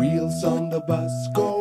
wheels on the bus go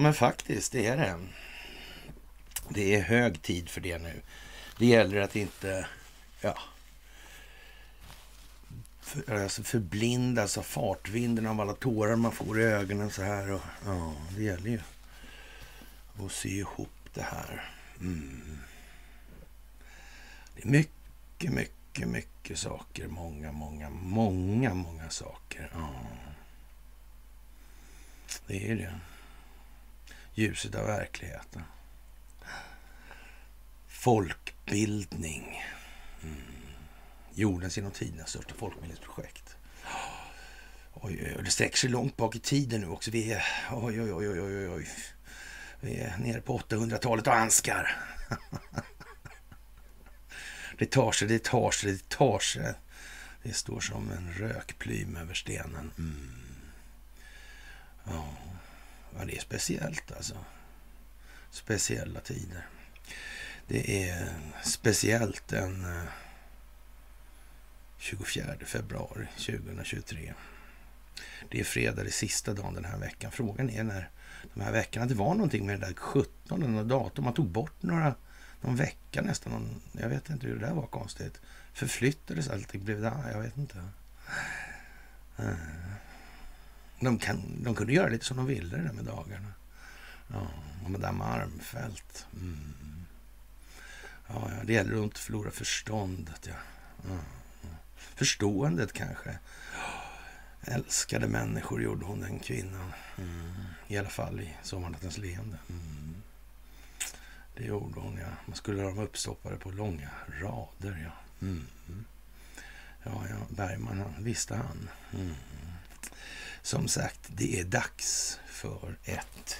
men faktiskt, det är det. Det är hög tid för det nu. Det gäller att inte ja, för, alltså förblindas av fartvinden av alla tårar man får i ögonen så här. Och, ja, det gäller ju att sy ihop det här. Mm. Det är mycket, mycket, mycket saker. Många, många, många, många saker. Ja. Det är det. Ljuset av verkligheten. Folkbildning. Mm. Jordens genom tiderna största folkbildningsprojekt. Oj, oj, oj, det sträcker sig långt bak i tiden nu också. Vi är, oj, oj, oj, oj, oj, oj. Vi är nere på 800-talet och anskar. Det tar sig, det tar sig, det tar sig. Det står som en rökplym över stenen. Mm. Ja ja, det är speciellt alltså. Speciella tider. Det är speciellt den eh, 24 februari 2023. Det är fredag, det sista dagen den här veckan. Frågan är när de här veckorna, det var någonting med det där 17 och datum. Man tog bort några, någon vecka nästan. Någon, jag vet inte hur det där var konstigt. Förflyttades allting, blev det, jag vet inte. Eh. De, kan, de kunde göra lite som de ville det där med dagarna. Ja, och med Madame Armfelt. Mm. Ja, ja, det gäller att inte förlora förståndet. Ja. Ja, ja. Förståendet kanske. Älskade människor gjorde hon den kvinnan. Mm. I alla fall i Sommarnattens leende. Mm. Det gjorde hon, ja. Man skulle ha dem uppstoppade på långa rader, ja. Mm. Ja, ja, Bergman, han, visste han. Mm. Som sagt, det är dags för ett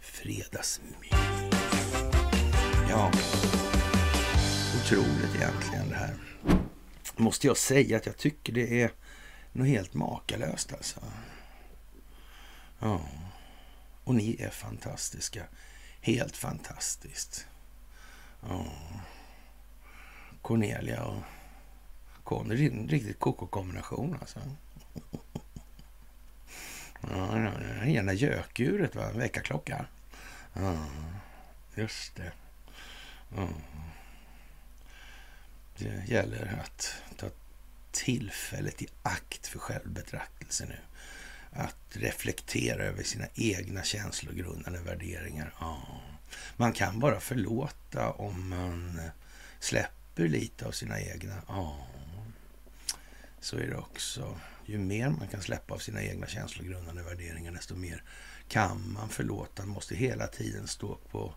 fredagsmys. Ja, otroligt egentligen det här. Måste jag säga att jag tycker det är något helt makalöst alltså. Ja, och ni är fantastiska. Helt fantastiskt. Ja. Cornelia och Conny, en riktigt koko-kombination alltså. Ja, det ena gökuret, va? Väckarklocka. Ja, just det. Ja. Det gäller att ta tillfället i akt för självbetraktelse nu. Att reflektera över sina egna känslogrundande värderingar. Ja. Man kan bara förlåta om man släpper lite av sina egna. Ja. Så är det också. Ju mer man kan släppa av sina egna känslogrundande värderingar, desto mer kan man förlåta. Man måste hela tiden stå på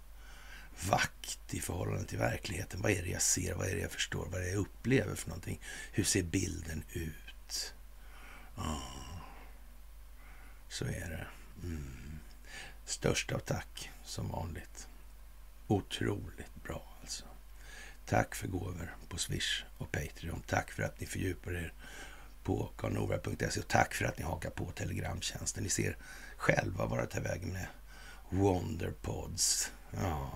vakt i förhållande till verkligheten. Vad är det jag ser? Vad är det jag förstår? Vad är det jag upplever för någonting? Hur ser bilden ut? Ja, så är det. Mm. Största av tack, som vanligt. Otroligt bra alltså. Tack för gåvor på Swish och Patreon. Tack för att ni fördjupar er på karlnorberg.se och tack för att ni hakar på Telegramtjänsten. Ni ser själva vad det tar vägen med Wonderpods. Ja,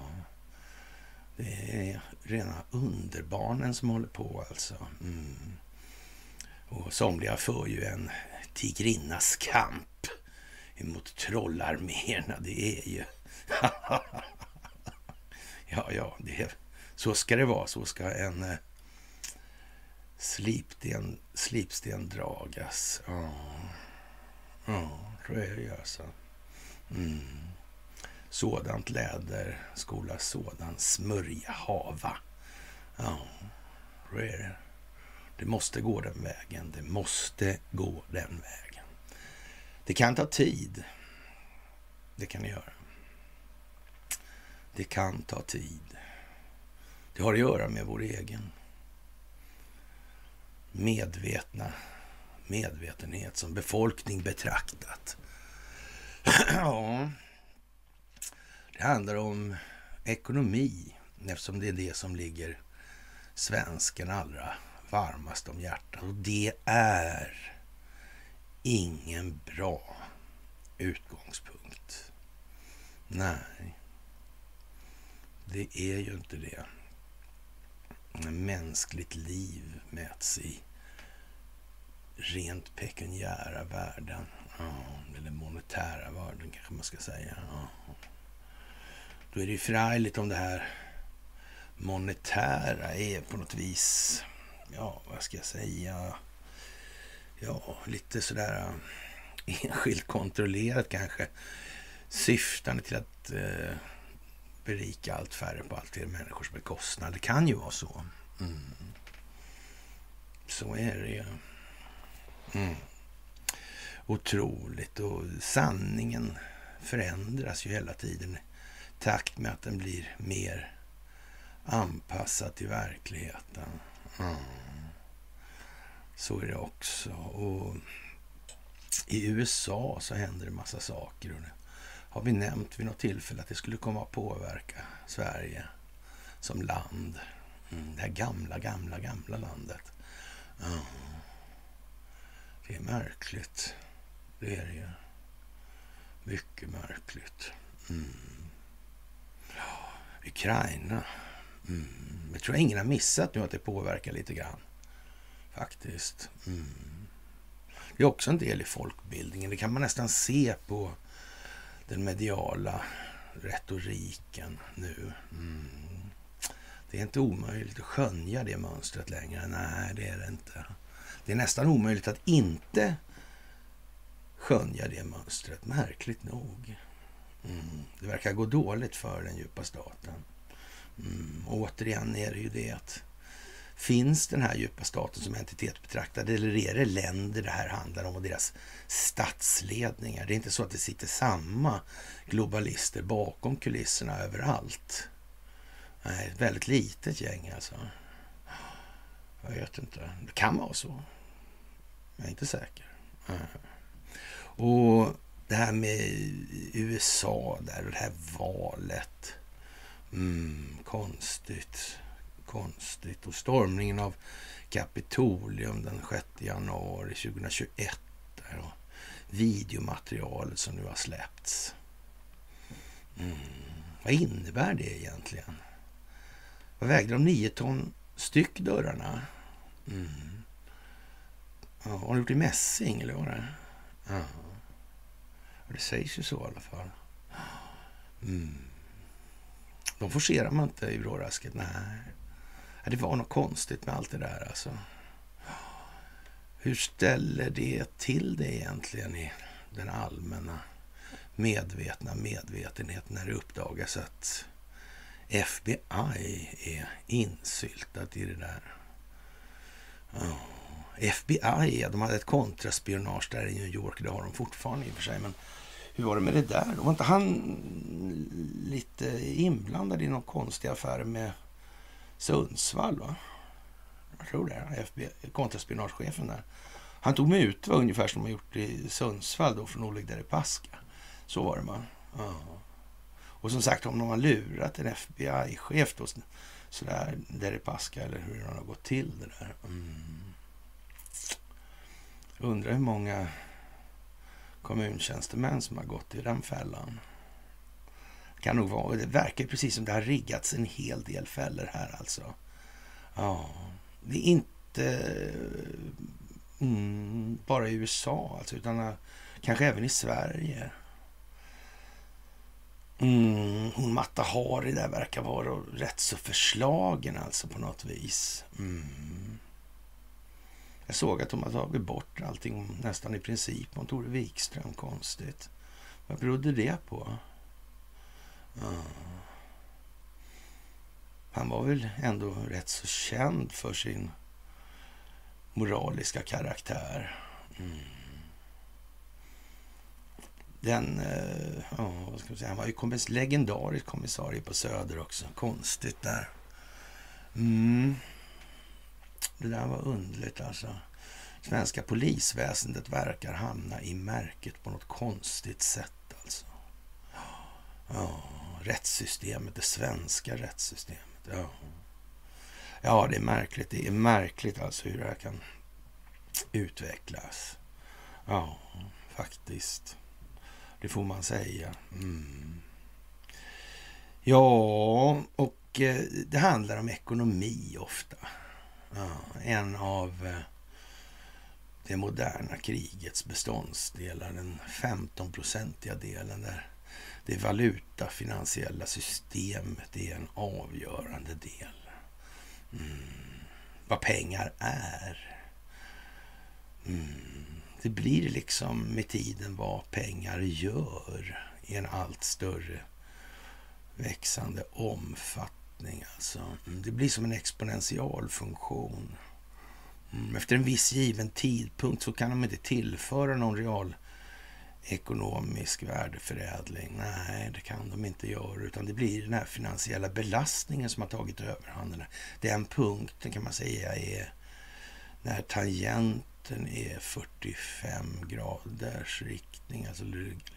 det är rena underbarnen som håller på alltså. Mm. Och somliga för ju en tigrinnas kamp emot trollarméerna. Det är ju... ja, ja, det är... så ska det vara. Så ska en eh, slipsten, slipsten dragas. Ja, ja så är det ju alltså. Mm. Sådant läder skola sådan smörja hava. Ja, så är det. Det måste gå den vägen. Det måste gå den vägen. Det kan ta tid. Det kan det göra. Det kan ta tid. Det har att göra med vår egen medvetna medvetenhet som befolkning betraktat. ja, det handlar om ekonomi eftersom det är det som ligger svensken allra varmast om hjärtat. Och det är ingen bra utgångspunkt. Nej, det är ju inte det. Mänskligt liv mäts i rent pekuniära värden. Ja, eller monetära värden kanske man ska säga. Ja. Då är det ju förargligt om det här monetära är på något vis, ja vad ska jag säga, ja lite sådär äh, enskilt kontrollerat kanske. Syftande till att eh, berika allt färre på allt fler människors bekostnad. Det kan ju vara så. Mm. Så är det ju. Mm. Otroligt. Och sanningen förändras ju hela tiden i takt med att den blir mer anpassad till verkligheten. Mm. Så är det också. Och I USA så händer det massa saker. Och har vi nämnt vid något tillfälle att det skulle komma att påverka Sverige som land. Mm, det här gamla, gamla, gamla landet. Mm. Det är märkligt. Det är det ju. Mycket märkligt. Mm. Ukraina. Mm. Jag tror ingen har missat nu att det påverkar lite grann. Faktiskt. Mm. Det är också en del i folkbildningen. Det kan man nästan se på den mediala retoriken nu. Mm. Det är inte omöjligt att skönja det mönstret längre. Nej, det är det inte. Det är nästan omöjligt att inte skönja det mönstret, märkligt nog. Mm. Det verkar gå dåligt för den djupa staten. Mm. Och återigen är det ju det att finns den här djupa staten som entitet betraktad eller är det länder det här handlar om och deras statsledningar? Det är inte så att det sitter samma globalister bakom kulisserna överallt. Nej, ett väldigt litet gäng alltså. Jag vet inte. Det kan vara så. Jag är inte säker. Eh. Och det här med USA där och det här valet. Mm, konstigt. Konstigt. Och stormningen av Kapitolium den 6 januari 2021. Där och videomaterialet som nu har släppts. Mm. Vad innebär det egentligen? Vad vägde de nio ton styck dörrarna? Mm. Ja, har de gjort i mässing eller vad det Ja. Det sägs ju så i alla fall. Mm. De forcerar man inte i brådrasket. Nej. Det var något konstigt med allt det där alltså. Hur ställer det till det egentligen i den allmänna medvetna medvetenheten när det uppdagas att FBI är insyltat i det där? Oh. FBI, de hade ett kontraspionage där i New York. Det har de fortfarande i och för sig. Men hur var det med det där? Var inte han lite inblandad i någon konstig affär med Sundsvall? Va? Jag tror det. Kontraspionagechefen där. Han tog mutor va, ungefär som de gjort i Sundsvall då från Oleg Deripaska. Så var det va? Ja. Och som sagt, om de har lurat en FBI-chef då, sådär, Deripaska eller hur det har gått till det där. Mm. Undrar hur många kommuntjänstemän som har gått i den fällan. Kan nog vara, det verkar precis som det har riggats en hel del fällor här alltså. Ja, det är inte mm, bara i USA alltså, utan eh, kanske även i Sverige. Mm, hon Matta Hari där verkar vara rätt så förslagen alltså på något vis. Mm. Jag såg att de har tagit bort allting nästan i princip om Tore Wikström. Konstigt. Vad berodde det på? Han var väl ändå rätt så känd för sin moraliska karaktär. Mm. den, eh, vad ska man säga, han var ju kommiss, legendarisk kommissarie på Söder också. Konstigt där. Mm. Det där var underligt alltså. Svenska polisväsendet verkar hamna i märket på något konstigt sätt alltså. Ja, rättssystemet, det svenska rättssystemet. Ja. ja, det är märkligt. Det är märkligt alltså hur det här kan utvecklas. Ja, faktiskt. Det får man säga. Mm. Ja, och eh, det handlar om ekonomi ofta. Ja, en av eh, det moderna krigets beståndsdelar, den 15-procentiga delen där det valutafinansiella systemet är en avgörande del. Mm. Vad pengar är. Mm. Det blir liksom med tiden vad pengar gör i en allt större växande omfattning. Alltså. Mm, det blir som en exponentialfunktion. Mm, efter en viss given tidpunkt så kan de inte tillföra någon real ekonomisk värdeförädling. Nej, det kan de inte göra, utan det blir den här finansiella belastningen som har tagit överhanden. Den punkten kan man säga är när tangenten är 45 graders riktning, alltså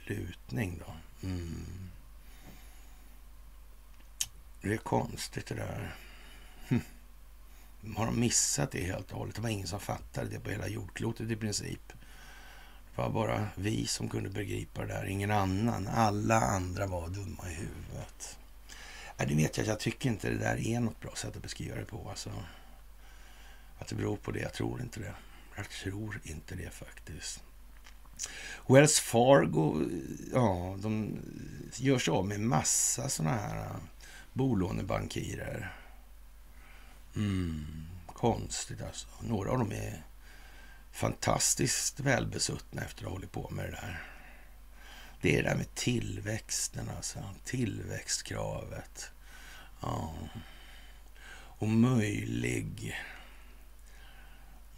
lutning då. Mm. Det är konstigt det där. Hm. Har de missat det helt och hållet? Det var ingen som fattade det på hela jordklotet i princip. Det var bara vi som kunde begripa det där, ingen annan. Alla andra var dumma i huvudet. Ja, det vet jag, jag tycker inte det där är något bra sätt att beskriva det på. Alltså, att det beror på det, jag tror inte det. Jag tror inte det faktiskt. Wells Fargo, ja, de gör sig av med massa sådana här äh, bolånebankirer. Mm, konstigt alltså. Några av dem är fantastiskt välbesuttna efter att ha hållit på med det där. Det är det där med tillväxten, alltså. Tillväxtkravet. Ja. Och möjlig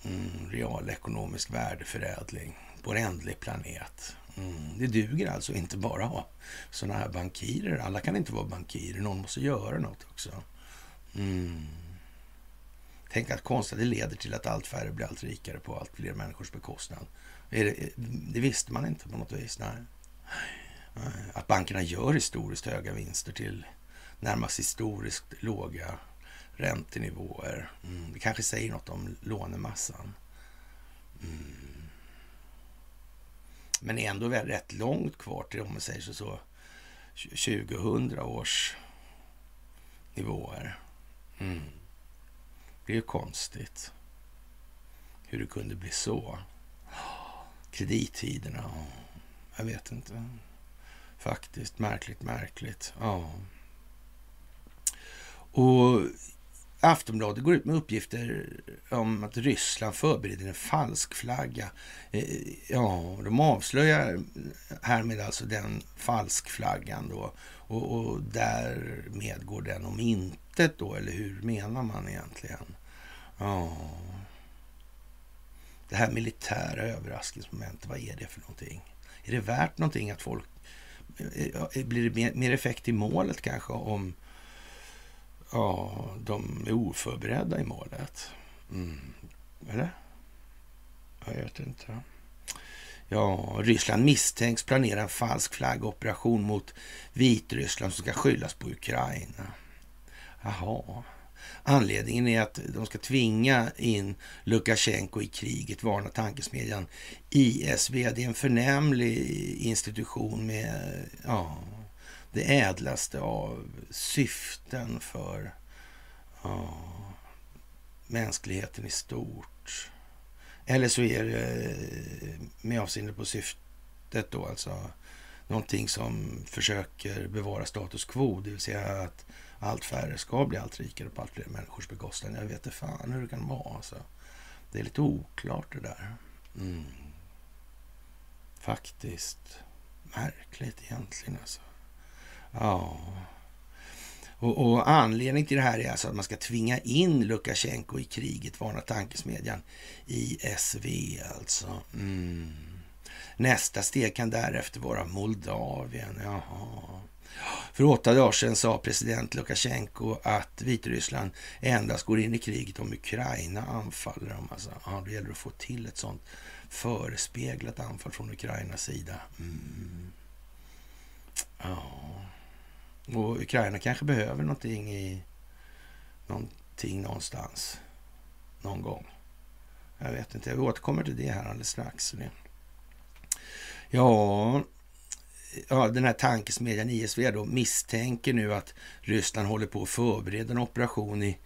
mm, realekonomisk värdeförädling på en ändlig planet. Mm. Det duger alltså inte bara att ha sådana här bankirer. Alla kan inte vara bankirer. Någon måste göra något också. Mm. Tänk att konstigt det leder till att allt färre blir allt rikare på allt fler människors bekostnad. Det, det, visste man inte på något vis. Nej. Att bankerna gör historiskt höga vinster till närmast historiskt låga räntenivåer. Mm. Det kanske säger något om lånemassan. Mm. Men ändå väl rätt långt kvar till, om man säger så, så 2000 års nivåer. Mm. Det är ju konstigt hur det kunde bli så. Kredittiderna, jag vet inte. Faktiskt märkligt, märkligt. Ja. Och Aftonbladet går ut med uppgifter om att Ryssland förbereder en falsk flagga. Eh, ja, de avslöjar härmed alltså den falskflaggan då och, och därmed går den om intet då, eller hur menar man egentligen? Ja. Det här militära överraskningsmomentet, vad är det för någonting? Är det värt någonting att folk... Eh, blir det mer, mer effekt i målet kanske om ja, de är oförberedda i målet? Mm. Eller? Jag vet inte. Ja, Ryssland misstänks planera en falsk flaggoperation mot Vitryssland som ska skyllas på Ukraina. Jaha. Anledningen är att de ska tvinga in Lukasjenko i kriget, varnar tankesmedjan ISV. Det är en förnämlig institution med ja, det ädlaste av syften för ja, mänskligheten i stort. Eller så är det med avseende på syftet då alltså någonting som försöker bevara status quo, det vill säga att allt färre ska bli allt rikare på allt fler människors bekostnad. Jag vet inte fan hur det kan vara. Alltså. Det är lite oklart det där. Mm. Faktiskt. Märkligt egentligen alltså. Ja. Och, och anledningen till det här är alltså att man ska tvinga in Lukasjenko i kriget, varnar tankesmedjan ISV alltså. Mm. Nästa steg kan därefter vara Moldavien. Jaha. För åtta dagar sedan sa president Lukasjenko att Vitryssland endast går in i kriget om Ukraina anfaller dem. Alltså, ja, det gäller att få till ett sånt förespeglat anfall från Ukrainas sida. Mm. Ja. Och Ukraina kanske behöver någonting i någonting någonstans. Någon gång. Jag vet inte. Jag återkommer till det här alldeles strax. Ja, ja, den här tankesmedjan ISV då misstänker nu att Ryssland håller på att förbereda en operation i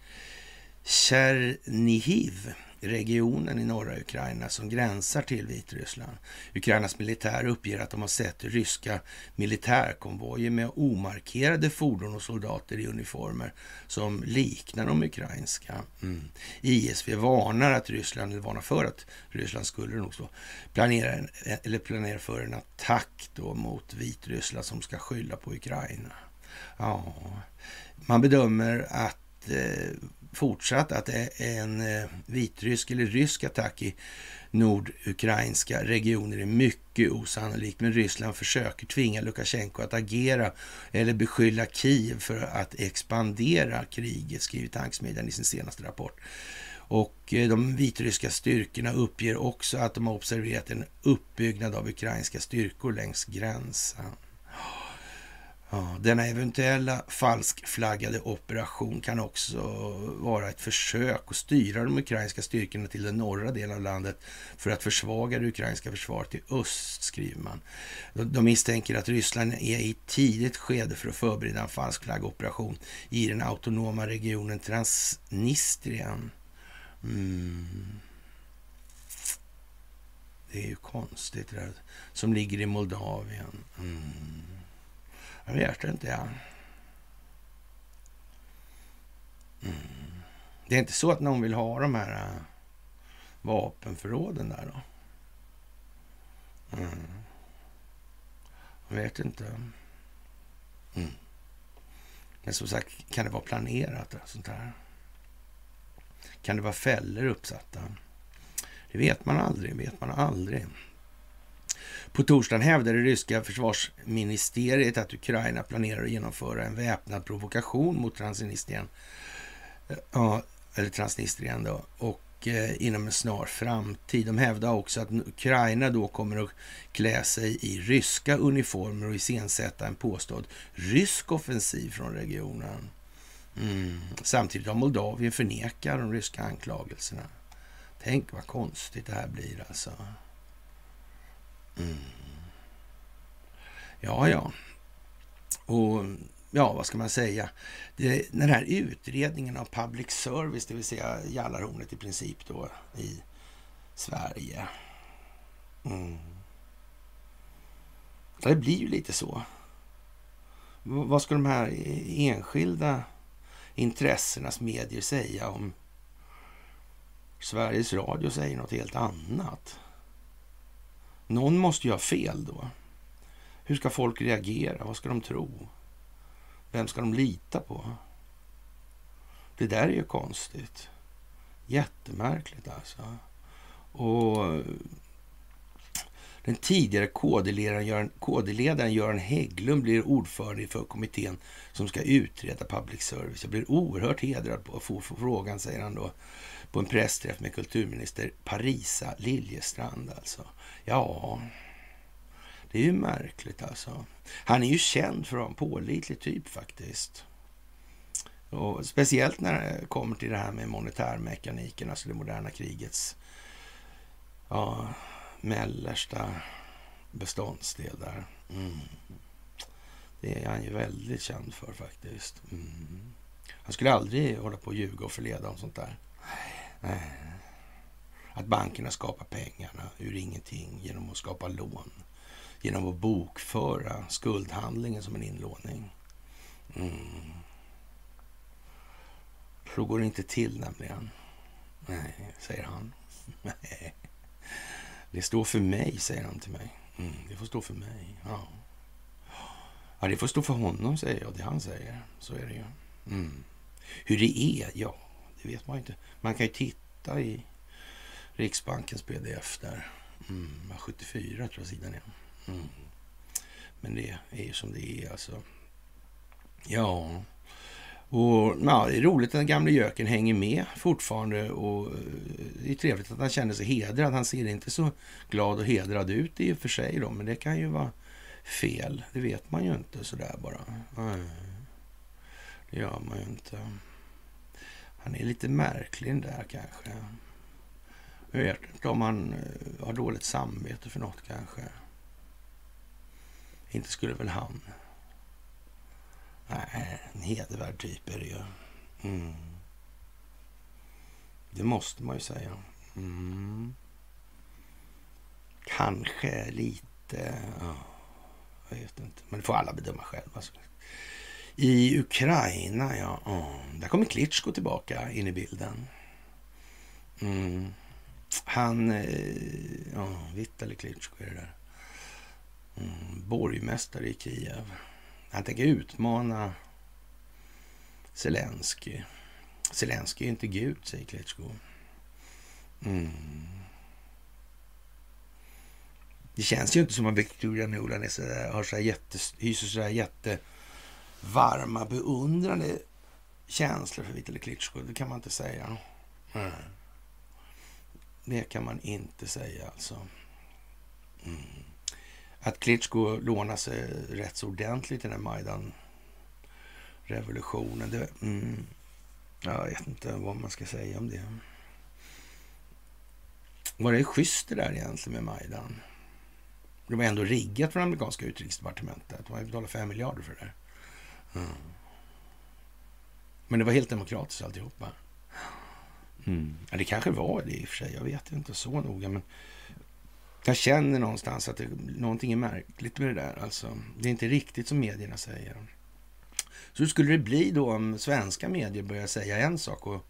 Tjernihiv regionen i norra Ukraina som gränsar till Vitryssland. Ukrainas militär uppger att de har sett ryska militärkonvojer med omarkerade fordon och soldater i uniformer som liknar de ukrainska. Mm. ISV varnar att Ryssland, eller varnar för att Ryssland skulle nog så, planera, eller planera för en attack då mot Vitryssland som ska skylla på Ukraina. Ja, man bedömer att eh, fortsatt att en eh, vitrysk eller rysk attack i nordukrainska regioner är mycket osannolikt. Men Ryssland försöker tvinga Lukasjenko att agera eller beskylla Kiev för att expandera kriget, skriver tankesmedjan i sin senaste rapport. Och eh, de vitryska styrkorna uppger också att de har observerat en uppbyggnad av ukrainska styrkor längs gränsen. Ja, denna eventuella falskflaggade operation kan också vara ett försök att styra de ukrainska styrkorna till den norra delen av landet för att försvaga det ukrainska försvaret i öst, skriver man. De misstänker att Ryssland är i ett tidigt skede för att förbereda en falskflaggoperation i den autonoma regionen Transnistrien. Mm. Det är ju konstigt det där, som ligger i Moldavien. Mm. Jag vet inte. Ja. Mm. Det är inte så att någon vill ha de här äh, vapenförråden där då? Mm. Jag vet inte. Mm. Men som sagt, kan det vara planerat? Äh, sånt här? Kan det vara fällor uppsatta? Det vet man aldrig, vet man aldrig. På torsdagen hävdade det ryska försvarsministeriet att Ukraina planerar att genomföra en väpnad provokation mot Transnistrien. Eh, ja, eller Transnistrien då. Och eh, inom en snar framtid. De hävdar också att Ukraina då kommer att klä sig i ryska uniformer och iscensätta en påstådd rysk offensiv från regionen. Mm. Samtidigt har Moldavien förnekat de ryska anklagelserna. Tänk vad konstigt det här blir alltså. Mm. Ja, ja. Och ja, vad ska man säga? Det, den här utredningen av public service, det vill säga Jallarhornet i princip då i Sverige. Mm. Det blir ju lite så. Vad ska de här enskilda intressenas medier säga om Sveriges Radio säger något helt annat? Någon måste ju ha fel då. Hur ska folk reagera? Vad ska de tro? Vem ska de lita på? Det där är ju konstigt. Jättemärkligt alltså. Och den tidigare KD-ledaren Göran, KD Göran Hägglund blir ordförande för kommittén som ska utreda public service. Jag blir oerhört hedrad på att få frågan, säger han då, på en pressträff med kulturminister Parisa Liljestrand. Alltså. Ja, det är ju märkligt alltså. Han är ju känd för att vara en pålitlig typ faktiskt. Och speciellt när det kommer till det här med monetärmekaniken, alltså det moderna krigets ja, mellersta beståndsdel där. Mm. Det är han ju väldigt känd för faktiskt. Mm. Han skulle aldrig hålla på och ljuga och förleda om sånt där. Nej. Att bankerna skapar pengarna ur ingenting genom att skapa lån. Genom att bokföra skuldhandlingen som en inlåning. Mm. Så går det inte till nämligen. Nej, säger han. Nej. Det står för mig, säger han till mig. Mm, det får stå för mig. Ja. ja, det får stå för honom, säger jag. Det han säger. Så är det ju. Mm. Hur det är, ja, det vet man inte. Man kan ju titta i Riksbankens pdf där. Mm, 74 tror jag sidan är. Mm. Men det är ju som det är alltså. Ja, och na, det är roligt att den gamle göken hänger med fortfarande och eh, det är trevligt att han känner sig hedrad. Han ser inte så glad och hedrad ut i och för sig då, men det kan ju vara fel. Det vet man ju inte sådär bara. Nej, det gör man ju inte. Han är lite märklig den där kanske. Jag vet inte om han eh, har dåligt samvete för något kanske. Inte skulle väl han. Nej, en hedervärd typ är det ju. Mm. Det måste man ju säga. Mm. Kanske lite... Jag vet inte. Men det får alla bedöma själva. I Ukraina, ja. ja. Där kommer Klitschko tillbaka in i bilden. Mm. Han... Eh, ja, Vitali Klitschko är det där. Mm. Borgmästare i Kiev. Han tänker utmana Zelensky. Zelensky är inte Gud, säger Klitschko. Mm. Det känns ju inte som att Victoria Nuland är så där, har så jätte, hyser så jättevarma, beundrande känslor för Vitali Klitschko. Det kan man inte säga. Mm. Det kan man inte säga alltså. Mm att Klitschko lånar sig rätt så ordentligt i den här Majdan-revolutionen. Det, mm, jag vet inte vad man ska säga om det. Var det schysst det där egentligen med Majdan? Det var ändå riggat från amerikanska utrikesdepartementet. De har ju betalat fem miljarder för det där. Mm. Men det var helt demokratiskt alltihopa. Mm. Ja, det kanske var det i och för sig. Jag vet inte så noga. Men jag känner någonstans att det, någonting är märkligt med det där. Alltså, det är inte riktigt som medierna säger. Så hur skulle det bli då om svenska medier börjar säga en sak och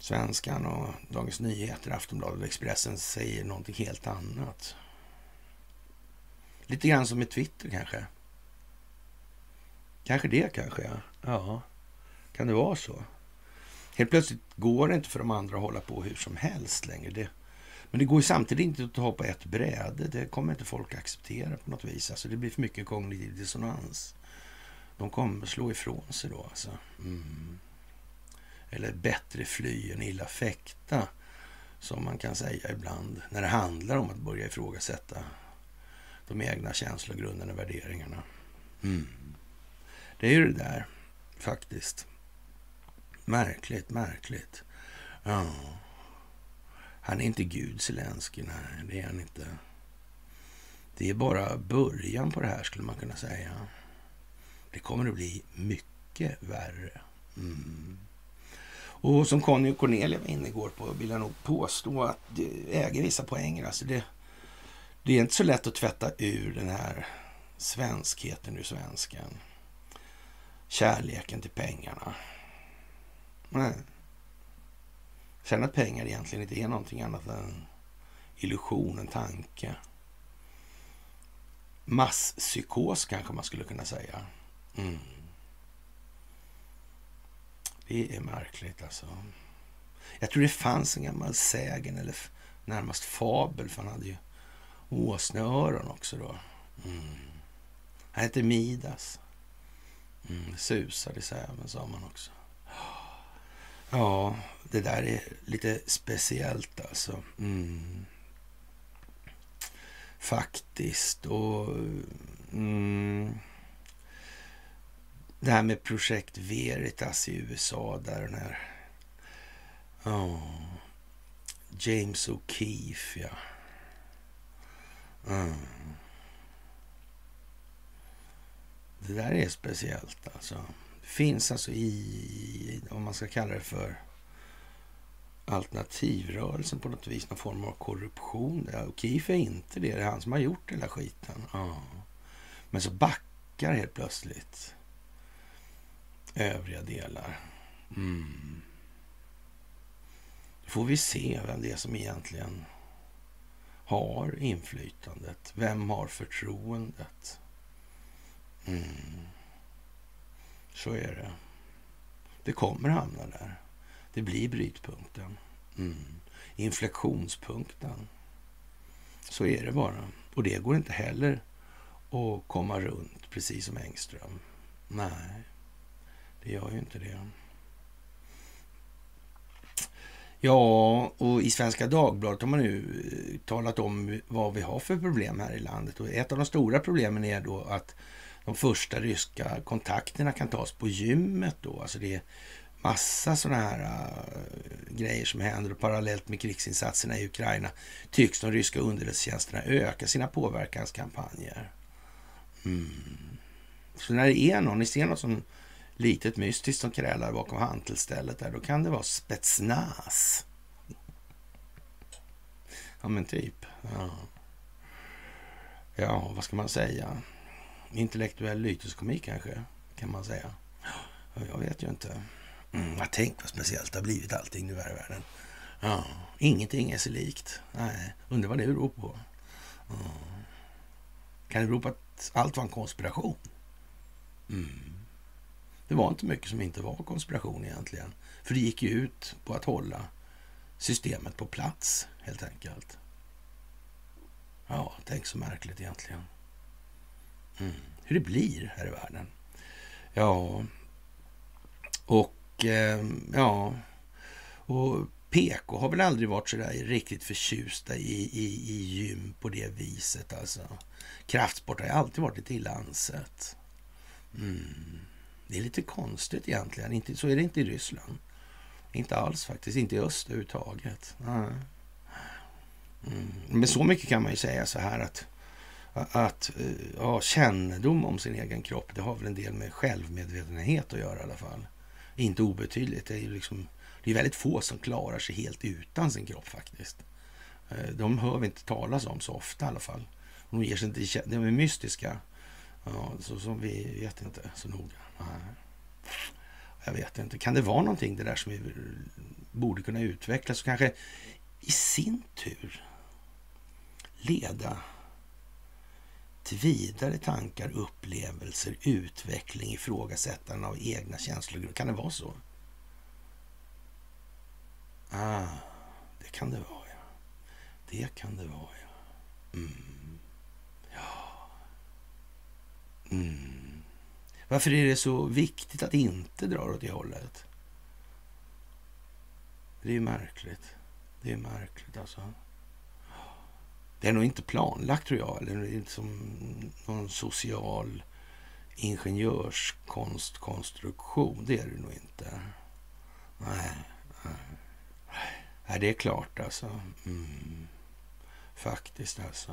Svenskan och Dagens Nyheter, Aftonbladet och Expressen säger någonting helt annat? Lite grann som med Twitter kanske. Kanske det kanske, ja. ja. Kan det vara så? Helt plötsligt går det inte för de andra att hålla på hur som helst längre. Det, men det går ju samtidigt inte att ta på ett bräde. Det kommer inte folk acceptera på något vis. Alltså det blir för mycket kognitiv dissonans. De kommer slå ifrån sig då alltså. Mm. Eller bättre fly än illa fäkta. Som man kan säga ibland. När det handlar om att börja ifrågasätta de egna känslogrunderna och värderingarna. Mm. Det är ju det där faktiskt. Märkligt, märkligt. Ja. Han är inte Gud, Zelenskyj. Nej, det är han inte. Det är bara början på det här, skulle man kunna säga. Det kommer att bli mycket värre. Mm. Och som Conny och Cornelia var inne igår på, vill jag nog påstå att det äger vissa poänger. Alltså det, det är inte så lätt att tvätta ur den här svenskheten ur svensken. Kärleken till pengarna. Nej. Sen att pengar egentligen inte är någonting annat än illusion, en tanke. Masspsykos kanske man skulle kunna säga. Mm. Det är märkligt alltså. Jag tror det fanns en gammal sägen eller närmast fabel, för han hade ju åsneöron också då. Mm. Han hette Midas. Mm, i säven sa man också. Ja, det där är lite speciellt alltså. Mm. Faktiskt. Och mm, Det här med projekt Veritas i USA där den här... Oh, James O'Keefe, ja. Mm. Det där är speciellt alltså. Det finns alltså i, om man ska kalla det för alternativrörelsen på något vis, någon form av korruption. Ja, är inte det, det är han som har gjort den där skiten. Ja. Men så backar helt plötsligt övriga delar. Mm. Då får vi se vem det är som egentligen har inflytandet. Vem har förtroendet? Mm. Så är det. Det kommer hamna där. Det blir brytpunkten. Mm. Inflektionspunkten. Så är det bara. Och det går inte heller att komma runt, precis som Engström. Nej, det gör ju inte det. Ja, och i Svenska Dagbladet har man nu eh, talat om vad vi har för problem här i landet. Och ett av de stora problemen är då att de första ryska kontakterna kan tas på gymmet då. Alltså det är massa sådana här äh, grejer som händer och parallellt med krigsinsatserna i Ukraina tycks de ryska underrättelsetjänsterna öka sina påverkanskampanjer. Mm. Så när det är någon, ni ser något som litet mystiskt som krälar bakom hantelstället där, då kan det vara spetsnas. Ja, men typ. Ja, ja vad ska man säga? Intellektuell lyteskomik kanske, kan man säga. Jag vet ju inte. Mm, jag tänk vad speciellt det har blivit allting nu här i världen. Ja, ingenting är sig likt. Nej, undrar vad det beror på. Ja. Kan det bero på att allt var en konspiration? Mm. Det var inte mycket som inte var konspiration egentligen. För det gick ju ut på att hålla systemet på plats helt enkelt. Ja, tänk så märkligt egentligen. Mm. Hur det blir här i världen. Ja, och eh, ja, och PK har väl aldrig varit så där riktigt förtjusta i, i, i gym på det viset. Alltså. Kraftsport har ju alltid varit lite illa ansett. Mm. Det är lite konstigt egentligen. Inte, så är det inte i Ryssland. Inte alls faktiskt. Inte i öst överhuvudtaget. Mm. Men så mycket kan man ju säga så här att, att eh, ja, kännedom om sin egen kropp, det har väl en del med självmedvetenhet att göra i alla fall. Inte obetydligt. Det är liksom, det är väldigt få som klarar sig helt utan sin kropp faktiskt. Eh, de hör vi inte talas om så ofta i alla fall. De ger sig inte, de är mystiska. Ja, så, så vi vet inte så noga. Nej. Jag vet inte. Kan det vara någonting det där som vi borde kunna utvecklas och kanske i sin tur leda vidare tankar, upplevelser, utveckling, ifrågasättande av egna känslor. Kan det vara så? Ah, det kan det vara, ja. Det kan det vara, ja. Mm. Ja. Mm. Varför är det så viktigt att inte dra åt det hållet? Det är ju märkligt. Det är märkligt alltså. Det är nog inte planlagt tror jag. Eller som någon social ingenjörskonstkonstruktion. Det är det nog inte. Nej, nej. nej det är klart alltså. Mm. Faktiskt alltså.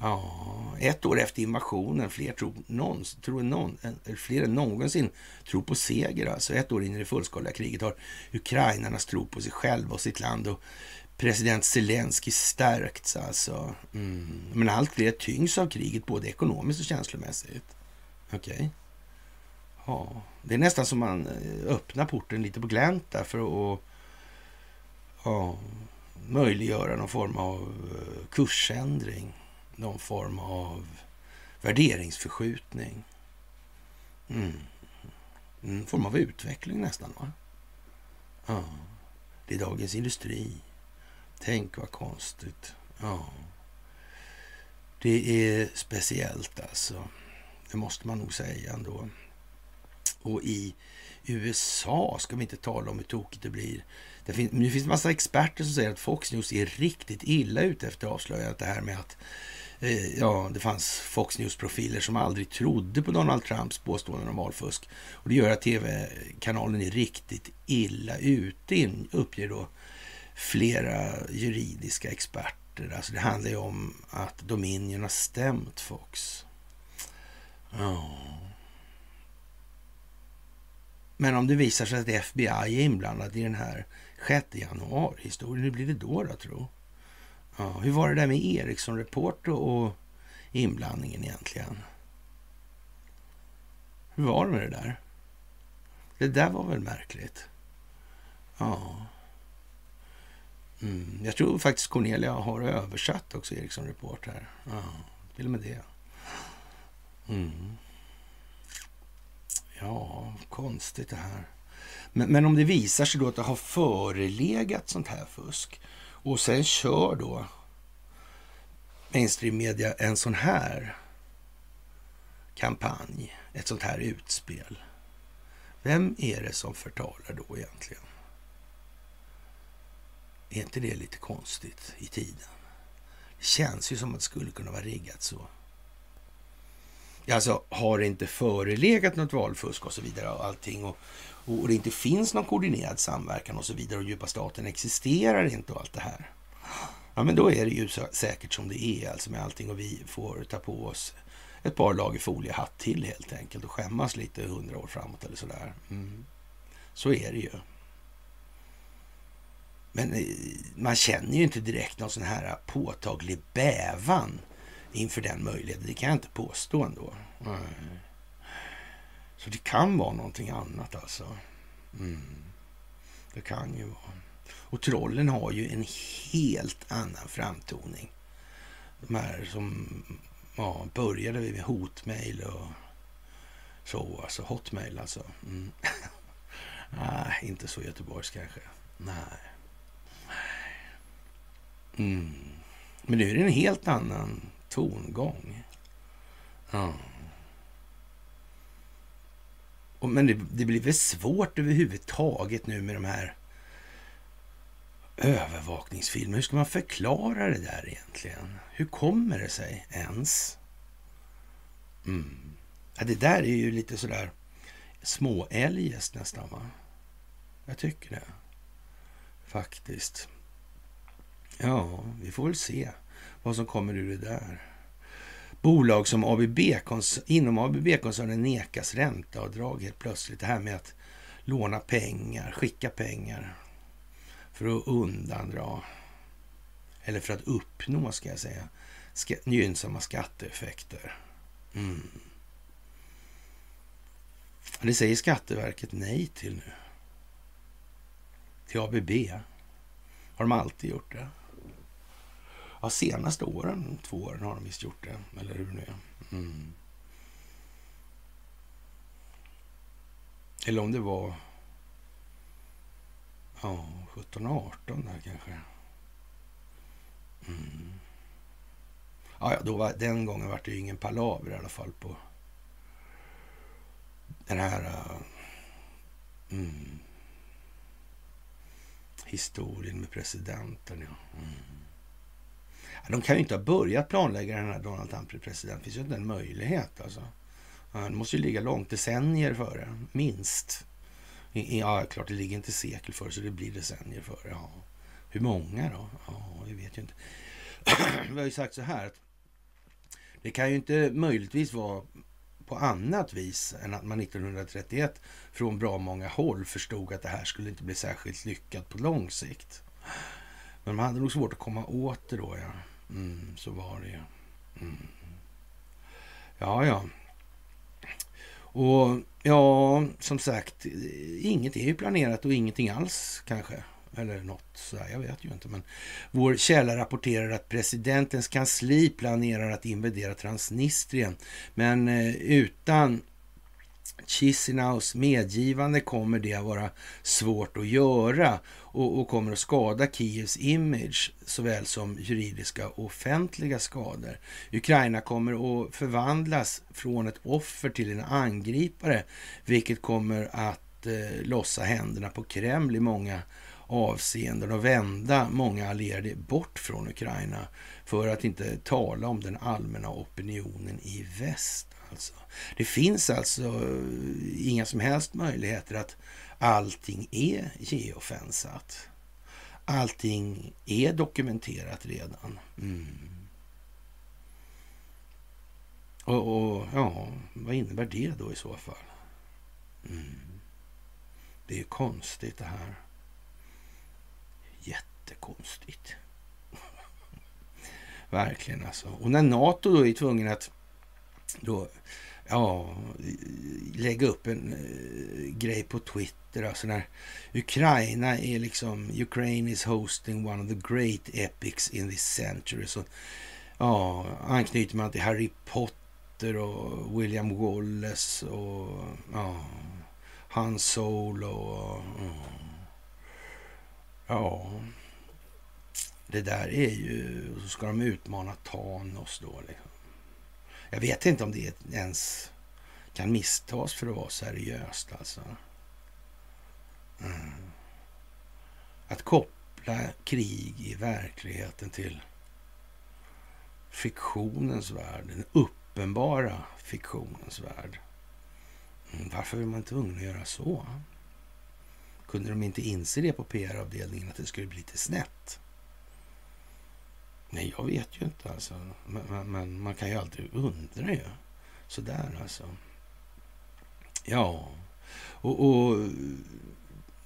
Ja, ett år efter invasionen, fler, tror, någon, tror någon, eh, fler än någonsin tror på seger. Alltså ett år in i det fullskaliga kriget har ukrainarnas tro på sig själva och sitt land och president Zelensky stärkts. Alltså. Mm. Men allt fler tyngs av kriget, både ekonomiskt och känslomässigt. Okej. Okay. Ja, det är nästan som man eh, öppnar porten lite på glänt där för att ja, möjliggöra någon form av eh, kursändring någon form av värderingsförskjutning. Mm. En form av utveckling nästan. va? Ja. Det är Dagens Industri. Tänk vad konstigt. Ja. Det är speciellt alltså. Det måste man nog säga ändå. Och i USA ska vi inte tala om hur tokigt det blir. Det finns, nu finns massa experter som säger att Fox News är riktigt illa ute efter avslöjandet det här med att Eh, ja, det fanns Fox News-profiler som aldrig trodde på Donald Trumps påståenden om valfusk. Och det gör att tv-kanalen är riktigt illa ute, uppger då flera juridiska experter. Alltså det handlar ju om att Dominion har stämt Fox. Ja. Men om det visar sig att FBI är inblandat i den här 6 januari-historien, hur blir det då, då tro? Ja, hur var det där med Ericsson-report och inblandningen egentligen? Hur var det med det där? Det där var väl märkligt? Ja. Mm. Jag tror faktiskt Cornelia har översatt också Ericsson Report här. Ja, till och med det. Mm. Ja, konstigt det här. Men, men, om det visar sig då att det har förelegat sånt här fusk och sen kör då mainstream-media en sån här kampanj, ett sånt här utspel, vem är det som förtalar då egentligen? Är inte det lite konstigt i tiden? Det känns ju som att det skulle kunna vara riggat så. Alltså, har det inte förelegat något valfusk och så vidare och allting och, och det inte finns någon koordinerad samverkan och så vidare och djupa staten existerar inte och allt det här. Ja, men då är det ju så säkert som det är alltså med allting och vi får ta på oss ett par lager foliehatt till helt enkelt och skämmas lite hundra år framåt eller sådär. Mm. Så är det ju. Men eh, man känner ju inte direkt någon sån här påtaglig bävan inför den möjligheten. Det kan jag inte påstå ändå. Mm. Så det kan vara någonting annat alltså. Mm. Det kan ju vara. Och trollen har ju en helt annan framtoning. De här som ja, började med hotmail och så, alltså hotmail alltså. Mm. Nej, inte så Göteborgs kanske. Nej. Mm. Men nu är det en helt annan tongång. Ja. Och, men det, det blir väl svårt överhuvudtaget nu med de här övervakningsfilmer. Hur ska man förklara det där egentligen? Hur kommer det sig ens? Mm. Ja, det där är ju lite sådär småeljest nästan, va? Jag tycker det. Faktiskt. Ja, vi får väl se vad som kommer ur det där. Bolag som ABB, inom ABB-koncernen nekas ränteavdrag helt plötsligt. Det här med att låna pengar, skicka pengar för att undandra, eller för att uppnå, ska jag säga, ska, gynnsamma skatteeffekter. Mm. Det säger Skatteverket nej till nu. Till ABB. Har de alltid gjort det? Ja, senaste åren, två åren har de visst gjort det. Eller hur nu är. Mm. Eller om det var ja, 17 18 där kanske. Mm. Ja, då var, den gången var det ju ingen palaver i alla fall på den här uh, mm, historien med presidenten. Ja. Mm. De kan ju inte ha börjat planlägga den här Donald Trump till president. Det finns ju inte en möjlighet alltså. Det måste ju ligga långt, decennier före, minst. Ja, klart det ligger inte sekel före, så det blir decennier före. Ja. Hur många då? Ja, vi vet ju inte. Vi har ju sagt så här att det kan ju inte möjligtvis vara på annat vis än att man 1931 från bra många håll förstod att det här skulle inte bli särskilt lyckat på lång sikt. Men man hade nog svårt att komma åt det då, ja. Mm, så var det ja. Mm. Ja, ja. Och ja, som sagt, inget är ju planerat och ingenting alls kanske. Eller något sådär, jag vet ju inte. Men vår källa rapporterar att presidentens kansli planerar att invadera Transnistrien. Men eh, utan Chisinaus medgivande kommer det att vara svårt att göra och, och, kommer att skada Kievs image såväl som juridiska och offentliga skador. Ukraina kommer att förvandlas från ett offer till en angripare, vilket kommer att eh, lossa händerna på Kreml i många avseenden och vända många allierade bort från Ukraina för att inte tala om den allmänna opinionen i väst. Alltså. Det finns alltså eh, inga som helst möjligheter att allting är geofensat. Allting är dokumenterat redan. Mm. Och, och, ja, vad innebär det då i så fall? Mm. Det är ju konstigt det här. Jättekonstigt. Verkligen alltså. Och när NATO då är tvungen att då, ja, lägga upp en uh, grej på Twitter. Alltså när Ukraina är liksom, Ukraine is hosting one of the great epics in this century. Så ja, anknyter man till Harry Potter och William Wallace och ja, Han Solo och ja. det där är ju, så ska de utmana Thanos då. Liksom. Jag vet inte om det ens kan misstas för att vara seriöst alltså. Mm. Att koppla krig i verkligheten till fiktionens värld, den uppenbara fiktionens värld. Mm, varför är man tvungen att göra så? Kunde de inte inse det på PR-avdelningen att det skulle bli lite snett? Nej, jag vet ju inte alltså. Men, men, men man kan ju alltid undra ju. Sådär alltså. Ja, och, och,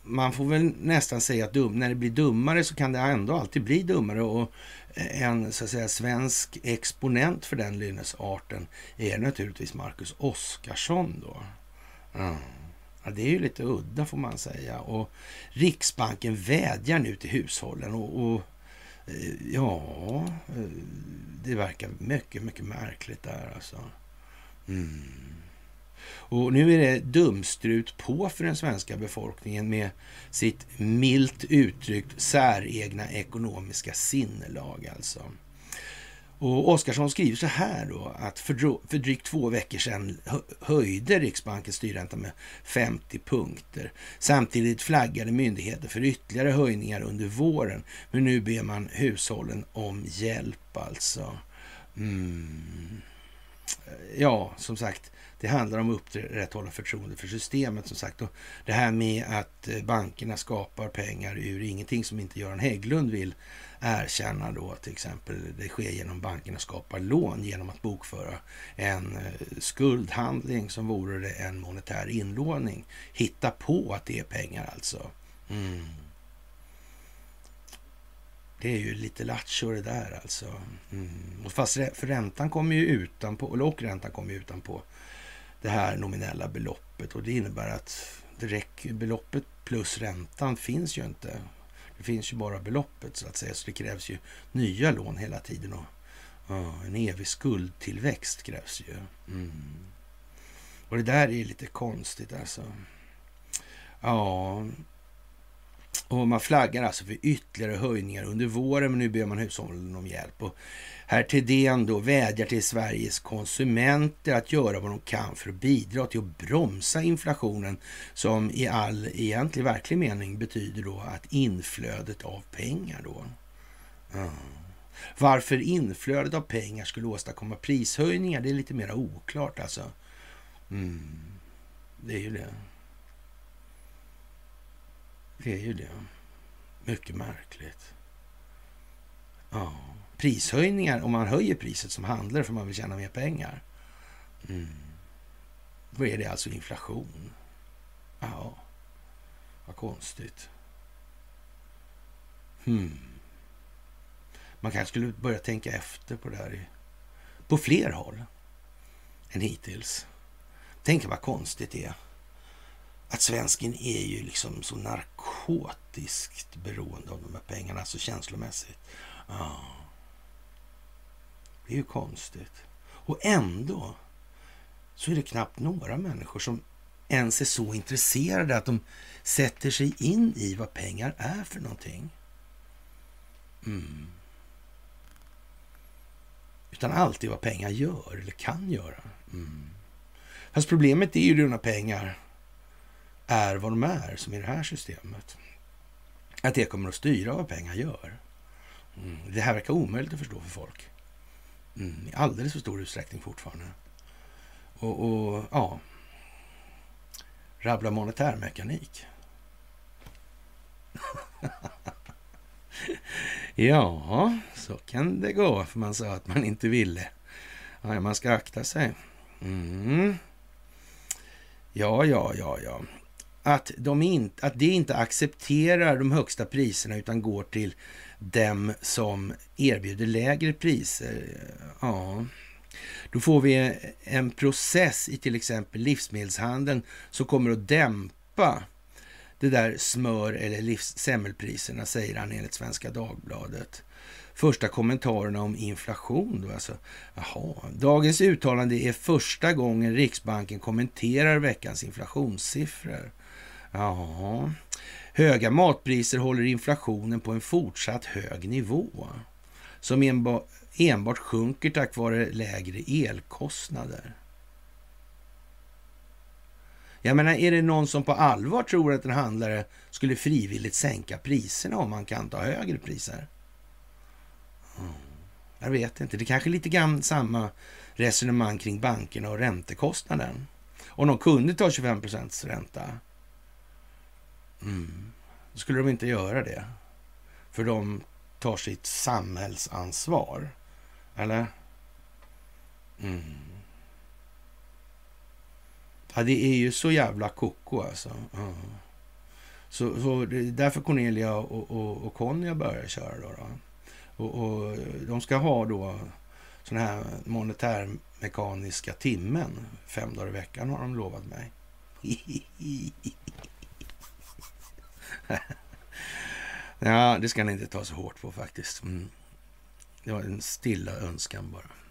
man får väl nästan säga att dum, när det blir dummare så kan det ändå alltid bli dummare. Och en så att säga svensk exponent för den lynnesarten är naturligtvis Marcus Oskarsson då. Mm. Ja, det är ju lite udda får man säga. Och Riksbanken vädjar nu till hushållen och, och Eh, ja, eh, det verkar mycket, mycket märkligt där alltså. Mm. Och nu är det dumstrut på för den svenska befolkningen med sitt milt uttryckt säregna ekonomiska sinnelag alltså. Och Oskarsson skriver så här då att för, för drygt två veckor sedan höjde Riksbanken styrräntan med 50 punkter. Samtidigt flaggade myndigheten för ytterligare höjningar under våren. Men nu ber man hushållen om hjälp alltså. Mm. Ja, som sagt, det handlar om att upprätthålla förtroende för systemet som sagt. Och det här med att eh, bankerna skapar pengar ur ingenting som inte Göran Hägglund vill erkänna då till exempel. Det sker genom bankerna skapar lån genom att bokföra en eh, skuldhandling som vore det en monetär inlåning. Hitta på att det är pengar alltså. Mm. Det är ju lite lattjo det där alltså. Mm. Och fast för räntan kommer ju utanpå, och räntan kommer ju utanpå det här nominella beloppet och det innebär att det räcker, beloppet plus räntan finns ju inte. Det finns ju bara beloppet så att säga, så det krävs ju nya lån hela tiden och ja, en evig skuldtillväxt krävs ju. Mm. Och det där är lite konstigt alltså. Ja, och man flaggar alltså för ytterligare höjningar under våren, men nu ber man hushållen om hjälp. Och Herr Thedéen då vädjar till Sveriges konsumenter att göra vad de kan för att bidra till att bromsa inflationen som i all egentlig verklig mening betyder då att inflödet av pengar då. Mm. Varför inflödet av pengar skulle åstadkomma prishöjningar, det är lite mer oklart alltså. Mm. Det är ju det. Det är ju det. Mycket märkligt. Ja prishöjningar, om man höjer priset som handlare för man vill tjäna mer pengar. Mm. Då är det alltså inflation. Ja, vad konstigt. Hmm. Man kanske skulle börja tänka efter på det här på fler håll än hittills. Tänk vad konstigt det är att svensken är ju liksom så narkotiskt beroende av de här pengarna, alltså känslomässigt. Ja. Det är ju konstigt. Och ändå så är det knappt några människor som ens är så intresserade att de sätter sig in i vad pengar är för någonting. Mm. Utan alltid vad pengar gör eller kan göra. Mm. Fast problemet är ju när pengar är vad de är, som i det här systemet. Att det kommer att styra vad pengar gör. Mm. Det här verkar omöjligt att förstå för folk. Mm, I alldeles för stor utsträckning fortfarande. Och, och ja, rabbla monetärmekanik. ja, så kan det gå, för man sa att man inte ville. Ja, man ska akta sig. Mm. Ja, ja, ja, ja. Att, de in, att det inte accepterar de högsta priserna utan går till dem som erbjuder lägre priser. Ja, då får vi en process i till exempel livsmedelshandeln som kommer att dämpa det där smör eller semmelpriserna, säger han enligt Svenska Dagbladet. Första kommentarerna om inflation då alltså. Jaha, dagens uttalande är första gången Riksbanken kommenterar veckans inflationssiffror. Jaha. Höga matpriser håller inflationen på en fortsatt hög nivå som enbart, enbart sjunker tack vare lägre elkostnader. Jag menar, är det någon som på allvar tror att en handlare skulle frivilligt sänka priserna om man kan ta högre priser? Mm. Jag vet inte. Det är kanske är lite grann samma resonemang kring bankerna och räntekostnaden. Om de kunde ta 25 procents ränta, mm, då skulle de inte göra det. För de tar sitt samhällsansvar. Eller? Mm. Ja, det är ju så jävla koko alltså. Mm. Så, så därför Cornelia och, och, och Conja börjar köra då. då. Och, och, de ska ha då sån här monetärmekaniska timmen fem dagar i veckan har de lovat mig. ja, det ska ni inte ta så hårt på faktiskt. Mm. Det var en stilla önskan bara.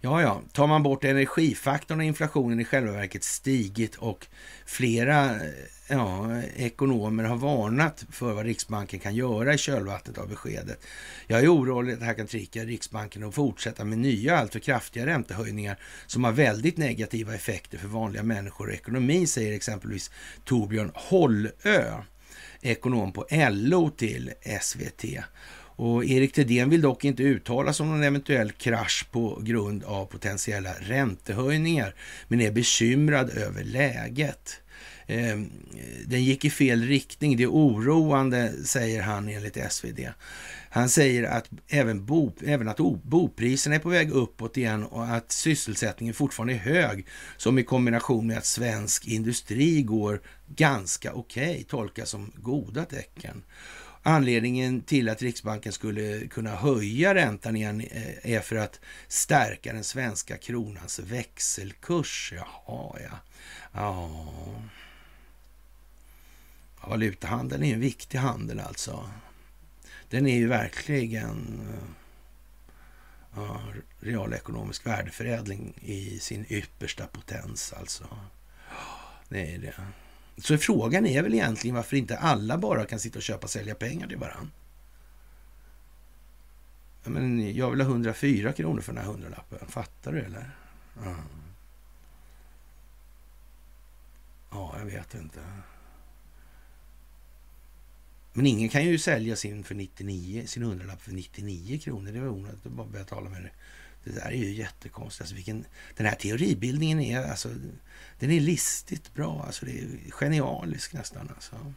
Ja, ja, tar man bort energifaktorn har inflationen i själva verket stigit och flera eh, ja, ekonomer har varnat för vad Riksbanken kan göra i kölvattnet av beskedet. Jag är orolig att det här kan tricka Riksbanken att fortsätta med nya alltför kraftiga räntehöjningar som har väldigt negativa effekter för vanliga människor och ekonomi, säger exempelvis Torbjörn Hållö, ekonom på LO till SVT. Och Erik Thedéen vill dock inte uttala sig om någon eventuell krasch på grund av potentiella räntehöjningar, men är bekymrad över läget. Ehm, den gick i fel riktning. Det är oroande, säger han enligt SvD. Han säger att även, bo, även att bopriserna är på väg uppåt igen och att sysselsättningen fortfarande är hög, som i kombination med att svensk industri går ganska okej, okay, tolkas som goda tecken. Anledningen till att Riksbanken skulle kunna höja räntan igen eh, är för att stärka den svenska kronans växelkurs. Jaha, ja. Ja. Valutahandeln är en viktig handel alltså. Den är ju verkligen eh, ja, realekonomisk värdeförädling i sin yppersta potens alltså. Det är det. Så frågan är väl egentligen varför inte alla bara kan sitta och köpa och sälja pengar till varandra. Men jag vill ha 104 kronor för den här hundralappen. Fattar du eller? Ja. ja, jag vet inte. Men ingen kan ju sälja sin, för 99, sin hundralapp för 99 kronor. Det var onödigt att bara börja tala med det. Det där är ju jättekonstigt. Alltså vilken, den här teoribildningen är, alltså, den är listigt bra. Alltså det är genialisk nästan. Alltså.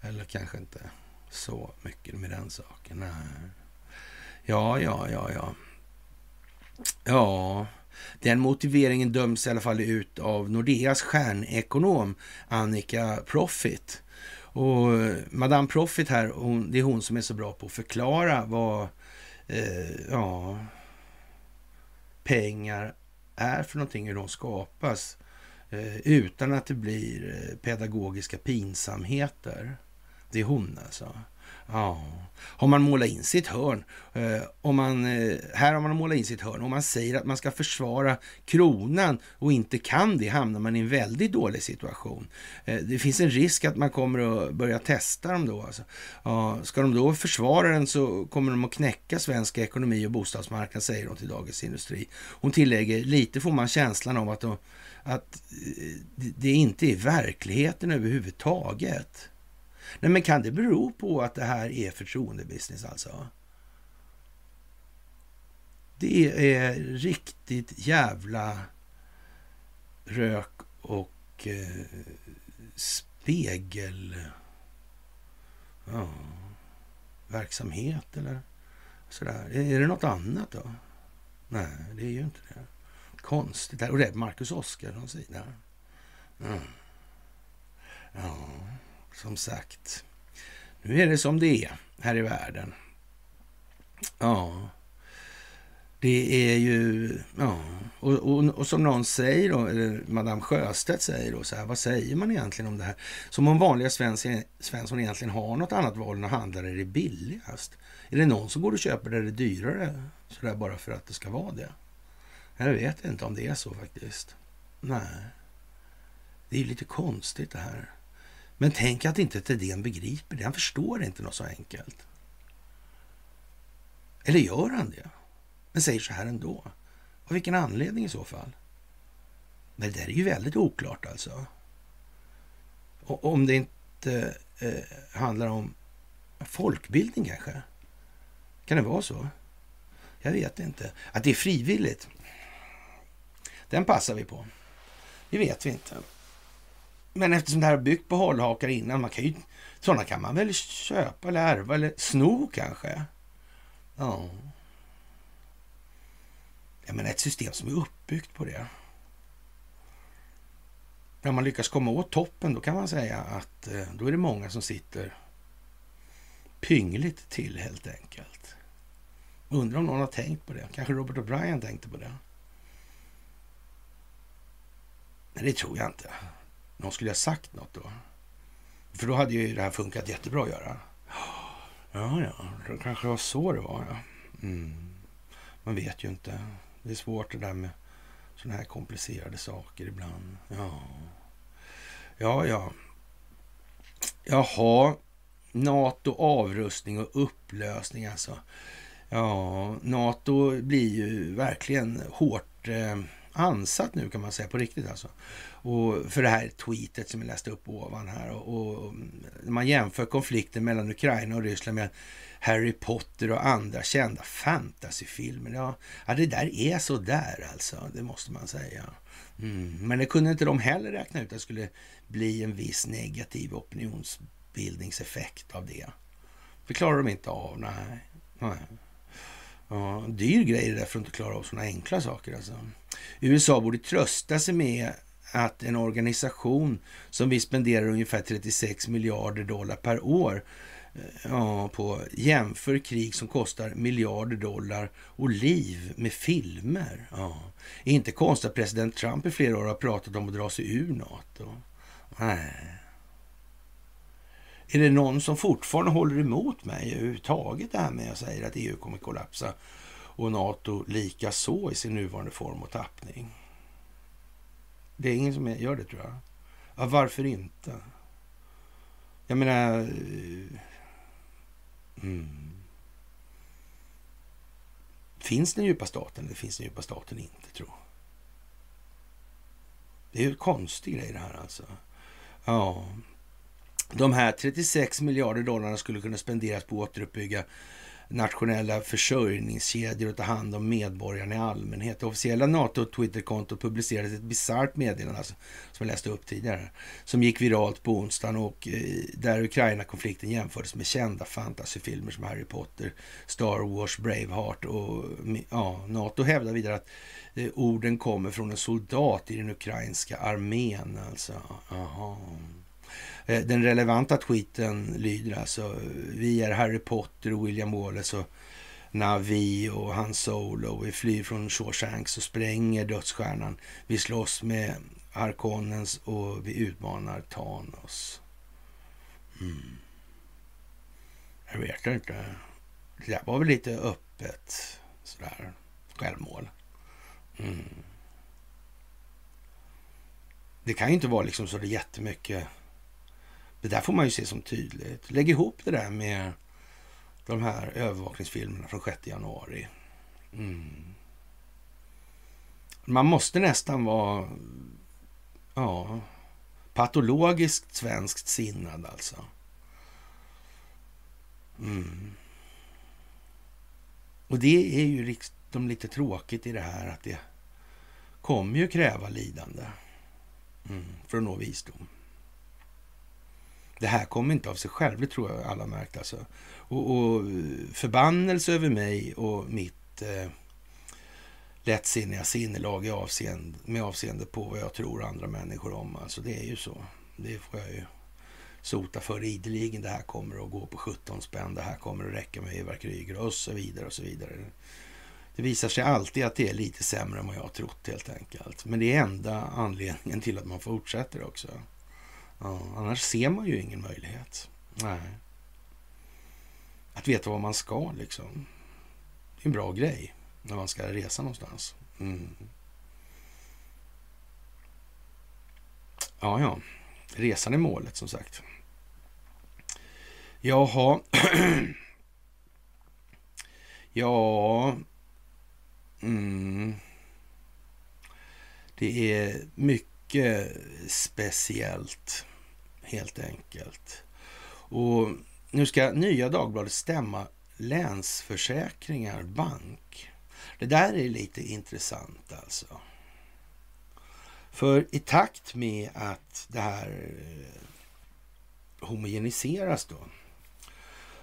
Eller kanske inte så mycket med den saken. Nej. Ja, ja, ja, ja. Ja, den motiveringen döms i alla fall ut av Nordeas stjärnekonom Annika Profit. Och Madame Profit här, hon, det är hon som är så bra på att förklara vad eh, ja, pengar är för någonting, hur de skapas. Eh, utan att det blir eh, pedagogiska pinsamheter. Det är hon alltså. Ja, har man målat in sitt hörn, eh, om man, eh, här har man målat in sitt hörn, om man säger att man ska försvara kronan och inte kan det hamnar man i en väldigt dålig situation. Eh, det finns en risk att man kommer att börja testa dem då. Alltså. Ja, ska de då försvara den så kommer de att knäcka svensk ekonomi och bostadsmarknad, säger hon till Dagens Industri. Hon tillägger, lite får man känslan av att, de, att eh, det inte är verkligheten överhuvudtaget. Nej, men kan det bero på att det här är förtroendebusiness alltså? Det är riktigt jävla rök och eh, spegel... Ja, verksamhet eller sådär. Är det något annat då? Nej, det är ju inte det. Konstigt. Och det är Marcus Oskarsson sida. Mm. Ja som sagt. Nu är det som det är här i världen. Ja, det är ju... Ja, och, och, och, som någon säger då, eller Madame Sjöstedt säger då, så här, vad säger man egentligen om det här? Som om vanliga Svensson, Svensson egentligen har något annat val än att handla där det är billigast. Är det någon som går och köper där det är dyrare, sådär bara för att det ska vara det? Jag vet inte om det är så faktiskt. Nej. Det är ju lite konstigt det här. Men tänk att inte Thedéen begriper det. Han förstår inte något så enkelt. Eller gör han det? Men säger så här ändå. Av vilken anledning i så fall? Men det där är ju väldigt oklart alltså. Och om det inte eh, handlar om folkbildning kanske? Kan det vara så? Jag vet inte. Att det är frivilligt, den passar vi på. Det vet vi inte. Men eftersom det här är byggt på hållhakar innan, man kan ju, sådana kan man väl köpa eller ärva eller sno kanske? Ja. Ja, men ett system som är uppbyggt på det. När man lyckas komma åt toppen, då kan man säga att eh, då är det många som sitter pyngligt till helt enkelt. Undrar om någon har tänkt på det. Kanske Robert O'Brien tänkte på det. Men det tror jag inte. Någon skulle ha sagt något då. För då hade ju det här funkat jättebra att göra. Ja, ja, det kanske var så det var. Ja. Mm. Man vet ju inte. Det är svårt det där med sådana här komplicerade saker ibland. Ja, ja, ja. Jaha, NATO avrustning och upplösning alltså. Ja, NATO blir ju verkligen hårt eh, ansatt nu kan man säga på riktigt alltså. Och för det här tweetet som jag läste upp ovan här och, och man jämför konflikten mellan Ukraina och Ryssland med Harry Potter och andra kända fantasyfilmer. Ja, ja det där är så där alltså, det måste man säga. Mm. Men det kunde inte de heller räkna ut att det skulle bli en viss negativ opinionsbildningseffekt av det. Det klarar de inte av, nej. nej. Ja, dyr grej det där för att inte klara av sådana enkla saker. Alltså. USA borde trösta sig med att en organisation som vi spenderar ungefär 36 miljarder dollar per år eh, ja, på jämför krig som kostar miljarder dollar och liv med filmer. Ja. Inte konstigt att president Trump i flera år har pratat om att dra sig ur NATO. Nej. Är det någon som fortfarande håller emot mig överhuvudtaget det här med att jag säger att EU kommer kollapsa och NATO lika så i sin nuvarande form och tappning? Det är ingen som gör det tror jag. Ja, varför inte? Jag menar... Eh, mm. Finns den djupa staten eller finns den djupa staten inte, tror Det är ju en konstig grej det här alltså. Ja, de här 36 miljarder dollarna skulle kunna spenderas på att återuppbygga nationella försörjningskedjor och ta hand om medborgarna i allmänhet. Det officiella NATO-Twitterkontot publicerade ett bisarrt meddelande, alltså, som jag läste upp tidigare, som gick viralt på onsdagen och eh, där Ukraina-konflikten jämfördes med kända fantasyfilmer som Harry Potter, Star Wars, Braveheart och mm, ja, NATO hävdar vidare att eh, orden kommer från en soldat i den ukrainska armén. Alltså, aha. Eh, den relevanta tweeten lyder alltså, vi är Harry Potter och William Wallace och Navi och Han Solo. Vi flyr från Shawshanks och spränger dödsstjärnan. Vi slåss med Harkonnens och vi utmanar Thanos. Mm. Jag vet inte. Det där var väl lite öppet sådär självmål. Mm. Det kan ju inte vara liksom så det jättemycket det där får man ju se som tydligt. Lägg ihop det där med de här övervakningsfilmerna från 6 januari. Mm. Man måste nästan vara ja, patologiskt svenskt sinnad alltså. Mm. Och det är ju liksom lite tråkigt i det här att det kommer ju kräva lidande mm, för att nå visdom. Det här kommer inte av sig själv, det tror jag alla märkt alltså. Och, och förbannelse över mig och mitt eh, lättsinniga sinnelag i avseende, med avseende på vad jag tror andra människor om. Alltså det är ju så. Det får jag ju sota för ideligen. Det här kommer att gå på 17 spänn. Det här kommer att räcka med Eva Kryger och så vidare och så vidare. Det visar sig alltid att det är lite sämre än vad jag har trott helt enkelt. Men det är enda anledningen till att man fortsätter också. Ja, annars ser man ju ingen möjlighet. Nej. Att veta vad man ska liksom. Det är en bra grej när man ska resa någonstans. Mm. Ja, ja. Resan är målet som sagt. Jaha. ja. Mm. Det är mycket mycket speciellt, helt enkelt. Och nu ska Nya Dagbladet stämma Länsförsäkringar Bank. Det där är lite intressant alltså. För i takt med att det här eh, homogeniseras då,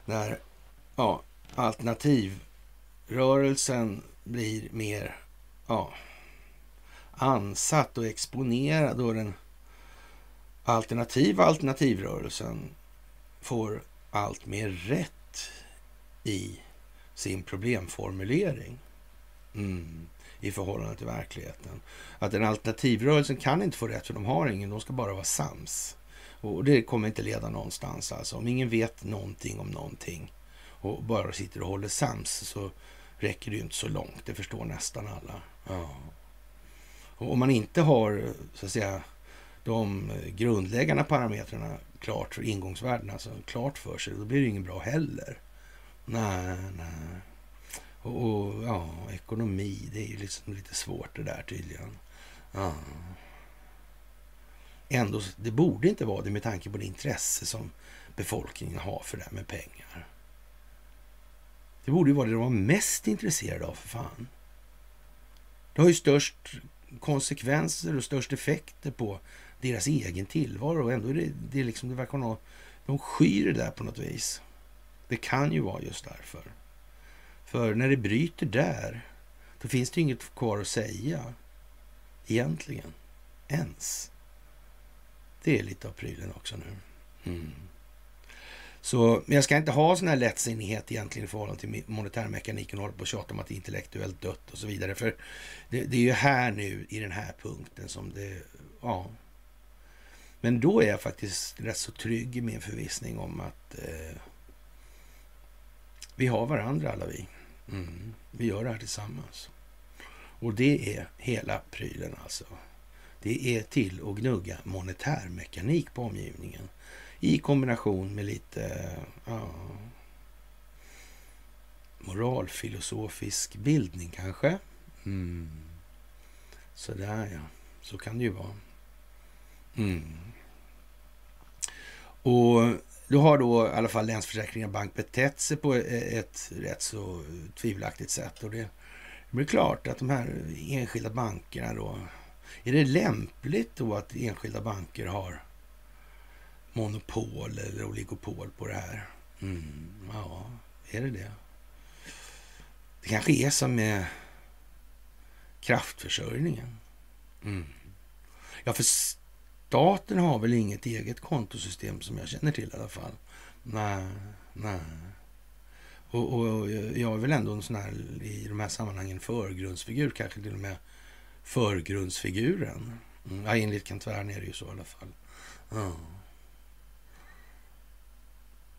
när ja, alternativrörelsen blir mer ja, ansatt och exponerad och den alternativa alternativrörelsen får allt mer rätt i sin problemformulering mm, i förhållande till verkligheten. Att den alternativrörelsen kan inte få rätt för de har ingen, de ska bara vara sams. Och det kommer inte leda någonstans alltså. Om ingen vet någonting om någonting och bara sitter och håller sams så räcker det ju inte så långt. Det förstår nästan alla. Ja. Om man inte har så att säga de grundläggande parametrarna klart för ingångsvärdena, alltså klart för sig, då blir det inget bra heller. Nej, nej. Och, och, ja, ekonomi, det är ju liksom lite svårt det där tydligen. Ja. Ändå, det borde inte vara det med tanke på det intresse som befolkningen har för det här med pengar. Det borde ju vara det de var mest intresserade av för fan. Det har ju störst konsekvenser och störst effekter på deras egen tillvaro och ändå är det, det är liksom, det verkar ha, de skyr det där på något vis. Det kan ju vara just därför. För när det bryter där, då finns det inget kvar att säga egentligen. Ens. Det är lite av prylen också nu. Mm. Så, men jag ska inte ha sån här lättsinnighet egentligen i förhållande till monetärmekaniken och hålla på och tjata om att det är intellektuellt dött och så vidare. För det, det, är ju här nu i den här punkten som det, ja. Men då är jag faktiskt rätt så trygg i min förvissning om att eh, vi har varandra alla vi. Mm. Vi gör det här tillsammans. Och det är hela prylen alltså. Det är till att gnugga monetärmekanik på omgivningen i kombination med lite ja, moralfilosofisk bildning kanske. Mm. Sådär ja, så kan det ju vara. Mm. Och då har då i alla fall Länsförsäkringar Bank betett sig på e-, ett rätt så tvivelaktigt sätt. Och det blir klart att de här enskilda bankerna då, är det lämpligt då att enskilda banker har monopol eller oligopol på det här? Mm, ja, är det det? Det kanske är som med kraftförsörjningen. Mm. Ja, för staten har väl inget eget kontosystem som jag känner till i alla fall. Nej, nej. Och, och jag är väl ändå en sån här i de här sammanhangen förgrundsfigur, kanske till och med förgrundsfiguren. Mm. Ja, enligt Kent Wern är det ju så i alla fall. Mm.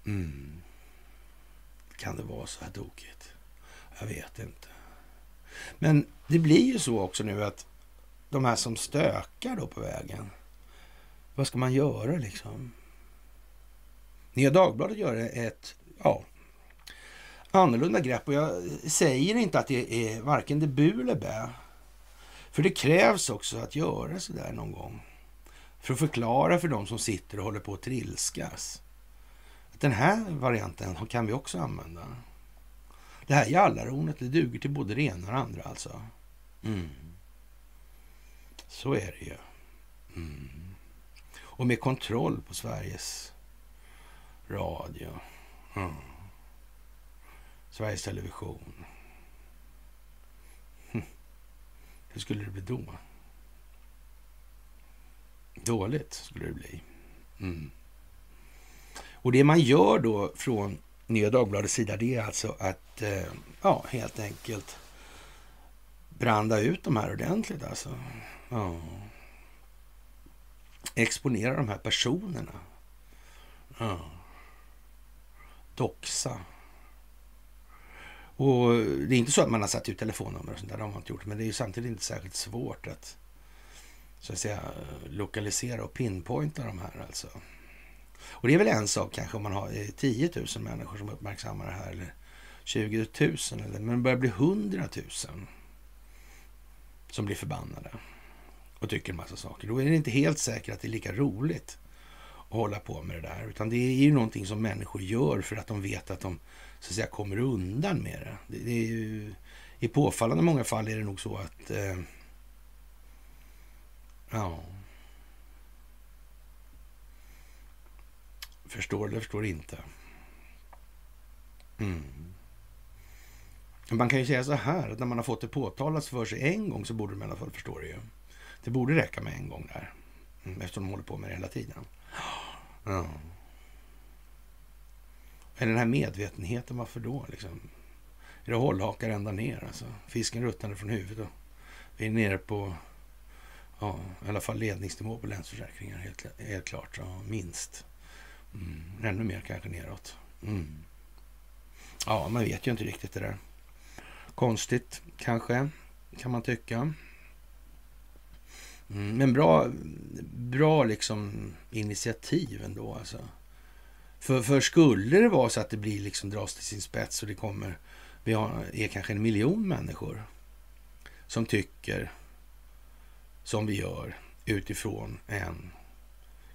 Mm. Kan det vara så här tokigt? Jag vet inte. Men det blir ju så också nu att de här som stökar då på vägen, vad ska man göra liksom? Nya Dagbladet gör ett, ja, annorlunda grepp och jag säger inte att det är varken det bu eller bä. För det krävs också att göra så där någon gång. För att förklara för de som sitter och håller på att trilskas. Den här varianten kan vi också använda. Det här jallarhornet, det duger till både det ena och det andra alltså. Mm. Så är det ju. Mm. Och med kontroll på Sveriges Radio. Mm. Sveriges Television. Hm. Hur skulle det bli då? Dåligt skulle det bli. Mm. Och det man gör då från Nya Dagbladets sida, det är alltså att eh, ja, helt enkelt branda ut de här ordentligt alltså. Ja. Exponera de här personerna. Ja. Doxa. Och det är inte så att man har satt ut telefonnummer och sånt där, det har man inte gjort. Men det är ju samtidigt inte särskilt svårt att så att säga lokalisera och pinpointa de här alltså. Och det är väl en sak kanske om man har eh, 10 000 människor som uppmärksammar det här eller 20 000 eller men det börjar bli 100 000 som blir förbannade och tycker en massa saker. Då är det inte helt säkert att det är lika roligt att hålla på med det där. Utan det är ju någonting som människor gör för att de vet att de så att säga kommer undan med det. det, det är ju, I påfallande många fall är det nog så att eh, ja Förstår eller förstår inte. Mm. Man kan ju säga så här, att när man har fått det påtalat för sig en gång så borde man i alla fall förstå det ju. Det borde räcka med en gång där. Mm, eftersom de håller på med det hela tiden. Ja. Men den här medvetenheten, varför då? Liksom? Är det hållhakar ända ner? Alltså? Fisken ruttnade från huvudet. Och vi är nere på ja, i alla fall ledningsnivå på Länsförsäkringar, helt, helt klart. Ja, minst. Mm. Ännu mer kanske neråt. Mm. Ja, man vet ju inte riktigt det där. Konstigt kanske, kan man tycka. Mm, men bra, bra liksom initiativ ändå alltså. För, för skulle det vara så att det blir liksom dras till sin spets och det kommer, vi har, är kanske en miljon människor som tycker som vi gör utifrån en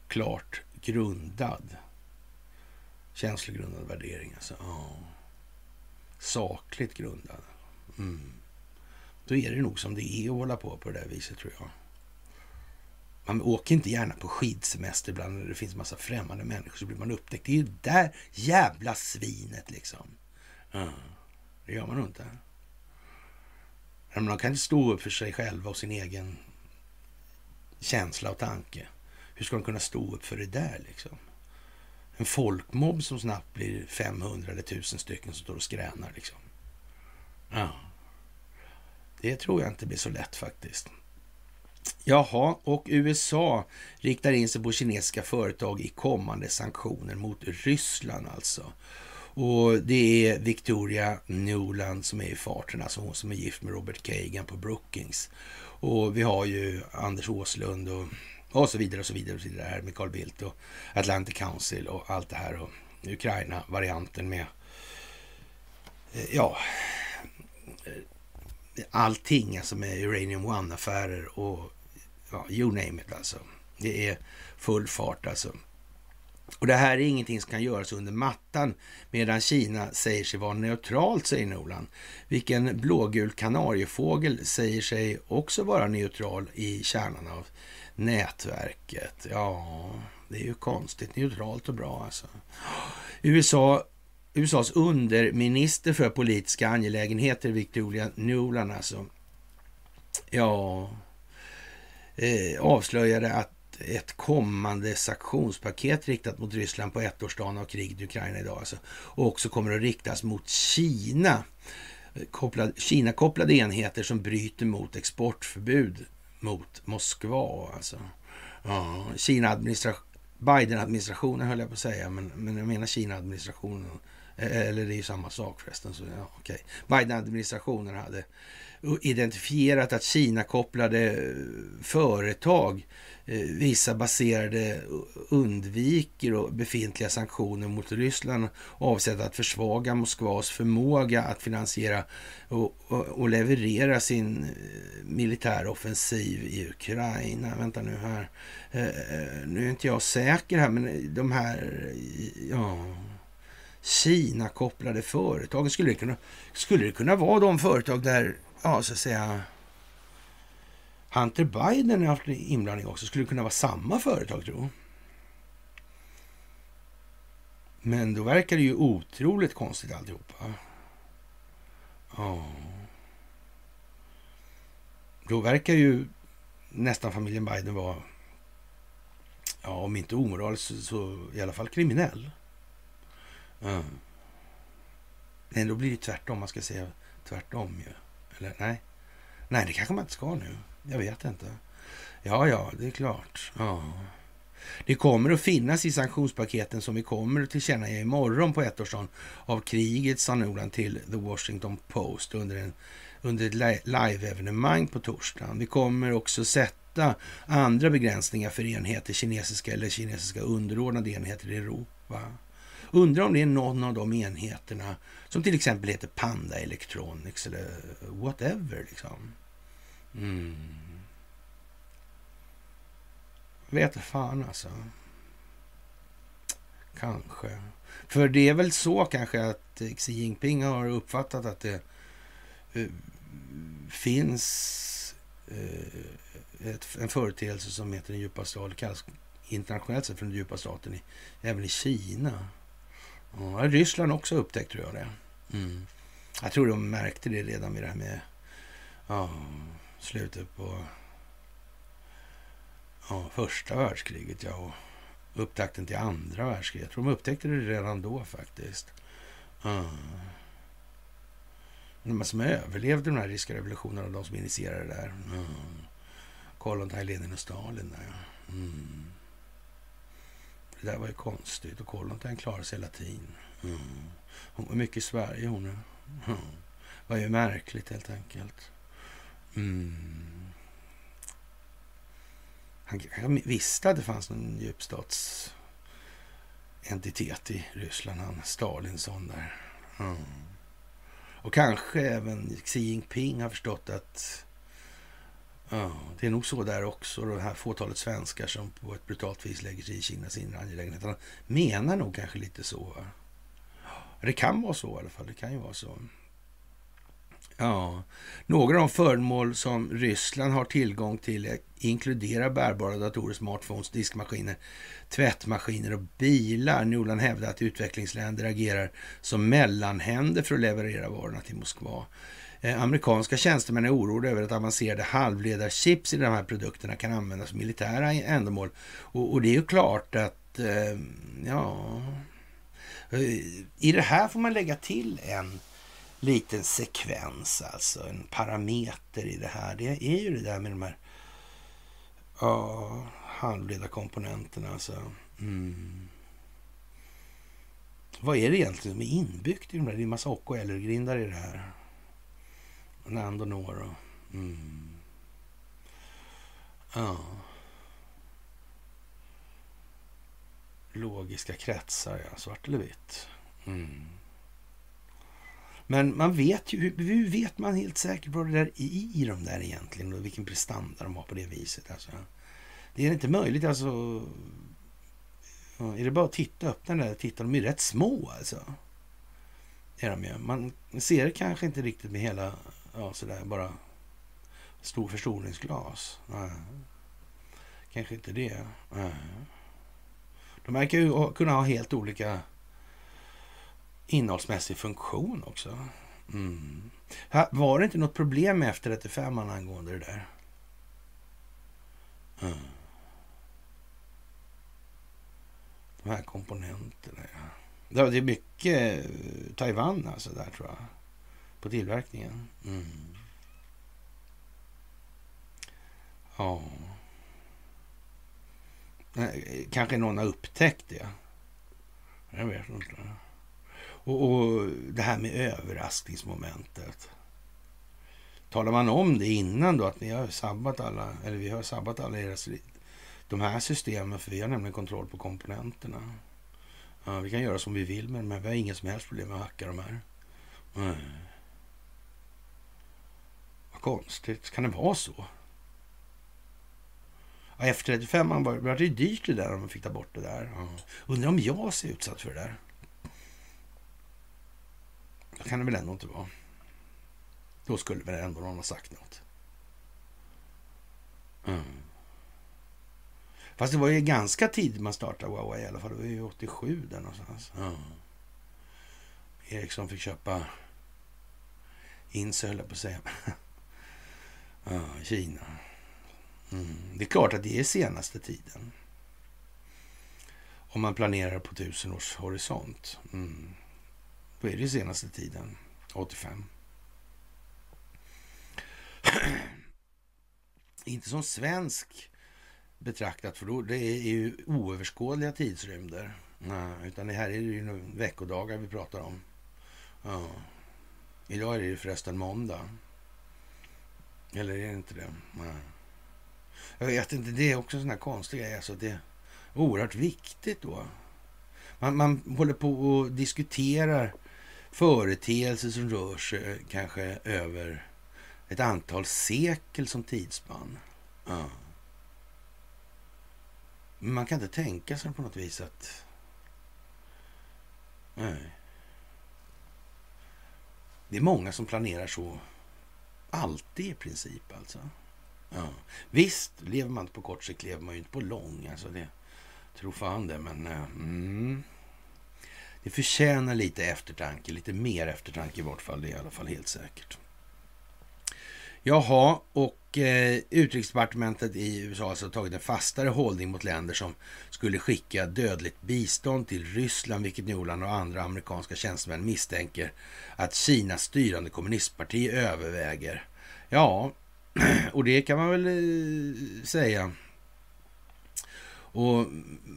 klart grundad känslogrundad värdering. Alltså, ja. Sakligt grundad. Mm. Då är det nog som det är att hålla på på det där viset tror jag. Man åker inte gärna på skidsemester ibland när det finns massa främmande människor så blir man upptäckt. Det är ju där jävla svinet liksom. Ja, det gör man nog inte. Man kan inte stå upp för sig själva och sin egen känsla och tanke. Hur ska de kunna stå upp för det där liksom? En folkmobb som snabbt blir 500 eller 1000 stycken som står och skränar liksom. Ja. Det tror jag inte blir så lätt faktiskt. Jaha, och USA riktar in sig på kinesiska företag i kommande sanktioner mot Ryssland alltså. Och det är Victoria Nuland som är i farten, alltså hon som är gift med Robert Kagan på Brookings. Och vi har ju Anders Åslund och, och så vidare och så vidare och så vidare här med Carl Bildt och Atlantic Council och allt det här och Ukraina-varianten med eh, ja, eh, allting alltså med Uranium One-affärer och ja, you name it alltså. Det är full fart alltså. Och det här är ingenting som kan göras under mattan medan Kina säger sig vara neutralt, säger Nolan. Vilken blågul kanariefågel säger sig också vara neutral i kärnan av nätverket. Ja, det är ju konstigt. Neutralt och bra alltså. USA USAs underminister för politiska angelägenheter, Victoria Nuland alltså. Ja, eh, avslöjade att ett kommande sanktionspaket riktat mot Ryssland på ettårsdagen av kriget i Ukraina idag alltså, och också kommer att riktas mot Kina. Eh, kopplad, Kina-kopplade enheter som bryter mot exportförbud mot Moskva. Alltså. Ja, Kina Biden-administrationen höll jag på att säga, men, men jag menar Kina-administrationen. Eh, eller det är ju samma sak förresten. Så, ja, okay. Biden-administrationen hade identifierat att Kina-kopplade eh, företag Eh, Eh, vissa baserade undviker och befintliga sanktioner mot Ryssland avsedda att försvaga Moskvas förmåga att finansiera och, och, och leverera sin eh, militära offensiv i Ukraina. Vänta nu här. Eh, eh, nu är inte jag säker här, men de här ja, Kina-kopplade företagen, skulle det, kunna, skulle det kunna vara de företag där, ja, så att säga, Hunter Biden har haft inblandning också. Skulle det kunna vara samma företag, tro? Men då verkar det ju otroligt konstigt alltihopa. Ja. Då verkar ju nästan familjen Biden vara, ja om inte omoralisk så, så i alla fall kriminell. Ja. Men då blir det tvärtom, man ska säga tvärtom ju. Eller nej, nej det kanske man inte ska nu. Jag vet inte. Ja, ja, det är klart. Ja. Det kommer att finnas i sanktionspaketen som vi kommer att tillkännage imorgon på ettårsdagen av kriget, sa Nolan till The Washington Post under, en, under ett live-evenemang på torsdagen. Vi kommer också sätta sätta andra begränsningar för enheter, kinesiska eller kinesiska underordnade enheter i Europa. Undrar om det är någon av de enheterna som till exempel heter Panda Electronics eller whatever. Liksom. Mm. Vet fan alltså. Kanske. För det är väl så kanske att Xi Jinping har uppfattat att det uh, finns uh, ett, en företeelse som heter den djupa staten, kallas internationellt sett för den djupa staten, i, även i Kina. Ja, Ryssland också upptäckt tror jag det. Mm. Jag tror de märkte det redan vid det här med ja, slutet på ja, första världskriget. Ja, och upptakten till andra världskriget. Jag tror de upptäckte det redan då faktiskt. Mm. De som överlevde den här ryska revolutionen och de som initierade det där. Mm. Kollontaj, Lenin och Stalin där. Mm. Det där var ju konstigt och Kollontaj klarade sig latin. Mm. Hon var mycket i Sverige hon. Mm. Det var ju märkligt helt enkelt. Mm. Han, kanske visste att det fanns någon djupstatsentitet i Ryssland, han Stalinsson där. Mm. Och kanske även Xi Jinping har förstått att ja, det är nog så där också. Det här fåtalet svenskar som på ett brutalt vis lägger sig i Kinas inre angelägenheter. Han menar nog kanske lite så. Det kan vara så i alla fall. Det kan ju vara så. Ja, några av de föremål som Ryssland har tillgång till inkluderar bärbara datorer, smartphones, diskmaskiner, tvättmaskiner och bilar. Nuland hävdar att utvecklingsländer agerar som mellanhänder för att leverera varorna till Moskva. Eh, amerikanska tjänstemän är oroade över att avancerade halvledarchips i de här produkterna kan användas för militära ändamål. Och, och det är ju klart att, eh, ja... Eh, I det här får man lägga till en liten sekvens, alltså en parameter i det här. Det är ju det där med de här ja, halvledarkomponenterna. Alltså. Mm. Vad är det egentligen som är inbyggt i de där? Det är en massa OKL-grindar i det här. Nando Noro. Mm. Ja. Logiska kretsar, ja. Svart eller vitt. Mm. Men man vet ju, hur vet man helt säkert vad det där är i de där egentligen och vilken prestanda de har på det viset? Alltså, det är inte möjligt alltså. Är det bara att titta, upp den där titta, de är rätt små alltså. Är de ju. Man ser det kanske inte riktigt med hela, ja sådär bara stor förstoringsglas. Nej. Kanske inte det. Nej. De verkar ju kunna ha helt olika innehållsmässig funktion också. Mm. Var det inte något problem med F35 angående det där? Mm. De här komponenterna, ja. Det är mycket eh, Taiwan alltså där tror jag. På tillverkningen. Mm. Ja. Kanske någon har upptäckt det. Jag vet inte. Och, och det här med överraskningsmomentet. Talar man om det innan då att ni har sabbat alla, eller vi har sabbat alla era, de här systemen, för vi har nämligen kontroll på komponenterna. Ja, vi kan göra som vi vill med men vi har inga som helst problem med att hacka de här. Mm. Vad konstigt, kan det vara så? Ja, F35 var, var det dyrt det där om man fick ta bort det där. Ja. Undrar om jag ser utsatt för det där. Det kan det väl ändå inte vara. Då skulle väl ändå någon ha sagt något. Mm. Fast det var ju ganska tidigt man startade Huawei i alla fall. Det var ju 87 där någonstans. Mm. Ericsson fick köpa in sig, höll jag på att säga. ja, Kina. Mm. Det är klart att det är senaste tiden. Om man planerar på tusen års horisont. Mm. Då är det senaste tiden, 85. Inte som svensk betraktat, för då det är ju oöverskådliga tidsrymder. Nej, utan det här är det ju veckodagar vi pratar om. Ja. Idag är det ju förresten måndag. Eller är det inte det? Nej. Jag vet inte, det är också en sån här konstig grej. Alltså det är oerhört viktigt då. Man, man håller på och diskuterar företeelser som rör sig kanske över ett antal sekel som tidsspann. Ja. Men man kan inte tänka sig på något vis att... Nej. Det är många som planerar så alltid i princip alltså. Ja. Visst, lever man inte på kort sikt lever man ju inte på lång. Alltså det, tror fan det, men... eh, Mm, det förtjänar lite eftertanke, lite mer eftertanke i vart fall. Det är i alla fall helt säkert. Jaha, och eh, utrikesdepartementet i USA har alltså tagit en fastare hållning mot länder som skulle skicka dödligt bistånd till Ryssland, vilket Newland och andra amerikanska tjänstemän misstänker att Kinas styrande kommunistparti överväger. Ja, och det kan man väl eh, säga. Och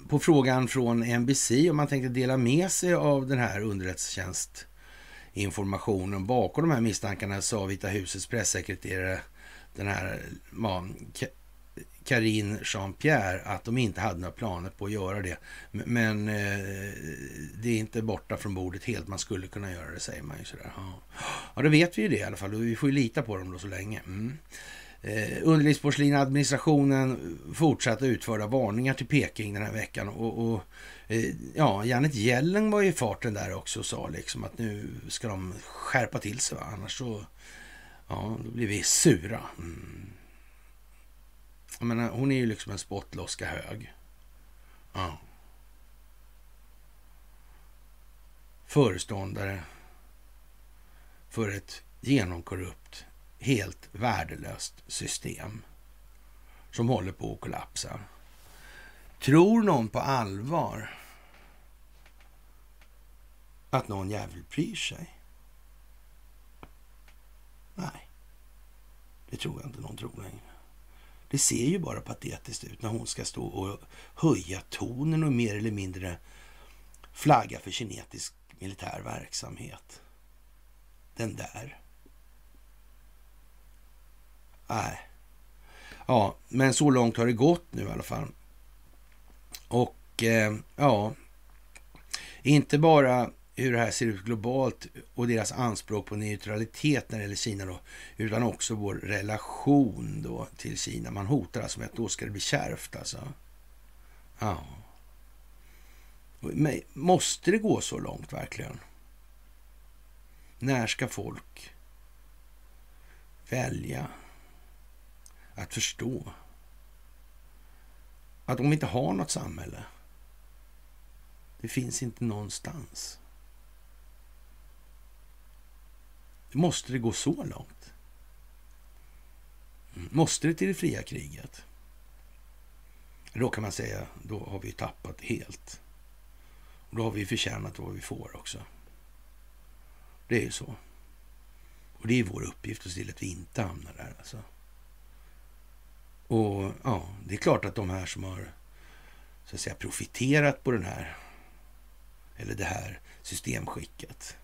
på frågan från NBC om man tänkte dela med sig av den här underrättelsetjänstinformationen bakom de här misstankarna sa Vita husets pressekreterare den här man, Karin Jean-Pierre att de inte hade några planer på att göra det. Men eh, det är inte borta från bordet helt. Man skulle kunna göra det, säger man ju sådär. Ja, ja då vet vi ju det i alla fall. Och vi får ju lita på dem då så länge. Mm. Eh, Underlivsporslinadministrationen fortsatte utföra varningar till Peking den här veckan. Och, och eh, ja, Janet Yellen var ju i farten där också och sa liksom att nu ska de skärpa till sig. Va? Annars så ja, då blir vi sura. Mm. Jag menar, hon är ju liksom en spottloska hög. Ja. Föreståndare för ett genomkorrupt, helt värdelöst system som håller på att kollapsa. Tror någon på allvar att någon jävel bryr sig? Nej, det tror jag inte någon tror längre. Det ser ju bara patetiskt ut när hon ska stå och höja tonen och mer eller mindre flagga för kinetisk militär verksamhet. Den där. Nej. Ja, men så långt har det gått nu i alla fall. Och eh, ja, inte bara hur det här ser ut globalt och deras anspråk på neutralitet när det gäller Kina då, utan också vår relation då till Kina. Man hotar alltså med att då ska det bli kärvt alltså. Ja. Men måste det gå så långt verkligen? När ska folk välja att förstå att om vi inte har något samhälle. Det finns inte någonstans. Måste det gå så långt? Måste det till det fria kriget? Då kan man säga, då har vi tappat helt. Och då har vi förtjänat vad vi får också. Det är ju så. Och det är vår uppgift att se till att vi inte hamnar där. Alltså. Och ja, det är klart att de här som har så att säga profiterat på den här eller det här systemskicket.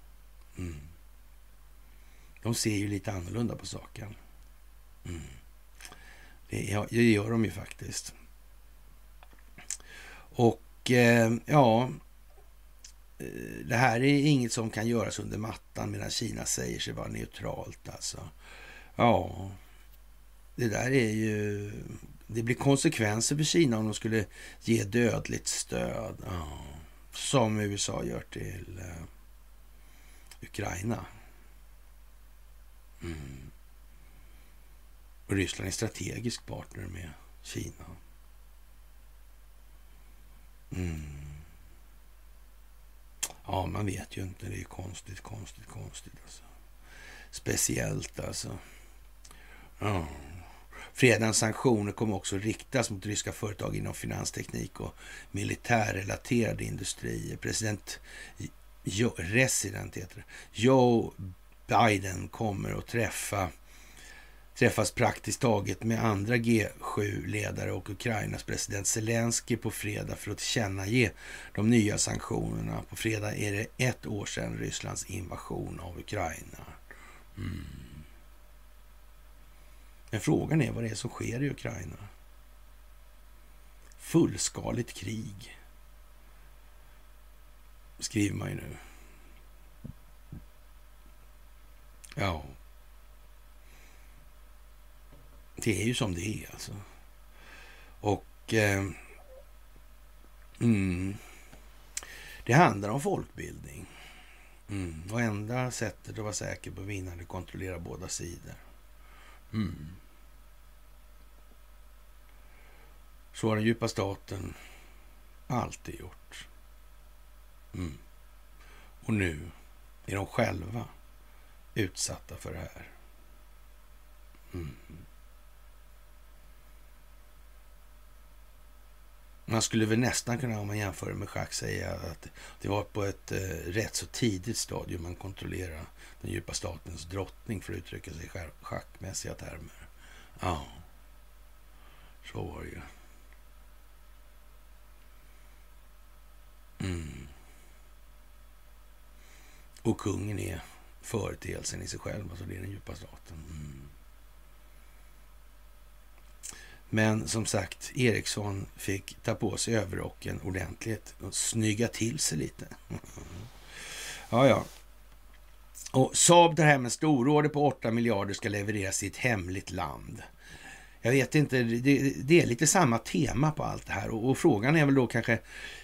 Mm. De ser ju lite annorlunda på saken. Mm. Det, det gör de ju faktiskt. Och eh, ja, eh, det här är inget som kan göras under mattan medan Kina säger sig vara neutralt. Alltså. Ja, det där är ju... Det blir konsekvenser för Kina om de skulle ge dödligt stöd. Ja, som USA gör till eh, Ukraina. Mm. Och Ryssland är strategisk partner med Kina. Mm. Ja, man vet ju inte. Det är konstigt, konstigt, konstigt. Alltså. Speciellt alltså. Ja. Fredagens sanktioner kommer också riktas mot ryska företag inom finansteknik och militärrelaterade industrier. President jo, resident heter det. Joe Biden kommer att träffa träffas praktiskt taget med andra G7-ledare och Ukrainas president Zelensky på fredag för att tillkännage de nya sanktionerna. På fredag är det ett år sedan Rysslands invasion av Ukraina. Mm. Men frågan är vad det är som sker i Ukraina. fullskaligt krig. Skriver man ju nu. Ja. Det är ju som det är alltså. Och eh, mm, det handlar om folkbildning. Mm. Och enda sättet att vara säker på vinnande är att kontrollera båda sidor. Mm. Så har den djupa staten alltid gjort. Mm. Och nu är de själva utsatta för det här. Mm. Man skulle väl nästan kunna, om man jämför med schack, säga att det var på ett eh, rätt så tidigt stadium man kontrollerade den djupa statens drottning, för att uttrycka sig i schackmässiga termer. Ja, så var det ju. Mm. Och kungen är företeelsen i sig själv, alltså det är den djupa staten. Mm. Men som sagt, Eriksson fick ta på sig överrocken ordentligt och snygga till sig lite. ja, ja. Och Saab det här med stororder på 8 miljarder ska levereras i ett hemligt land. Jag vet inte, det, det, är lite samma tema på allt det här och, och, frågan är väl då kanske,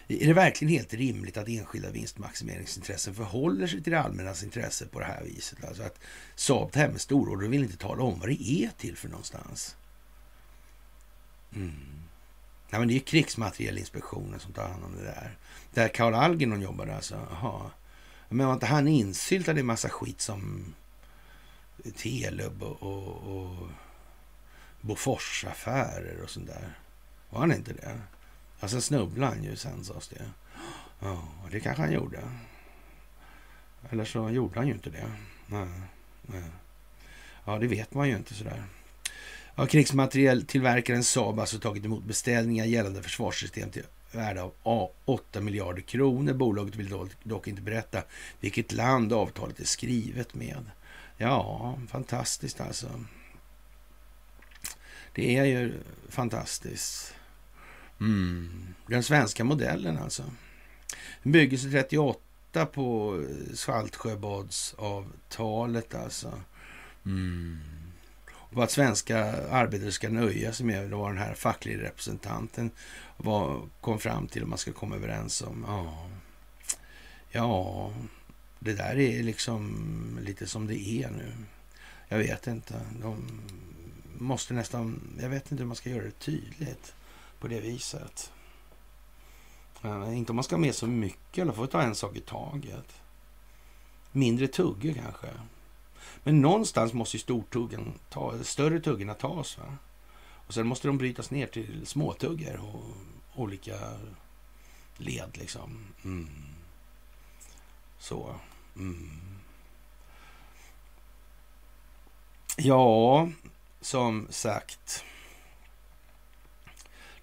är det verkligen helt rimligt att enskilda vinstmaximeringsintressen förhåller sig till det allmännas intresse på det här viset? Alltså att Saab det här med stororder vill inte tala om vad det är till för någonstans. Mm. Ja, men det är krigsmaterielinspektionen som tar hand om det där. Där Karl Algernon jobbade alltså. Aha. Men var inte han insyltad i massa skit som Telub och, och, och Boforsaffärer och sånt där? Var han inte det? Ja, sen snubblade han ju sen sades det. Ja, det kanske han gjorde. Eller så gjorde han ju inte det. Nej, nej. Ja, det vet man ju inte sådär. Har krigsmaterieltillverkaren Saab alltså tagit emot beställningar gällande försvarssystem till värde av 8 miljarder kronor. Bolaget vill dock inte berätta vilket land avtalet är skrivet med. Ja, fantastiskt alltså. Det är ju fantastiskt. Mm. Den svenska modellen alltså. Den 38 på Saltsjöbadsavtalet alltså. Mm. Och att svenska arbetare ska nöja sig med vad den här fackliga representanten var, kom fram till och man ska komma överens om. Ja, ja, det där är liksom lite som det är nu. Jag vet inte. De måste nästan, jag vet inte hur man ska göra det tydligt på det viset. inte om man ska ha med så mycket, eller får ta en sak i taget. Mindre tuggor kanske. Men någonstans måste ju stortuggen ta, större tuggorna tas. Va? Och sen måste de brytas ner till småtuggor och olika led liksom. Mm. Så. Mm. Ja, som sagt.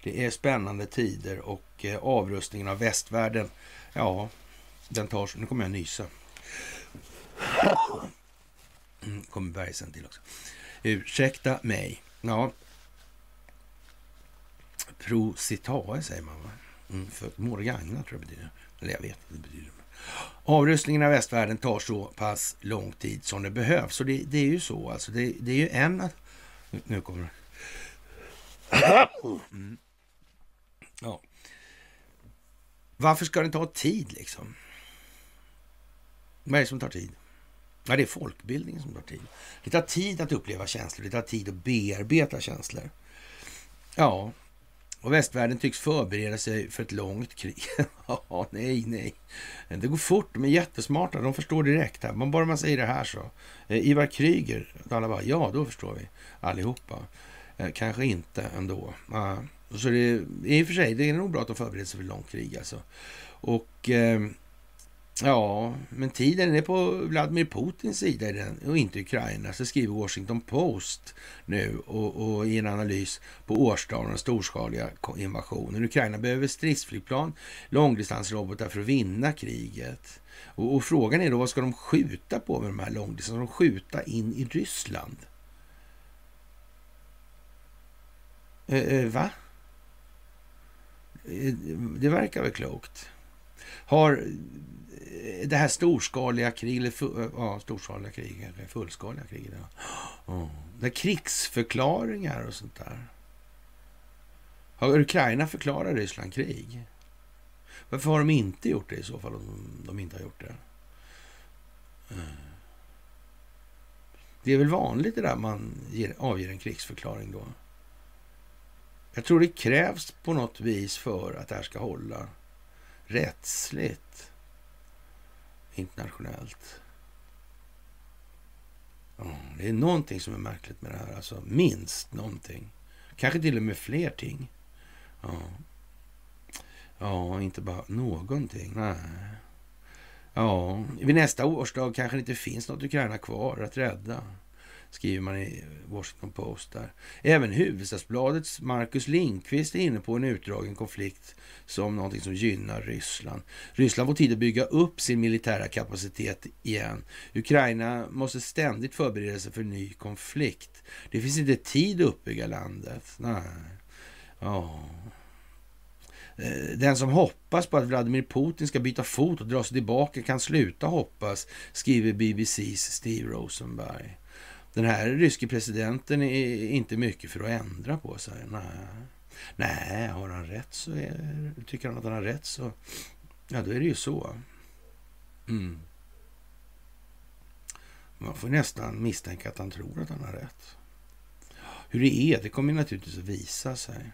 Det är spännande tider och eh, avrustningen av västvärlden, ja, den tar... Nu kommer jag nysa. Mm, kommer Bergsen till också. Ursäkta mig. Ja. Prositae säger man va? Mm, för Morgagna tror jag det betyder. Eller jag vet inte. betyder. Avrustningen av västvärlden tar så pass lång tid som det behövs. Och det, det är ju så alltså. Det, det är ju en... Nu kommer det. Mm. Ja. Varför ska det ta tid liksom? Vad är det som tar tid? Ja, det är folkbildningen som tar tid. Det tar tid att uppleva känslor, det tar tid att bearbeta känslor. Ja, och västvärlden tycks förbereda sig för ett långt krig. ja, nej, nej. Det går fort, de är jättesmarta, de förstår direkt. här. Man bara man säger det här så. Eh, Ivar Kryger, alla bara, ja, då förstår vi allihopa. Eh, kanske inte ändå. Ah, så det, i och för sig, det är nog bra att de förbereder sig för ett långt krig alltså. Och eh, Ja, men tiden är på Vladimir Putins sida och inte Ukraina. Så skriver Washington Post nu och, och i en analys på årsdagen av storskaliga invasionen. Ukraina behöver stridsflygplan, långdistansrobotar för att vinna kriget. Och, och, frågan är då vad ska de skjuta på med de här långdistansrobotarna? Ska de skjuta in i Ryssland? Eh, eh, va? Eh, Det verkar väl klokt. Har det här storskaliga kriget, ja, storskaliga kriget, fullskaliga kriget, ja. Ja. Det krigsförklaringar och sånt där. Har Ukraina förklarat Ryssland krig? Varför har de inte gjort det i så fall, om de inte har gjort det? Det är väl vanligt det där man ger, avger en krigsförklaring då? Jag tror det krävs på något vis för att det här ska hålla rättsligt internationellt. Ja, det är någonting som är märkligt med det här. Alltså minst någonting. Kanske till och med fler ting. Ja, ja inte bara någonting. Nej. Ja, vid nästa årsdag kanske det inte finns något Ukraina kvar att rädda. Skriver man i Washington Post där. Även Hufvudstadsbladets Marcus Lindqvist är inne på en utdragen konflikt som någonting som gynnar Ryssland. Ryssland får tid att bygga upp sin militära kapacitet igen. Ukraina måste ständigt förbereda sig för en ny konflikt. Det finns inte tid att uppbygga landet. Nej. Oh. Den som hoppas på att Vladimir Putin ska byta fot och dra sig tillbaka kan sluta hoppas, skriver BBCs Steve Rosenberg. Den här ryske presidenten är inte mycket för att ändra på sig. Nej, Nej har han rätt så är, tycker han att han har rätt så, ja då är det ju så. Mm. Man får nästan misstänka att han tror att han har rätt. Hur det är, det kommer naturligtvis att visa sig.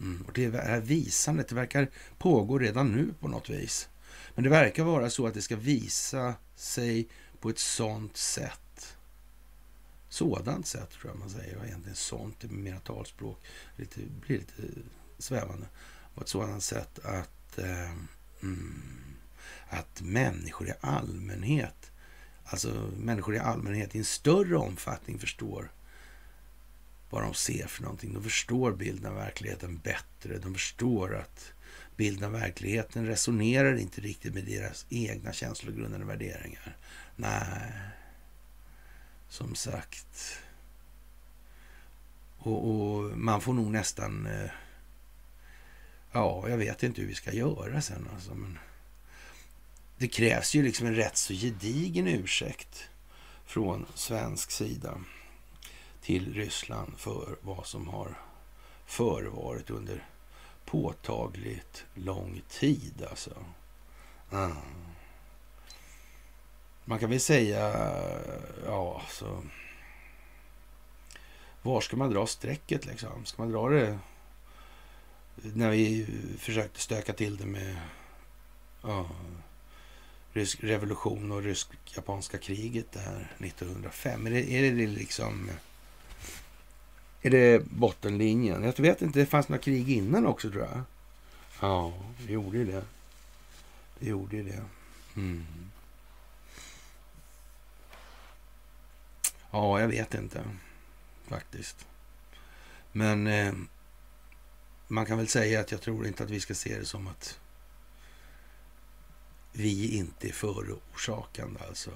Mm. Och det här visandet, det verkar pågå redan nu på något vis. Men det verkar vara så att det ska visa sig på ett sånt sätt. Sådant sätt tror jag man säger. Och egentligen sånt, det mera talspråk. Lite, blir lite svävande. På ett sådant sätt att, eh, mm, att människor i allmänhet, alltså människor i allmänhet i en större omfattning förstår vad de ser för någonting. De förstår bilden av verkligheten bättre. De förstår att bilden av verkligheten resonerar inte riktigt med deras egna känslogrundande värderingar. Nej, som sagt. Och, och man får nog nästan... Eh, ja, jag vet inte hur vi ska göra sen alltså, men det krävs ju liksom en rätt så gedigen ursäkt från svensk sida till Ryssland för vad som har förevarit under påtagligt lång tid. Alltså. Mm. Man kan väl säga, ja, så... Var ska man dra strecket liksom? Ska man dra det när vi försökte stöka till det med ja, rysk revolution och rysk-japanska kriget där 1905? Är det, är det liksom... Är det bottenlinjen? Jag vet inte, det fanns några krig innan också tror jag. Ja, det gjorde ju det. Det gjorde ju det. Mm. Ja, jag vet inte faktiskt. Men eh, man kan väl säga att jag tror inte att vi ska se det som att vi inte är förorsakande alltså.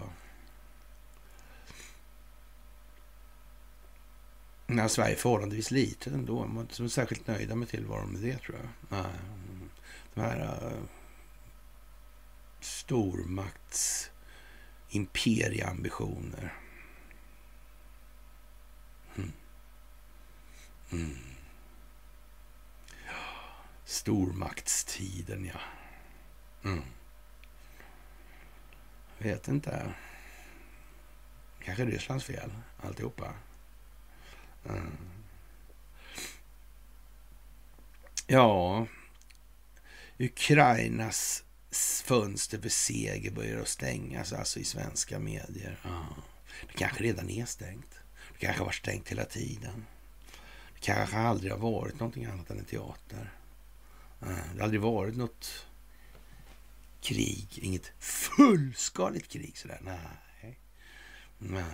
Nej, Sverige är förhållandevis litet ändå. Man är inte så särskilt nöjda med tillvaron med det tror jag. Nej. De här uh, stormakts imperieambitioner. Mm. Stormaktstiden, ja. Mm. Vet inte. Kanske Rysslands fel, alltihopa. Mm. Ja, Ukrainas fönster för seger börjar att stängas alltså i svenska medier. Ja. Det kanske redan är stängt. Det kanske har varit stängt hela tiden. Det kanske aldrig har varit någonting annat än en teater. Eh, det har aldrig varit något krig, inget fullskaligt krig sådär. Nej. Nej.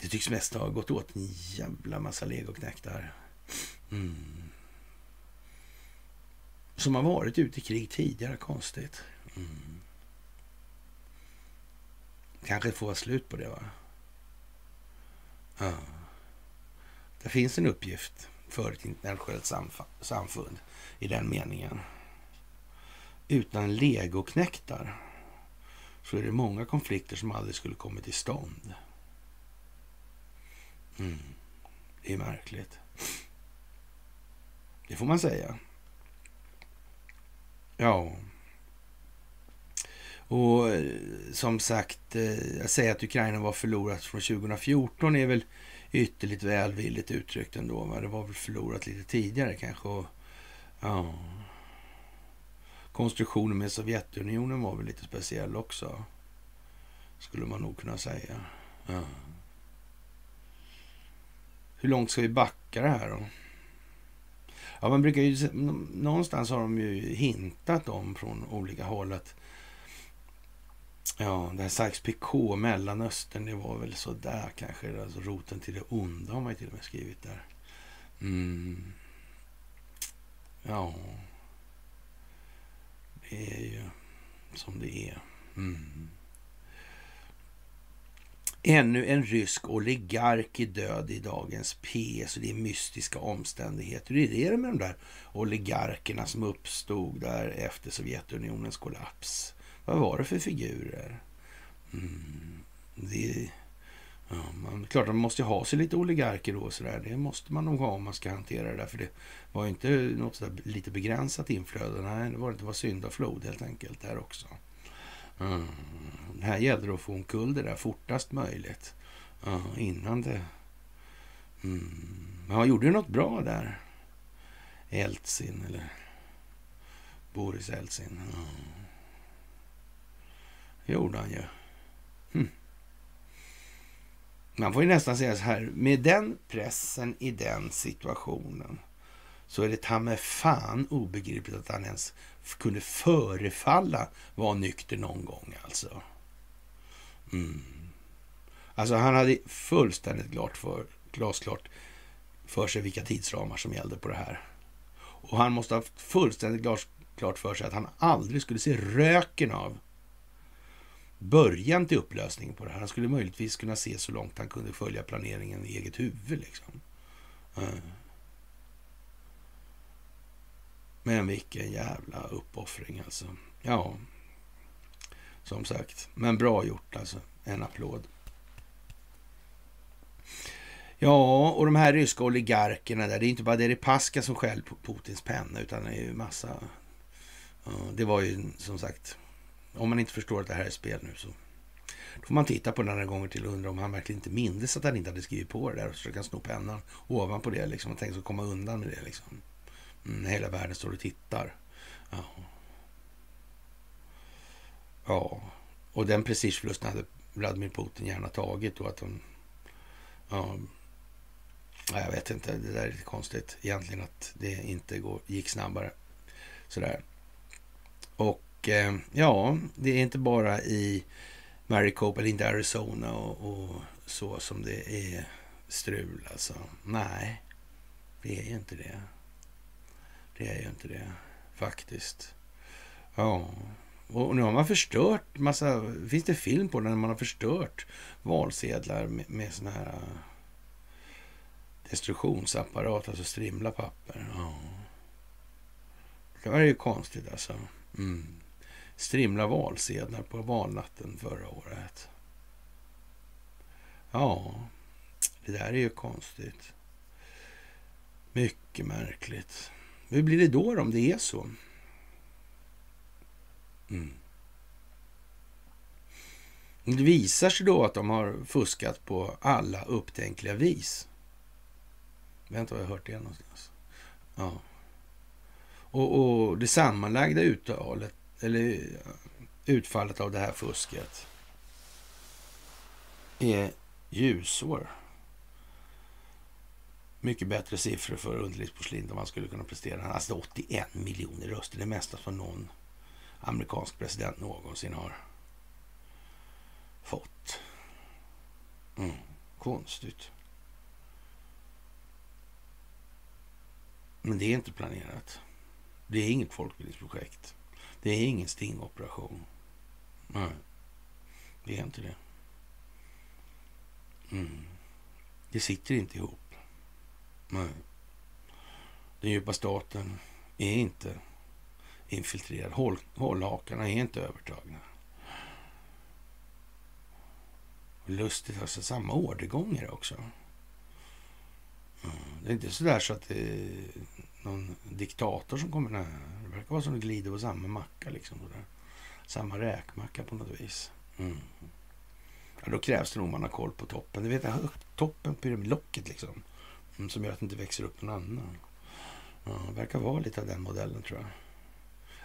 Det tycks mest ha gått åt en jävla massa legoknektar. Mm. Som har varit ute i krig tidigare, konstigt. Mm. Kanske får vara slut på det, va? Ja. Det finns en uppgift för ett internationellt samfund i den meningen. Utan legoknäktar så är det många konflikter som aldrig skulle kommit till stånd. Mm. Det är märkligt. Det får man säga. Ja. Och eh, som sagt, eh, att säga att Ukraina var förlorat från 2014 är väl ytterligt välvilligt uttryckt ändå. Va? Det var väl förlorat lite tidigare kanske. Och, ja. Konstruktionen med Sovjetunionen var väl lite speciell också. Skulle man nog kunna säga. Ja. Hur långt ska vi backa det här då? Ja, man brukar ju, någonstans har de ju hintat om från olika håll att Ja, det här Sykes-Picot, Mellanöstern, det var väl så där kanske. Alltså roten till det onda har man ju till och med skrivit där. Mm. Ja, det är ju som det är. Mm. Ännu en rysk oligark är död i dagens PS och det är mystiska omständigheter. Hur är det med de där oligarkerna som uppstod där efter Sovjetunionens kollaps. Vad var det för figurer? Mm, det, ja, man, klart man måste ha sig lite oligarker då. Så där. Det måste man nog ha om man ska hantera det där. För det var inte något sådär lite begränsat inflöde. Nej, det var inte var syndaflod helt enkelt där också. Mm. Här gällde det att få omkull det där fortast möjligt. Ja, innan det... Mm. han gjorde ju något bra där. Eltsin eller Boris Eltsin. Mm gjorde han ju. Hm. Man får ju nästan säga så här, med den pressen i den situationen så är det ta med fan obegripligt att han ens kunde förefalla vara nykter någon gång alltså. Mm. Alltså han hade fullständigt klart för, glasklart för sig vilka tidsramar som gällde på det här. Och han måste ha fullständigt glasklart för sig att han aldrig skulle se röken av början till upplösningen på det här. Han skulle möjligtvis kunna se så långt han kunde följa planeringen i eget huvud. Liksom. Eh. Men vilken jävla uppoffring alltså. Ja, som sagt. Men bra gjort alltså. En applåd. Ja, och de här ryska oligarkerna där. Det är inte bara Deripaska som skäl på Putins penna, utan det är ju massa... Det var ju som sagt, om man inte förstår att det här är spel nu så då får man titta på den några gånger till och undra om han verkligen inte mindes att han inte hade skrivit på det där och försöka sno pennan ovanpå det liksom och tänka sig komma undan med det liksom. Mm, hela världen står och tittar. Ja. ja. Och den prestigeförlusten hade Vladimir Putin gärna tagit då att de... Ja, jag vet inte, det där är lite konstigt egentligen att det inte går, gick snabbare. Sådär. Och eh, ja, det är inte bara i Maricopa eller inte Arizona och, och, så som det är strul alltså. Nej, det är ju inte det. Det är ju inte det, faktiskt. Ja, och nu har man förstört massa... Finns det film på när man har förstört valsedlar med, med sån här eh, destruktionsapparat, alltså strimla papper. Ja. Det var ju konstigt alltså. Mm. Strimla valsedlar på valnatten förra året. Ja, det där är ju konstigt. Mycket märkligt. Hur blir det då om det är så? Mm. Det visar sig då att de har fuskat på alla upptänkliga vis. Vänta, har jag hört det någonstans? Ja. Och, och det sammanlagda uttalet, eller eh, utfallet av det här fusket är ljusår mycket bättre siffror för underlivsporslin än man skulle kunna prestera. Alltså 81 miljoner röster, det mesta som någon amerikansk president någonsin har fått. Mm, konstigt. Men det är inte planerat. Det är inget folkbildningsprojekt. Det är ingen stingoperation. Nej, det är inte det. Mm. Det sitter inte ihop. Nej. Den djupa staten är inte infiltrerad. Håll, hållhakarna är inte övertagna. Lustigt, alltså samma ordergångar också. Mm. Det är inte så där så att det är någon diktator som kommer nära. Det verkar vara som att glider på samma macka. Liksom, sådär. Samma räkmacka på något vis. Mm. Ja, då krävs det nog man har koll på toppen. Du vet, toppen, pyramidlocket liksom. Mm, som gör att det inte växer upp någon annan. Ja, det verkar vara lite av den modellen tror jag.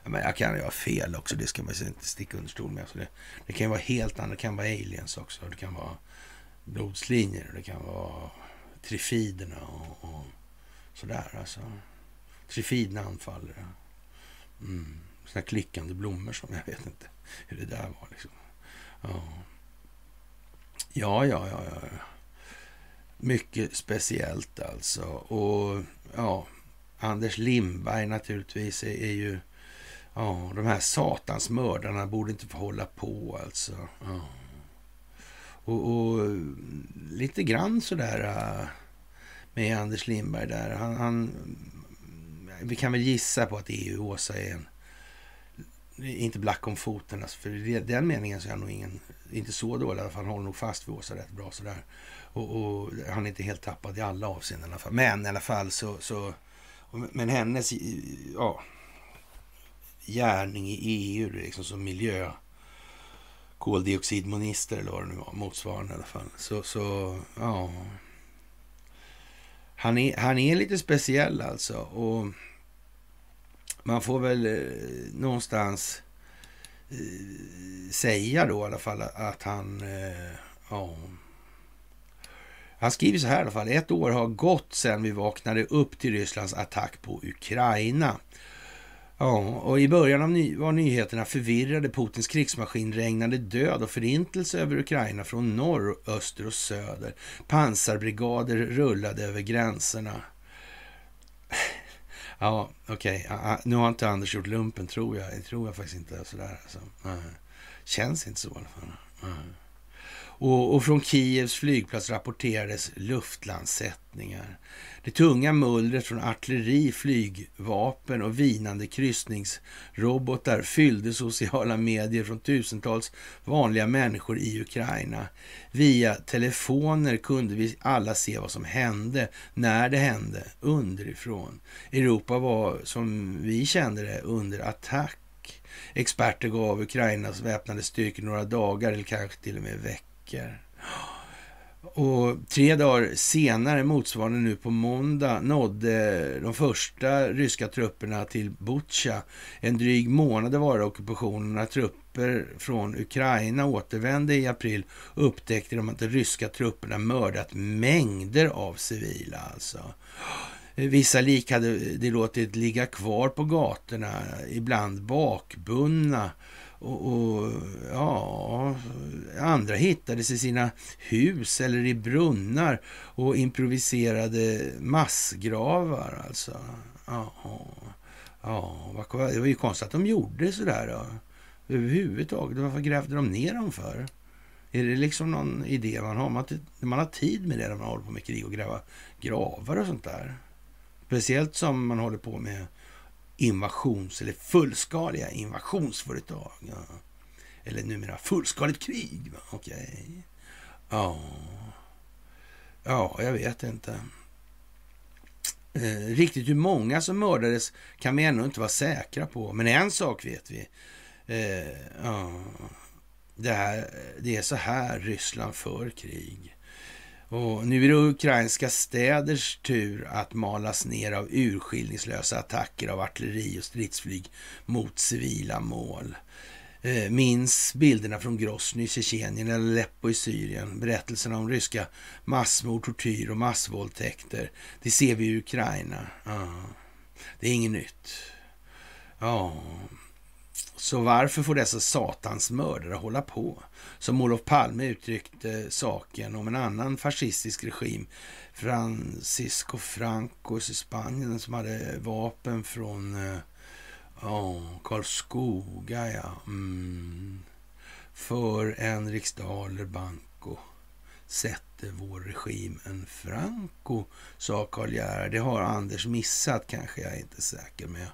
Ja, men jag kan ju ha fel också, det ska man inte sticka under stol med. Alltså det, det kan vara helt andra, det kan vara aliens också. Det kan vara blodslinjer, det kan vara trifiderna och, och sådär. Alltså. Trifiderna anfaller. Mm. Sådana klickande blommor som jag vet inte hur det där var. Liksom. Ja. ja, ja, ja, ja. Mycket speciellt alltså. Och ja, Anders Lindberg naturligtvis är, är ju... Ja, de här satans mördarna borde inte få hålla på alltså. Ja. Och, och, lite grann sådär äh, med Anders Lindberg där. Han, han, vi kan väl gissa på att EU Åsa är en inte black om foten. Alltså, för i den meningen så är han nog ingen, inte så dålig i alla fall. Han håller nog fast vid Åsa rätt bra sådär. Och, och, han är inte helt tappad i alla avseenden i alla fall. Men i alla fall så... så men hennes ja, gärning i EU liksom som miljö koldioxidminister eller vad det nu var, motsvarande i alla fall. Så, så ja. Han är, han är lite speciell alltså. Och man får väl eh, någonstans eh, säga då i alla fall att han, eh, ja. Han skriver så här i alla fall. Ett år har gått sedan vi vaknade upp till Rysslands attack på Ukraina. Ja, och i början av ny var nyheterna förvirrade. Putins krigsmaskin regnade död och förintelse över Ukraina från norr, öster och söder. Pansarbrigader rullade över gränserna. Ja, okej. Okay. Nu har inte Anders gjort lumpen, tror jag. Det tror jag faktiskt inte. Sådär, alltså. Känns inte så i alla fall. Och, och, från Kievs flygplats rapporterades luftlandsättningar. Det tunga mullret från artilleri, flygvapen och vinande kryssningsrobotar fyllde sociala medier från tusentals vanliga människor i Ukraina. Via telefoner kunde vi alla se vad som hände, när det hände, underifrån. Europa var, som vi kände det, under attack. Experter gav Ukrainas väpnade styrkor några dagar eller kanske till och med veckor. Och tre dagar senare, motsvarande nu på måndag, nådde de första ryska trupperna till Butja. En dryg månad var ockupationen. När trupper från Ukraina återvände i april upptäckte de att de ryska trupperna mördat mängder av civila. Alltså. Vissa lik hade de låtit ligga kvar på gatorna, ibland bakbundna och, och, ja, andra hittades i sina hus eller i brunnar och improviserade massgravar. Alltså. Ja, ja, det var ju konstigt att de gjorde sådär där. överhuvudtaget. Varför grävde de ner dem för? Är det liksom någon idé man har? Man, man har tid med det när man håller på med krig och gräva gravar och sånt där. Speciellt som man håller på med invasions eller fullskaliga invasionsföretag. Ja. Eller numera fullskaligt krig. Okej. Okay. Ja. ja, jag vet inte. Eh, riktigt hur många som mördades kan vi ännu inte vara säkra på. Men en sak vet vi. Eh, ja. det, här, det är så här Ryssland för krig. Och nu är det ukrainska städers tur att malas ner av urskillningslösa attacker av artilleri och stridsflyg mot civila mål. Eh, minns bilderna från Grosny i Tjetjenien eller Aleppo i Syrien. Berättelserna om ryska massmord, tortyr och massvåldtäkter. Det ser vi i Ukraina. Det är inget nytt. Ja, så varför får dessa satans mördare hålla på? Som Olof Palme uttryckte saken om en annan fascistisk regim, Francisco Francos i Spanien, som hade vapen från oh, Karlskoga, ja. Mm. För en riksdaler banco. sätter vår regim en Franco, sa Karl Gerhard. Det har Anders missat kanske, jag är inte säker. Men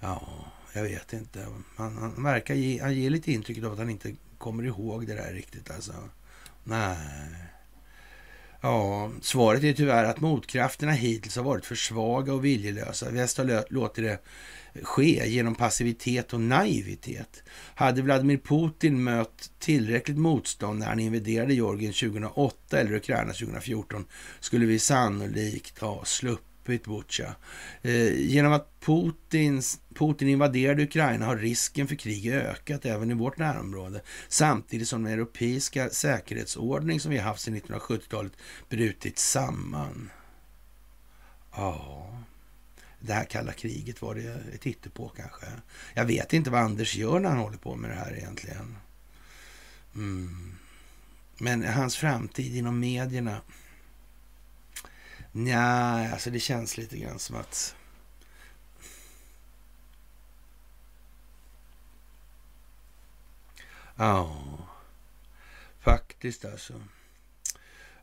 ja, jag vet inte. Han, han verkar ge, han ger lite intrycket av att han inte kommer ihåg det där riktigt. Alltså. Nej. Ja, svaret är tyvärr att motkrafterna hittills har varit för svaga och viljelösa. Väst har låtit det ske genom passivitet och naivitet. Hade Vladimir Putin mött tillräckligt motstånd när han invaderade Georgien 2008 eller Ukraina 2014 skulle vi sannolikt ha sluppit Butja. Eh, genom att Putins, Putin invaderade Ukraina har risken för krig ökat även i vårt närområde samtidigt som den europeiska säkerhetsordning som vi haft sedan 1970-talet brutit samman. Ja, det här kalla kriget var det ett hittepå kanske. Jag vet inte vad Anders gör när han håller på med det här egentligen. Mm. Men hans framtid inom medierna Nej, alltså det känns lite grann som att... Ja, faktiskt alltså.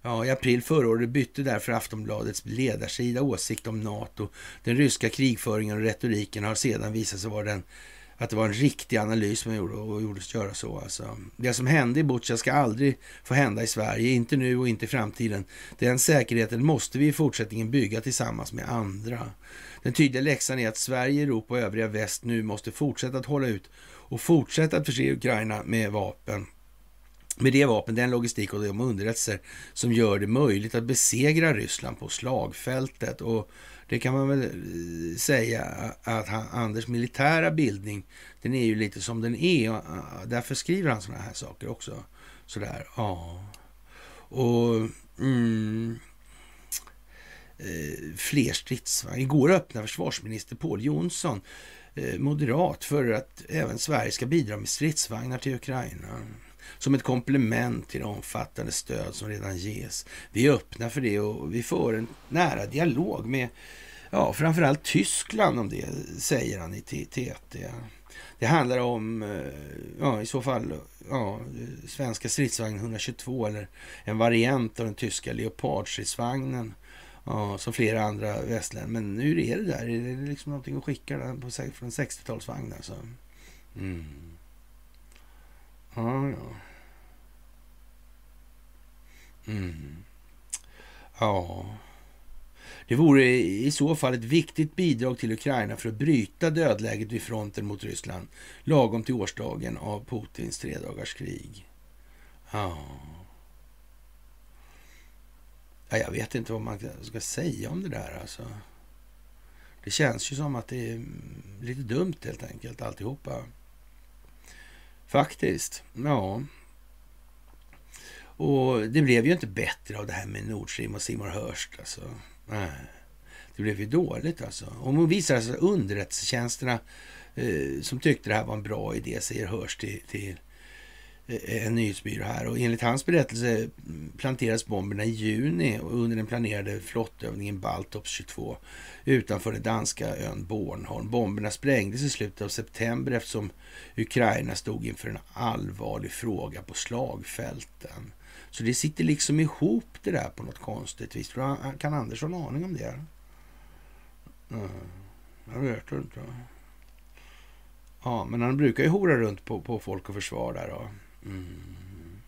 Ja, I april förra året bytte därför Aftonbladets ledarsida åsikt om Nato. Den ryska krigföringen och retoriken har sedan visat sig vara den att det var en riktig analys man gjorde och gjordes göra så. Alltså. Det som hände i Butja ska aldrig få hända i Sverige, inte nu och inte i framtiden. Den säkerheten måste vi i fortsättningen bygga tillsammans med andra. Den tydliga läxan är att Sverige, Europa och övriga väst nu måste fortsätta att hålla ut och fortsätta att förse Ukraina med vapen med det vapen, den logistik och de underrättelser som gör det möjligt att besegra Ryssland på slagfältet. Och det kan man väl eh, säga att han, Anders militära bildning, den är ju lite som den är. Och ah, därför skriver han sådana här saker också. Sådär, ja. Och mm, eh, fler stridsvagnar. Igår öppnade försvarsminister Paul Jonsson, eh, moderat, för att även Sverige ska bidra med stridsvagnar till Ukraina som ett komplement till det omfattande stöd som redan ges. Vi är öppna för det och vi får en nära dialog med ja, framförallt Tyskland om det, säger han i TT. Det handlar om, eh, ja, i så fall, ja, svenska stridsvagn 122 eller en variant av den tyska Leopardstridsvagnen. Ja, som flera andra västländer. Men hur är det där? Är det liksom någonting att skicka den på, från 60-talsvagn alltså? Mm. Ja, ja. Mm. Ja. Det vore i så fall ett viktigt bidrag till Ukraina för att bryta dödläget vid fronten mot Ryssland lagom till årsdagen av Putins tredagarskrig. Ja. ja. Jag vet inte vad man ska säga om det där alltså. Det känns ju som att det är mm, lite dumt helt enkelt alltihopa. Faktiskt. Ja. Och det blev ju inte bättre av det här med Nord Stream och Simon Hurst. Alltså. Nej. Det blev ju dåligt alltså. Och man visar alltså underrättelsetjänsterna eh, som tyckte det här var en bra idé, säger Hirst till, till Eh, en nyhetsbyrå här. Och enligt hans berättelse planterades bomberna i juni under den planerade flottövningen Baltops 22 utanför den danska ön Bornholm. Bomberna sprängdes i slutet av september eftersom Ukraina stod inför en allvarlig fråga på slagfälten. Så det sitter liksom ihop det där på något konstigt vis. Kan Andersson ha aning om det? Mm. Jag vet inte. Ja, men han brukar ju hora runt på, på folk och försvar där. Då. Mm.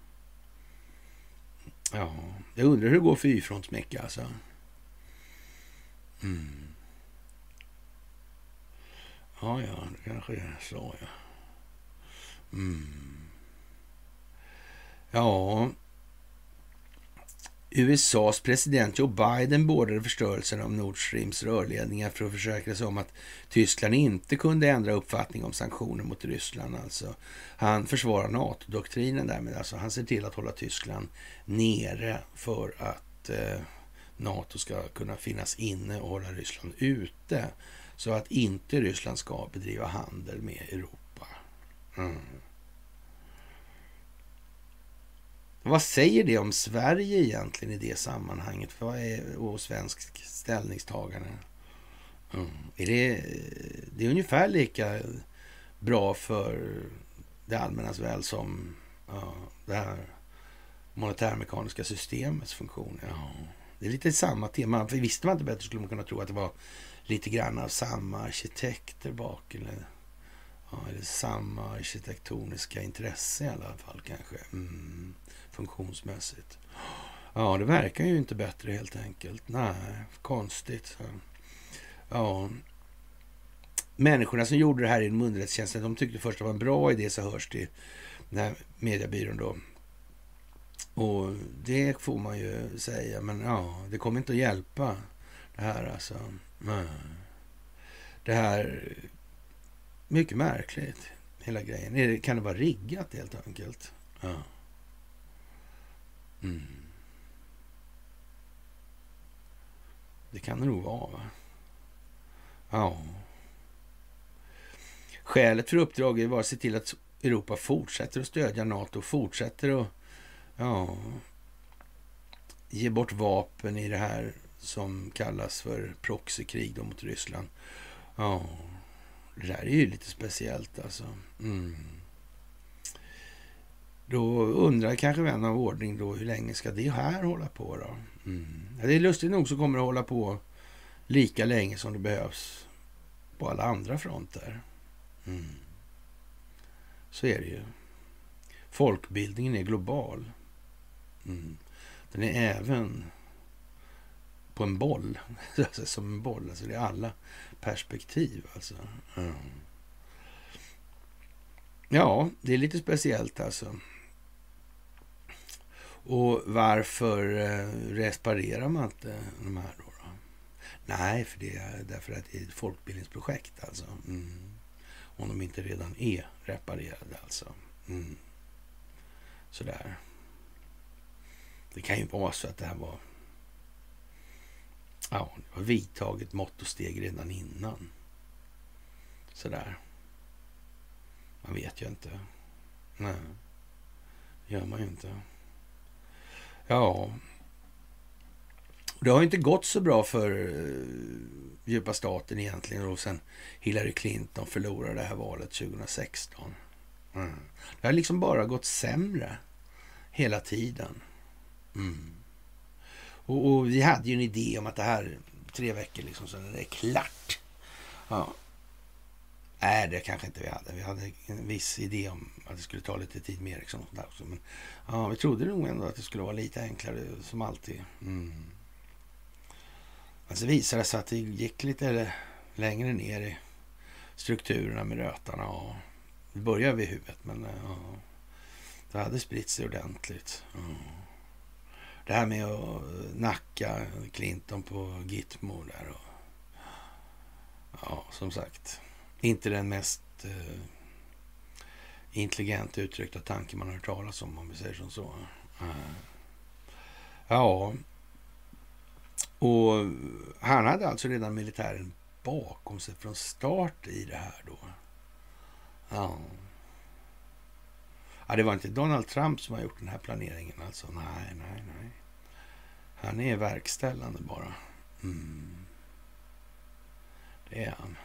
Ja, jag undrar hur det går för Y-frontsmecka alltså. Mm. Ja, ja, det kanske är så, ja. Mm. Ja, USAs president Joe Biden beordrade förstörelsen av Nord Streams rörledningar för att försäkra sig om att Tyskland inte kunde ändra uppfattning om sanktioner mot Ryssland. Alltså. Han försvarar NATO-doktrinen därmed. Alltså. Han ser till att hålla Tyskland nere för att eh, NATO ska kunna finnas inne och hålla Ryssland ute. Så att inte Ryssland ska bedriva handel med Europa. Mm. Vad säger det om Sverige egentligen i det sammanhanget? Vad är, och svensk ställningstagande? Mm. Är det, det är ungefär lika bra för det allmännas väl som ja, det här monetärmekaniska systemets funktion. Ja, det är lite samma tema. För visste man inte bättre skulle man kunna tro att det var lite grann av samma arkitekter bak. Eller, ja, eller samma arkitektoniska intresse i alla fall kanske. Mm, funktionsmässigt. Ja, det verkar ju inte bättre helt enkelt. Nej, konstigt. Ja. Människorna som gjorde det här inom underrättelsetjänsten, de tyckte först att det var en bra idé, så hörs det den här mediebyrån då. Och det får man ju säga, men ja, det kommer inte att hjälpa det här alltså. Det här, mycket märkligt, hela grejen. Kan det vara riggat helt enkelt? Ja. Mm. Det kan det nog vara, va? Ja. Skälet för uppdraget var att se till att Europa fortsätter att stödja NATO, fortsätter att ja, ge bort vapen i det här som kallas för proxykrig mot Ryssland. Ja, det där är ju lite speciellt alltså. Mm. Då undrar kanske vän av ordning då hur länge ska det här hålla på då? Mm. Ja, det är lustigt nog så kommer det hålla på lika länge som det behövs på alla andra fronter. Mm. Så är det ju. Folkbildningen är global. Mm. Den är även på en boll. Alltså som en boll. Alltså det är alla perspektiv. Alltså. Mm. Ja, det är lite speciellt alltså. Och varför eh, reparerar man inte de här då? då? Nej, för det är därför att det är ett folkbildningsprojekt alltså. Mm. Om de inte redan är reparerade alltså. Mm. Sådär. Det kan ju vara så att det här var Ja, det var vidtaget mått och steg redan innan. Sådär. Man vet ju inte. Nej, det gör man ju inte. Ja, det har inte gått så bra för uh, djupa staten egentligen och sen Hillary Clinton förlorade det här valet 2016. Mm. Det har liksom bara gått sämre hela tiden. Mm. Och, och, vi hade ju en idé om att det här tre veckor liksom, sen är det klart. Ja. Nej, det kanske inte vi hade. Vi hade en viss idé om att det skulle ta lite tid med Ericsson och sånt också. Men ja, vi trodde nog ändå att det skulle vara lite enklare som alltid. Mm. Men så visade det sig att det gick lite längre ner i strukturerna med rötarna. Och det började vid huvudet, men eh, ja, det hade spritt sig ordentligt. Mm. Det här med att eh, nacka Clinton på Gitmo där. Och, ja, som sagt, inte den mest eh, intelligent uttryckta tanke man har hört talas om, om vi säger som så. Eh, ja, och han hade alltså redan militären bakom sig från start i det här då. Ja. Ja, det var inte Donald Trump som har gjort den här planeringen alltså. Nej, nej, nej. Han är verkställande bara. Mm. Det är han.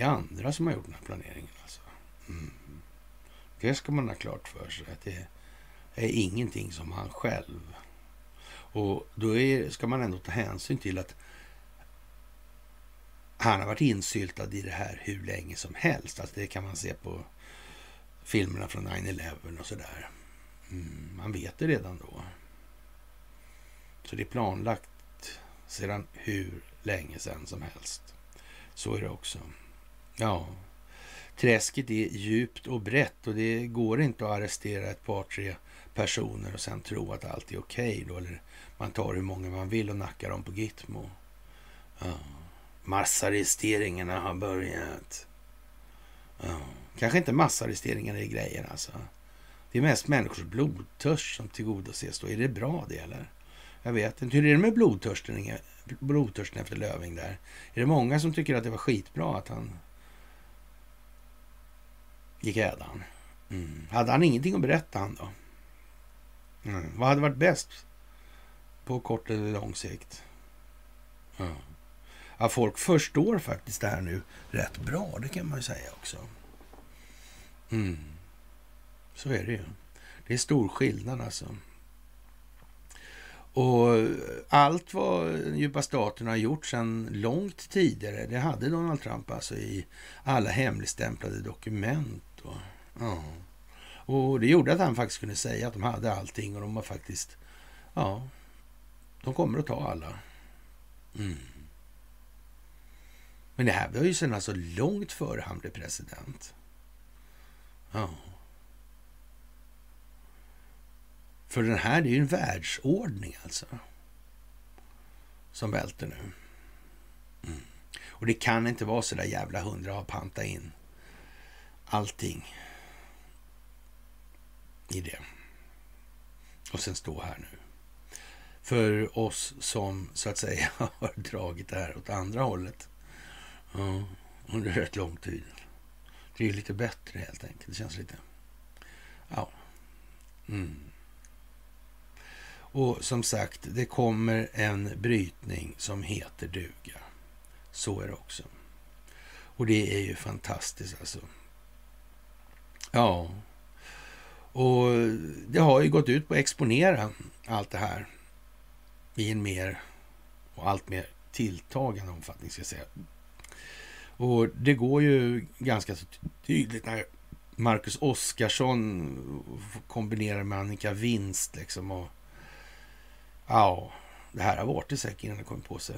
Det är andra som har gjort den här planeringen alltså. Mm. Det ska man ha klart för sig. Att det är ingenting som han själv. Och då är, ska man ändå ta hänsyn till att han har varit insyltad i det här hur länge som helst. Alltså det kan man se på filmerna från 9-11 och sådär. Mm, man vet det redan då. Så det är planlagt sedan hur länge sedan som helst. Så är det också. Ja, träsket är djupt och brett och det går inte att arrestera ett par, tre personer och sen tro att allt är okej okay då. Eller man tar hur många man vill och nackar dem på Gitmo. Ja. Massarresteringarna har börjat. Ja. Kanske inte massarresteringarna är grejen alltså. Det är mest människors blodtörst som tillgodoses då. Är det bra det eller? Jag vet inte. Hur är det med blodtörsten, blodtörsten efter Löving där? Är det många som tycker att det var skitbra att han gick ädan? Mm. Hade han ingenting att berätta han då? Mm. Vad hade varit bäst på kort eller lång sikt? Mm. ja, folk förstår faktiskt det här nu rätt bra. Det kan man ju säga också. Mm. Så är det ju. Det är stor skillnad alltså. Och allt vad djupa staten har gjort sedan långt tidigare, det hade Donald Trump alltså i alla hemligstämplade dokument. Va? ja. och det gjorde att han faktiskt kunde säga att de hade allting och de var faktiskt, ja, de kommer att ta alla. Mm. Men det här var ju sedan alltså långt före han blev president. Ja. För den här, det är ju en världsordning alltså. Som välter nu. Mm. Och det kan inte vara så där jävla hundra har panta in allting i det. Och sen stå här nu. För oss som så att säga har dragit det här åt andra hållet. Ja, under rätt lång tid. Det är lite bättre helt enkelt. Det känns lite... Ja. Mm. Och som sagt, det kommer en brytning som heter duga. Så är det också. Och det är ju fantastiskt alltså. Ja. Och det har ju gått ut på att exponera allt det här i en mer och allt mer tilltagande omfattning ska jag säga. Och det går ju ganska så tydligt när Marcus Oskarsson kombinerar med Annika Winst liksom och Ja, det här har varit det säkert innan det kom på sig.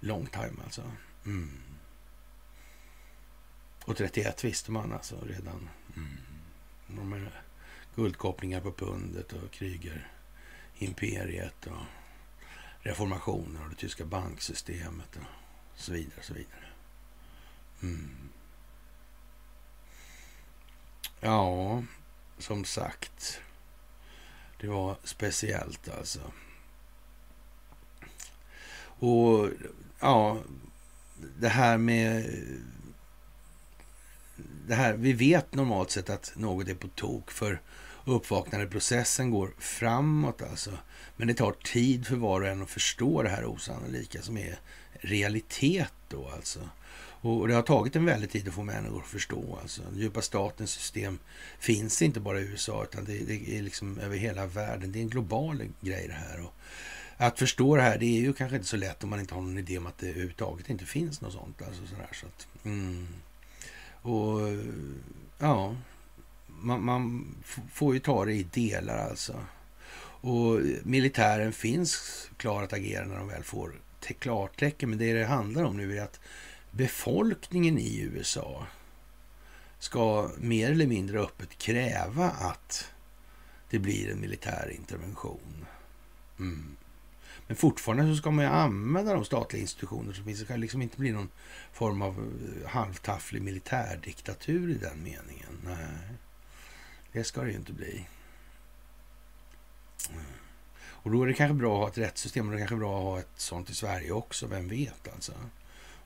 Long time alltså. Mm. Och 31 visste man alltså redan. Mm. De här guldkopplingar på pundet och Kryger imperiet och reformationen och det tyska banksystemet och så vidare. Så vidare. Mm. Ja, som sagt. Det var speciellt alltså. Och ja, det här med... Det här, vi vet normalt sett att något är på tok för uppvaknandeprocessen går framåt alltså. Men det tar tid för var och en att förstå det här osannolika som är realitet då alltså. Och det har tagit en väldig tid att få människor att förstå. Alltså. Den djupa statens system finns inte bara i USA utan det, det, är liksom över hela världen. Det är en global grej det här. Och att förstå det här, det är ju kanske inte så lätt om man inte har någon idé om att det överhuvudtaget inte finns något sånt. Alltså sådär, så att, mm. Och eh, ja, man, man, får ju ta det i delar alltså. Och militären finns klar att agera när de väl får klartecken. Men det det handlar om nu är att befolkningen i USA ska mer eller mindre öppet kräva att det blir en militär intervention. Mm. Men fortfarande så ska man ju använda de statliga institutioner som finns. Det kan liksom inte bli någon form av eh, halvtafflig militärdiktatur i den meningen. Nej, det ska det ju inte bli. Mm. Och då är det kanske bra att ha ett rättssystem och det är kanske bra att ha ett sånt i Sverige också. Vem vet alltså.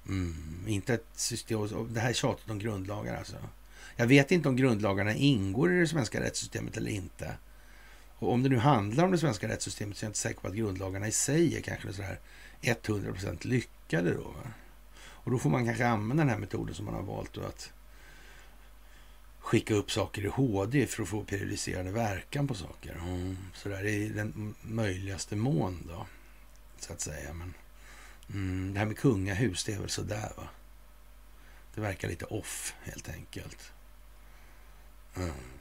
Mm, inte ett system, det här är tjatet om grundlagar alltså. Jag vet inte om grundlagarna ingår i det svenska rättssystemet eller inte. Och om det nu handlar om det svenska rättssystemet så är jag inte säker på att grundlagarna i sig är kanske så här 100% lyckade då. Va? Och då får man kanske använda den här metoden som man har valt då att skicka upp saker i HD för att få periodiserande verkan på saker. Mm, så där i den möjligaste mån då, så att säga. Men mm, det här med kungahus, det är väl sådär va. Det verkar lite off helt enkelt. Mm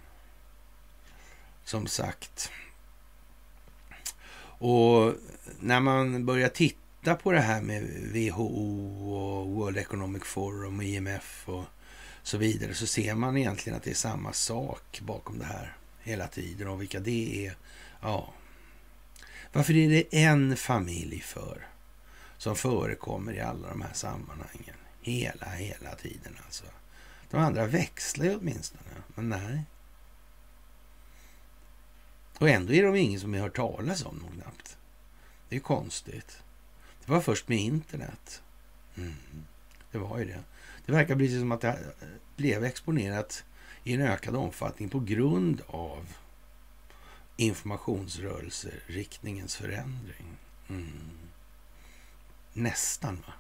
som sagt. Och när man börjar titta på det här med WHO och World Economic Forum och IMF och så vidare så ser man egentligen att det är samma sak bakom det här hela tiden och vilka det är. Ja, varför är det en familj för som förekommer i alla de här sammanhangen? Hela, hela tiden alltså. De andra växlar ju åtminstone, men nej. Och ändå är de ingen som har hört talas om dem knappt. Det är konstigt. Det var först med internet. Mm. Det var ju det. Det verkar precis som att det eh, blev exponerat i en ökad omfattning på grund av informationsrörelseriktningens förändring. Mm. Nästan, va?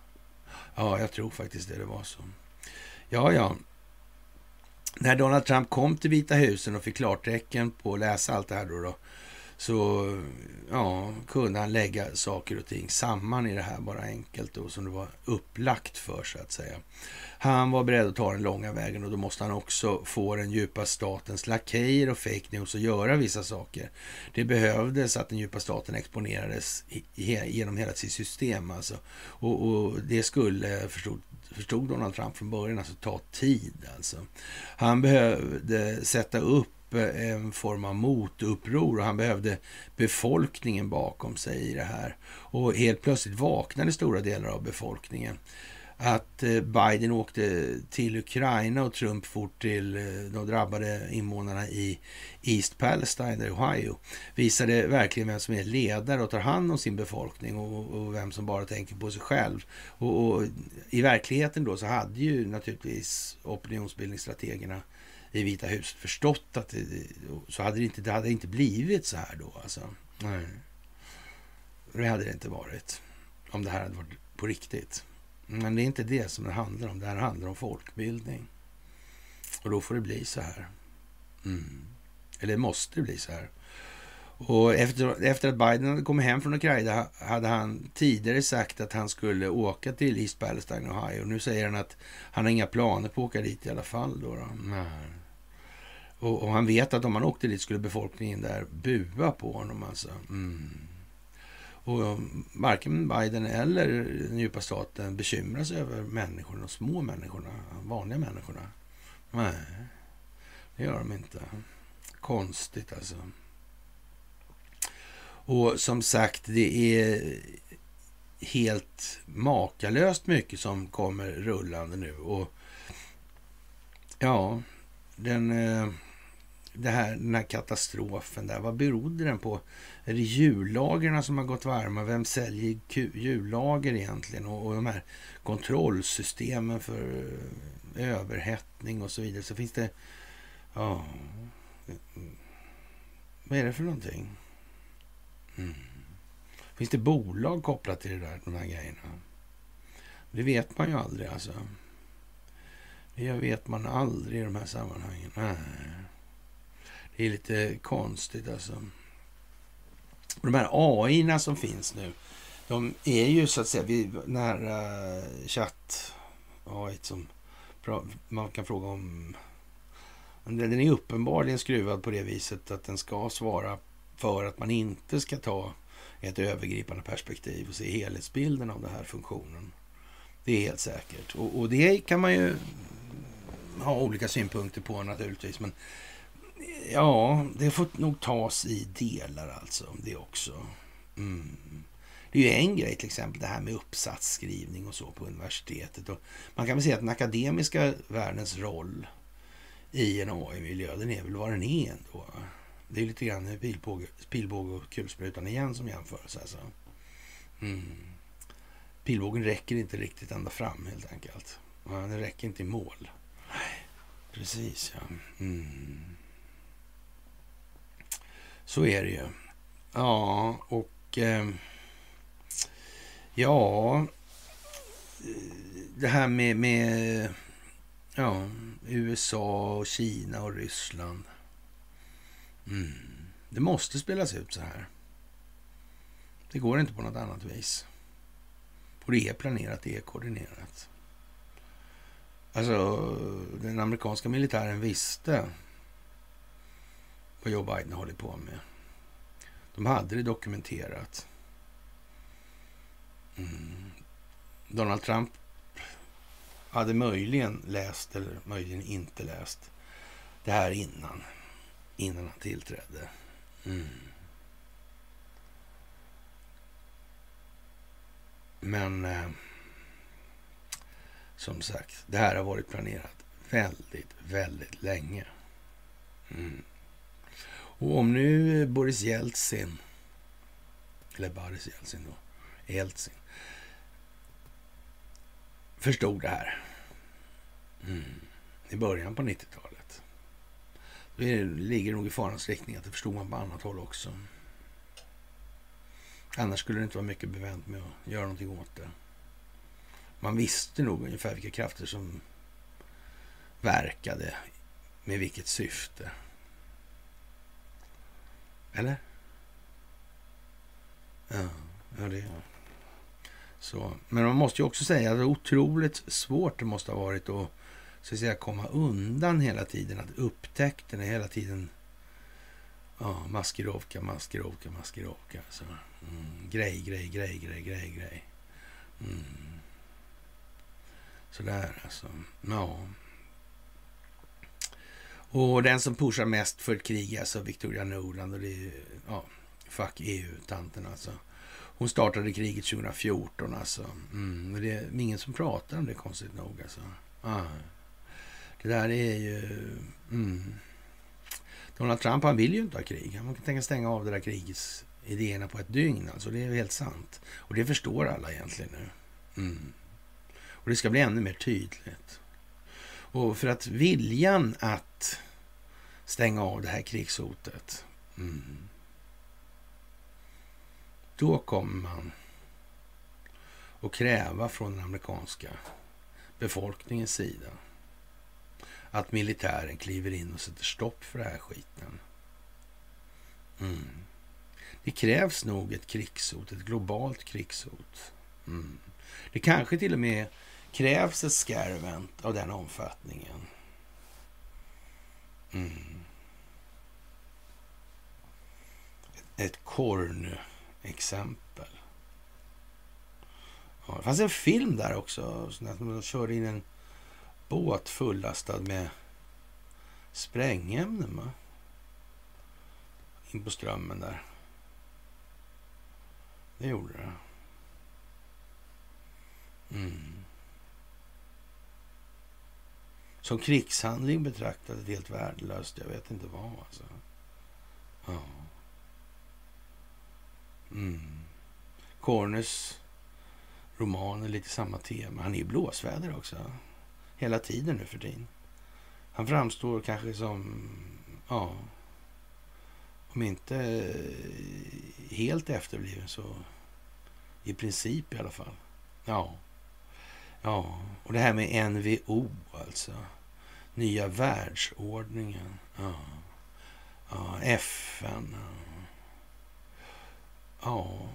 Ja, jag tror faktiskt det, det var så. Ja, ja när Donald Trump kom till Vita husen och fick klartecken på att läsa allt det här då, då så ja, kunde han lägga saker och ting samman i det här bara enkelt då, som det var upplagt för så att säga. Han var beredd att ta den långa vägen och då måste han också få den djupa statens lakejer och fake news att göra vissa saker. Det behövdes att den djupa staten exponerades genom hela sitt system alltså. Och, och det skulle, förstod, förstod Donald Trump från början, alltså ta tid alltså. Han behövde sätta upp eh, en form av motuppror och han behövde befolkningen bakom sig i det här. Och helt plötsligt vaknade stora delar av befolkningen. Att eh, Biden åkte till Ukraina och Trump fort till eh, de drabbade invånarna i East Palestine, Ohio, visade verkligen vem som är ledare och tar hand om sin befolkning och, och vem som bara tänker på sig själv. Och, och, I verkligheten då så hade ju naturligtvis opinionsbildningsstrategerna i Vita huset förstått att det, så hade det inte, det hade inte blivit så här då. Alltså. Nej. Det hade det inte varit om det här hade varit på riktigt. Men det är inte det som det handlar om. Det här handlar om folkbildning. Och då får det bli så här. Mm. Eller måste det bli så här. Och efter, efter att Biden hade kommit hem från Ukraina hade han tidigare sagt att han skulle åka till East Palestine, Ohio. Nu säger han att han har inga planer på att åka dit i alla fall. Då, då. Nej. Och, och, han vet att om han åkte dit skulle befolkningen där bua på honom. Alltså. Mm. Och eh, varken Biden eller den djupa staten bekymrar sig över människorna, de små människorna, vanliga människorna. Nej, det gör de inte. Konstigt alltså. Och som sagt, det är helt makalöst mycket som kommer rullande nu. Och ja, den... Eh, det här, den här katastrofen där, vad berodde den på? Är det hjullagren som har gått varma? Vem säljer hjullager egentligen? Och, och de här kontrollsystemen för överhettning och så vidare. Så finns det... Ja... Vad är det för någonting? Mm. Finns det bolag kopplat till det där, de här grejerna? Det vet man ju aldrig alltså. Det vet man aldrig i de här sammanhangen. Nej. Det är lite konstigt alltså. Och de här AI som finns nu, de är ju så att säga vid nära chatt AI som man kan fråga om. Den är uppenbarligen skruvad på det viset att den ska svara för att man inte ska ta ett övergripande perspektiv och se helhetsbilden av den här funktionen. Det är helt säkert. Och, och det kan man ju ha olika synpunkter på naturligtvis. Men Ja, det får nog tas i delar alltså, det också. Mm. Det är ju en grej till exempel det här med uppsatsskrivning och så på universitetet. Och man kan väl säga att den akademiska världens roll i en AI-miljö, den är väl vad den är ändå. Det är lite grann pilbåge, pilbåge och kulsprutan igen som jämförelse. Alltså. Mm. Pilbågen räcker inte riktigt ända fram helt enkelt. Den räcker inte i mål. Precis, ja. Mm. Så är det ju. Ja, och eh, ja, det här med, med ja, USA och Kina och Ryssland. Mm. Det måste spelas ut så här. Det går inte på något annat vis. Och det är planerat, det är koordinerat. Alltså, den amerikanska militären visste vad Joe Biden håller på med. De hade det dokumenterat. Mm. Donald Trump hade möjligen läst eller möjligen inte läst det här innan. Innan han tillträdde. Mm. Men eh, som sagt, det här har varit planerat väldigt, väldigt länge. Mm. Och om nu Boris Jeltsin, eller Boris Jeltsin då, Jeltsin, förstod det här mm. i början på 90-talet. Då ligger det nog i farans riktning att det förstod man på annat håll också. Annars skulle det inte vara mycket bevänt med att göra någonting åt det. Man visste nog ungefär vilka krafter som verkade med vilket syfte? Eller? Ja, ja det är så. Men man måste ju också säga att det är otroligt svårt det måste ha varit att, så att säga, komma undan hela tiden. Att upptäckten är hela tiden ja, maskerovka, maskerovka, maskerovka. Så, mm, grej, grej, grej, grej, grej, grej. Mm. Sådär alltså. Ja. Och den som pushar mest för ett krig är alltså Victoria Nuland och det är ja, fuck EU-tanten alltså. Hon startade kriget 2014 alltså. Mm, men det är ingen som pratar om det konstigt nog alltså. Ah. Det där är ju... Mm. Donald Trump han vill ju inte ha krig. Han kan tänka stänga av det där krigets idéerna på ett dygn. Alltså. Det är helt sant. Och det förstår alla egentligen nu. Mm. Och det ska bli ännu mer tydligt. Och för att viljan att stänga av det här krigshotet. Mm, då kommer man att kräva från den amerikanska befolkningens sida att militären kliver in och sätter stopp för den här skiten. Mm. Det krävs nog ett krigshot, ett globalt krigshot. Mm. Det kanske till och med krävs ett skärvent av den omfattningen. Mm. Ett korn-exempel. Ja, det fanns en film där också. När körde in en båt fullastad med sprängämnen. Va? In på strömmen där. Det gjorde det. Mm. Som krigshandling betraktat helt värdelöst. Jag vet inte vad alltså. Ja. Mm. Corners roman är lite samma tema. Han är i blåsväder också. Hela tiden nu för tiden. Han framstår kanske som, ja, om inte eh, helt efterbliven så i princip i alla fall. Ja. Ja, och det här med NVO alltså. Nya världsordningen. Ja, ja FN. Ja.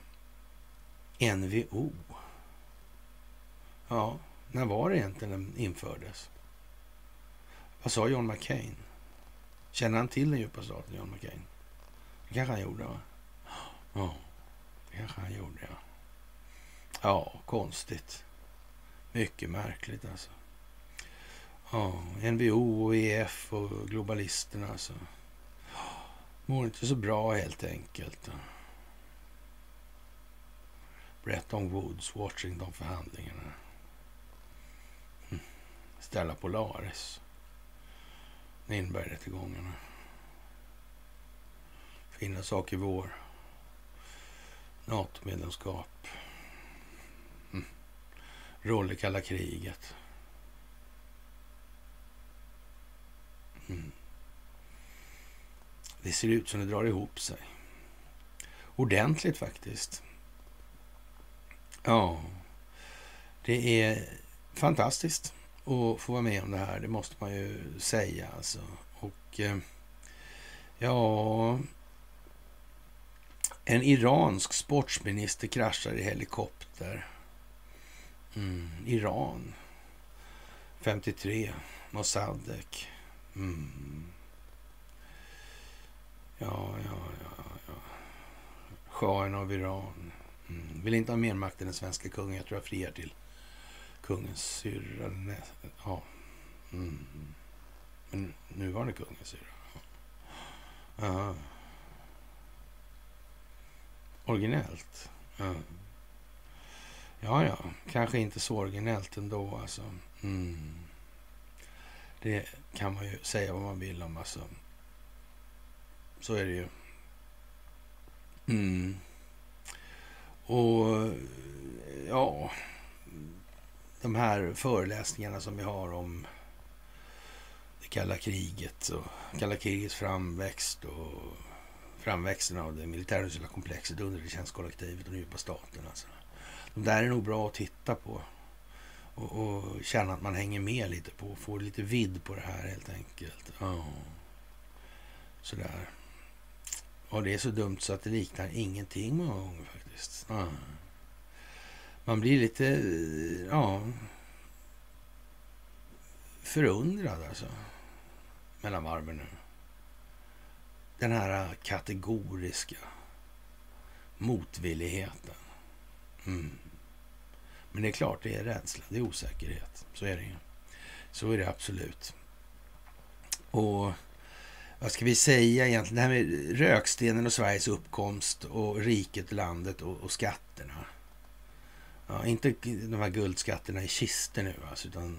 ja. NVO. Ja, när var det egentligen den infördes? Vad sa John McCain? Känner han till den djupa staten, John McCain? Det kanske han gjorde, va? Ja, det kanske han gjorde, ja. Ja, konstigt. Mycket märkligt alltså. Ja, NVO och EF och globalisterna alltså. Mår inte så bra helt enkelt. Bretton Woods, Washington-förhandlingarna. Hm. Stella Polaris. Nürnbergrättegångarna. Fina saker i vår. NATO-medlemskap roll i kalla kriget. Mm. Det ser ut som det drar ihop sig. Ordentligt faktiskt. Ja, det är fantastiskt att få vara med om det här. Det måste man ju säga alltså. Och eh, ja, en iransk sportsminister kraschar i helikopter. Mm. Iran. 53. Mossadegh. Mm. Ja, ja, ja, ja. Shahen av Iran. Mm. Vill inte ha mer makt än den svenska kungen. Jag tror jag friar till kungens syrra. Ja. Mm. Men nuvarande kungens syrra. Ja. Originellt. Ja. Ja, ja, kanske inte så originellt ändå alltså. Mm. Det kan man ju säga vad man vill om alltså. Så är det ju. Mm. Och ja, de här föreläsningarna som vi har om det kalla kriget och kalla krigets framväxt och framväxten av det militärindustriella komplexet, underrättelsetjänstkollektivet och den djupa staten. Alltså. De där är nog bra att titta på. och, och känna att man hänger med lite på, får lite vidd på det här helt enkelt. Oh. Sådär. Och det är så dumt så att det liknar ingenting många gånger faktiskt. Oh. Man blir lite, eh, ja, förundrad alltså. Mellan varven nu. Den här kategoriska motvilligheten. Mm. Men det är klart, det är rädsla, det är osäkerhet. Så är det ju. Så är det absolut. Och vad ska vi säga egentligen? Det här med rökstenen och Sveriges uppkomst och riket, landet och, och skatterna. Ja, inte de här guldskatterna i kister nu alltså, utan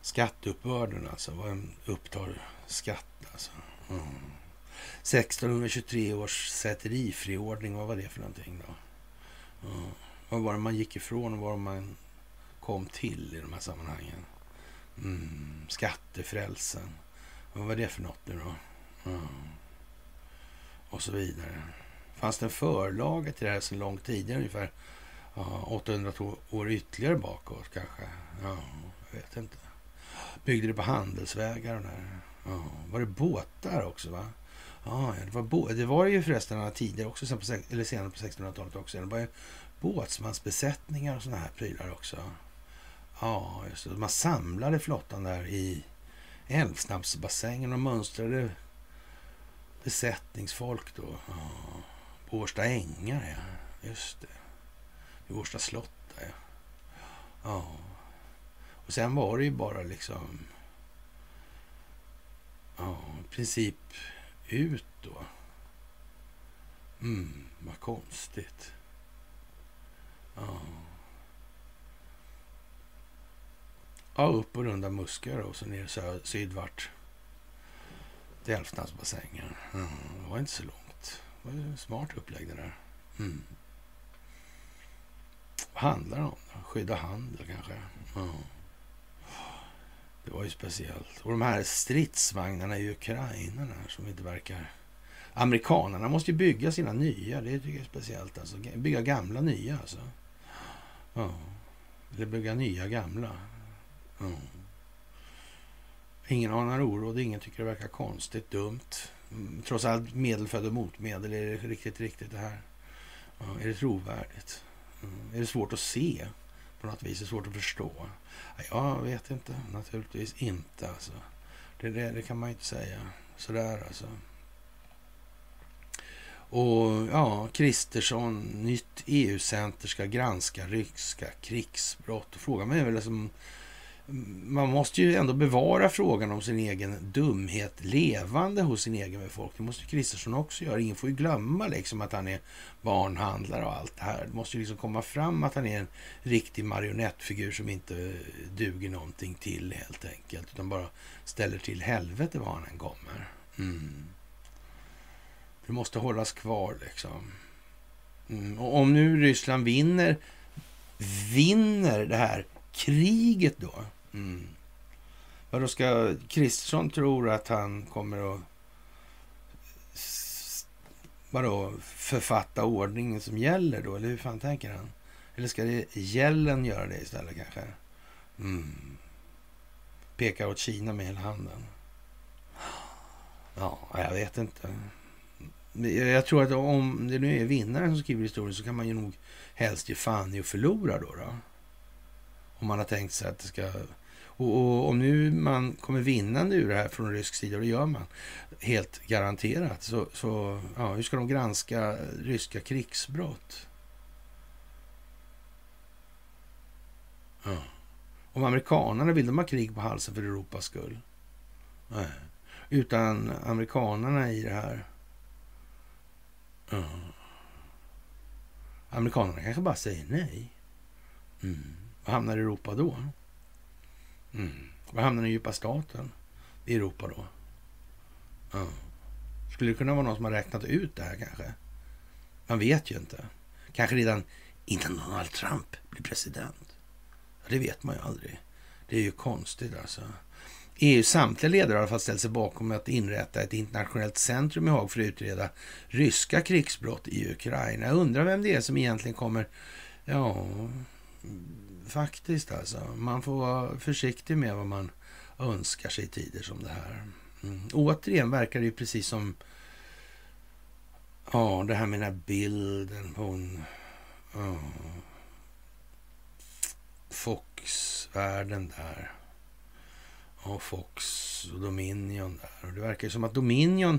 skatteuppbörden alltså. Vad en upptar skatt alltså. Mm. 1623 års säterifriordning, vad var det för någonting då? Vad var det man gick ifrån och vad man kom till i de här sammanhangen? Mm. Skattefrälsen. Vad var det för något nu då? Mm. Och så vidare. Fanns det en förlaga till det här sen långt tidigare? Ungefär ja, 800 år ytterligare bakåt kanske? Ja, jag vet inte. Byggde det på handelsvägar? Där. Ja, var det båtar också? va? Ja, det var, det var ju förresten tidigare också, sen på, eller senare på 1600-talet också. Det var ju båtsmansbesättningar och sådana här prylar också. Ja, just det. Man samlade flottan där i Älvsnabbsbassängen och mönstrade besättningsfolk då. Ja, på Årsta ängar, ja. Just det. I Årsta slott, där, ja. ja. Och sen var det ju bara liksom... Ja, i princip ut då. Mm, vad konstigt. Ja. Ja, upp och runda Muskö och så ner sö- sydvart till Älvsnabbsbassängen. Mm, det var inte så långt. Det var ju smart upplägg det där. Mm. Vad handlar det om då? Skydda handel kanske? Mm. Det var ju speciellt. Och de här stridsvagnarna i Ukraina som inte verkar... Amerikanerna måste ju bygga sina nya. Det tycker jag är speciellt. Alltså. Bygga gamla nya alltså. Ja. Eller bygga nya gamla. Ja. Ingen anar oråd, ingen tycker det verkar konstigt, dumt. Mm, trots allt medelfödd och motmedel, är det riktigt, riktigt det här? Ja, är det trovärdigt? Mm. Är det svårt att se på något vis? Är svårt att förstå? Jag vet inte, naturligtvis inte alltså. Det, det, det kan man ju inte säga. Sådär alltså. Och ja, Kristersson, nytt EU-center ska granska ryska krigsbrott. Frågan är väl alltså, man måste ju ändå bevara frågan om sin egen dumhet levande hos sin egen befolkning. Det måste Kristersson också göra. Ingen får ju glömma liksom att han är barnhandlare och allt det här. Det måste ju liksom komma fram att han är en riktig marionettfigur som inte duger någonting till helt enkelt. Utan bara ställer till helvete var han än kommer. Mm. Det måste hållas kvar liksom. Mm. Och om nu Ryssland vinner, vinner det här kriget då. Mm. Vadå ska Kristersson tror att han kommer att vadå, författa ordningen som gäller då? Eller hur fan tänker han? Eller ska det gällen göra det istället kanske? Mm. Pekar åt Kina med hela handen. Ja, jag vet inte. Jag tror att om det nu är vinnaren som skriver historien så kan man ju nog helst ge fan i att förlora då. då. Om man har tänkt sig att det ska... Och, och om nu man kommer vinnande ur det här från rysk sida, och det gör man helt garanterat, så, så ja, hur ska de granska ryska krigsbrott? Ja. Om amerikanerna vill de ha krig på halsen för Europas skull? Nej. Utan amerikanerna i det här... Ja. Amerikanerna kanske bara säger nej. Mm. Var hamnar Europa då? Mm. Var hamnar den djupa staten i Europa då? Mm. Skulle det kunna vara någon som har räknat ut det här kanske? Man vet ju inte. Kanske redan innan Donald Trump blir president. Det vet man ju aldrig. Det är ju konstigt alltså. EUs samtliga ledare har i alla fall ställt sig bakom att inrätta ett internationellt centrum i Haag för att utreda ryska krigsbrott i Ukraina. Jag undrar vem det är som egentligen kommer ja, faktiskt alltså. Man får vara försiktig med vad man önskar sig i tider som det här. Mm. Återigen verkar det ju precis som Ja, det här med den här bilden på en... Ja, Fox-världen där. Och Fox och Dominion där. Och det verkar ju som att Dominion,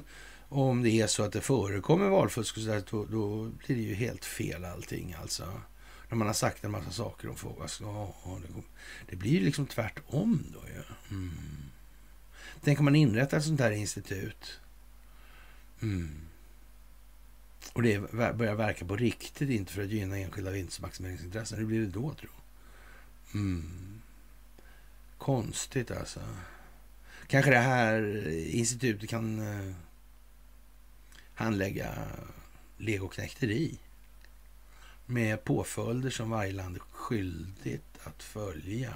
om det är så att det förekommer valfusk och så där, då, då blir det ju helt fel allting alltså. När man har sagt en massa saker om Fox. Ja, det, det blir ju liksom tvärtom då ju. Ja. Mm. Tänk om man inrättar ett sånt här institut. Mm. Och det börjar verka på riktigt, inte för att gynna enskilda vinstmaximeringsintressen. Hur blir det då, tro? Mm. Konstigt alltså. Kanske det här institutet kan eh, handlägga legoknekteri med påföljder som varje land är skyldigt att följa.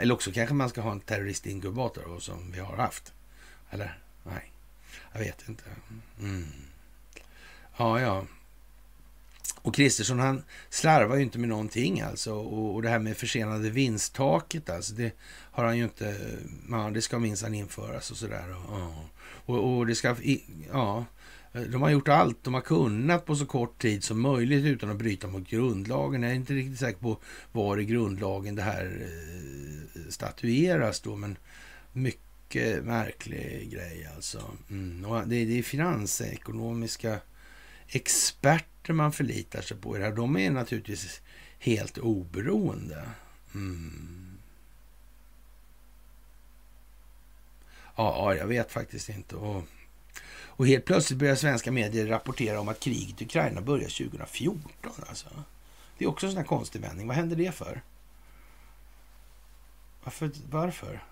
Eller också kanske man ska ha en terroristinkubator som vi har haft. Eller? Nej, jag vet inte. Mm. Ja, ja. Och Kristersson han slarvar ju inte med någonting alltså. Och, och det här med försenade vinsttaket alltså. Det har han ju inte. Ja, det ska minsann införas och sådär. Och, och, och det ska. Ja, de har gjort allt de har kunnat på så kort tid som möjligt utan att bryta mot grundlagen. Jag är inte riktigt säker på var i grundlagen det här eh, statueras då, men mycket märklig grej alltså. Mm. Och det, det är finansekonomiska experter man förlitar sig på i det här. De är naturligtvis helt oberoende. Mm. Ja, jag vet faktiskt inte. Och, och helt plötsligt börjar svenska medier rapportera om att kriget i Ukraina börjar 2014. Alltså. Det är också en sån här konstig vändning. Vad händer det för? Varför? Varför?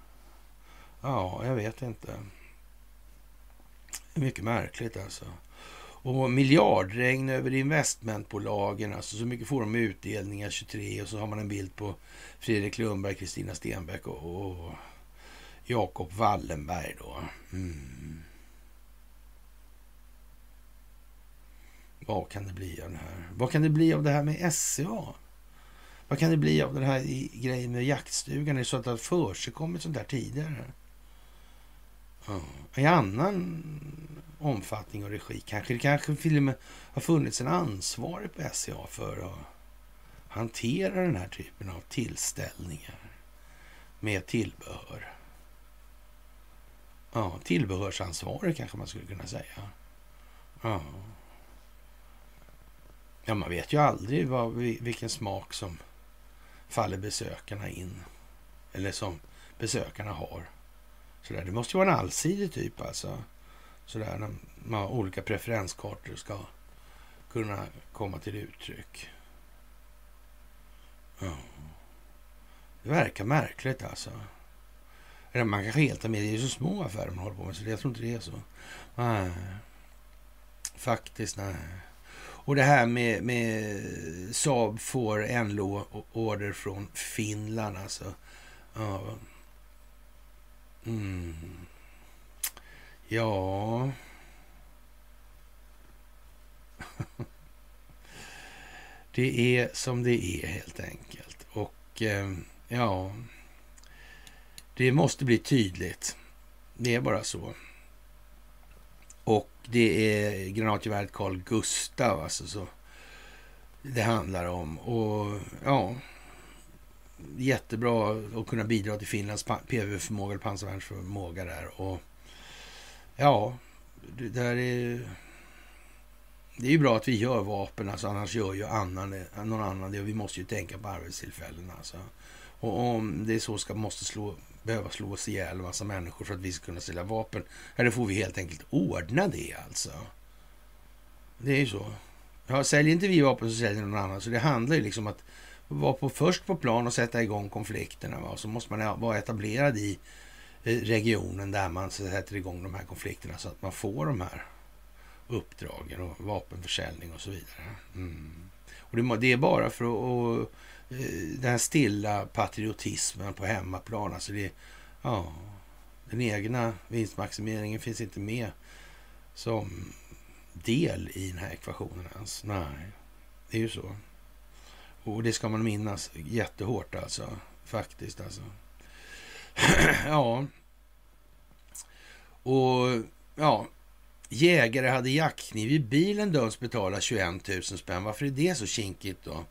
Ja, jag vet inte. Det är mycket märkligt alltså. Och miljardregn över investmentbolagen. Alltså så mycket får de i utdelningar 23 och så har man en bild på Fredrik Lundberg, Kristina Stenbeck och, och Jakob Wallenberg då. Mm. Vad kan det bli av det här? Vad kan det bli av det här med SCA? Vad kan det bli av den här grejen med jaktstugan? Är det så att det har försigkommit sånt där tidigare? Ja. I annan omfattning och regi kanske det kanske till och med har funnits en ansvarig på SCA för att hantera den här typen av tillställningar med tillbehör. Ja, tillbehörsansvarig kanske man skulle kunna säga. Ja. Ja, man vet ju aldrig vad, vilken smak som faller besökarna in. Eller som besökarna har. Sådär. Det måste ju vara en allsidig typ alltså. Sådär, när man har olika preferenskartor ska kunna komma till uttryck. Ja. Det verkar märkligt alltså. Eller man kanske helt har med, det är så små affärer man håller på med, så jag tror inte det är så. Nej. Faktiskt, nej. Och det här med, med Saab får NLO-order från Finland alltså. Ja. Mm. Ja... det är som det är helt enkelt. Och eh, ja, det måste bli tydligt. Det är bara så. Och det är granatgeväret Carl Gustav alltså så det handlar om. Och ja, jättebra att kunna bidra till Finlands PV-förmåga eller pansarvärnsförmåga där. Och ja, det där är... Det är ju bra att vi gör vapen, alltså, annars gör ju annan, någon annan det. Och vi måste ju tänka på arbetstillfällen. Alltså. Och om det är så ska måste slå, behöva slås ihjäl massa människor för att vi ska kunna sälja vapen, Eller får vi helt enkelt ordna det alltså. Det är ju så. Ja, säljer inte vi vapen så säljer någon annan. Så det handlar ju liksom om att vara på, först på plan och sätta igång konflikterna. Va? Så måste man vara etablerad i regionen där man sätter igång de här konflikterna så att man får de här uppdragen och vapenförsäljning och så vidare. Mm. Och det, det, är bara för att och, Eh, den här stilla patriotismen på hemmaplan. Alltså det, ja, den egna vinstmaximeringen finns inte med som del i den här ekvationen ens. Nej, det är ju så. Och det ska man minnas jättehårt alltså. Faktiskt alltså. ja. Och ja, jägare hade jaktkniv i bilen döms betala 21 000 spänn. Varför är det så kinkigt då?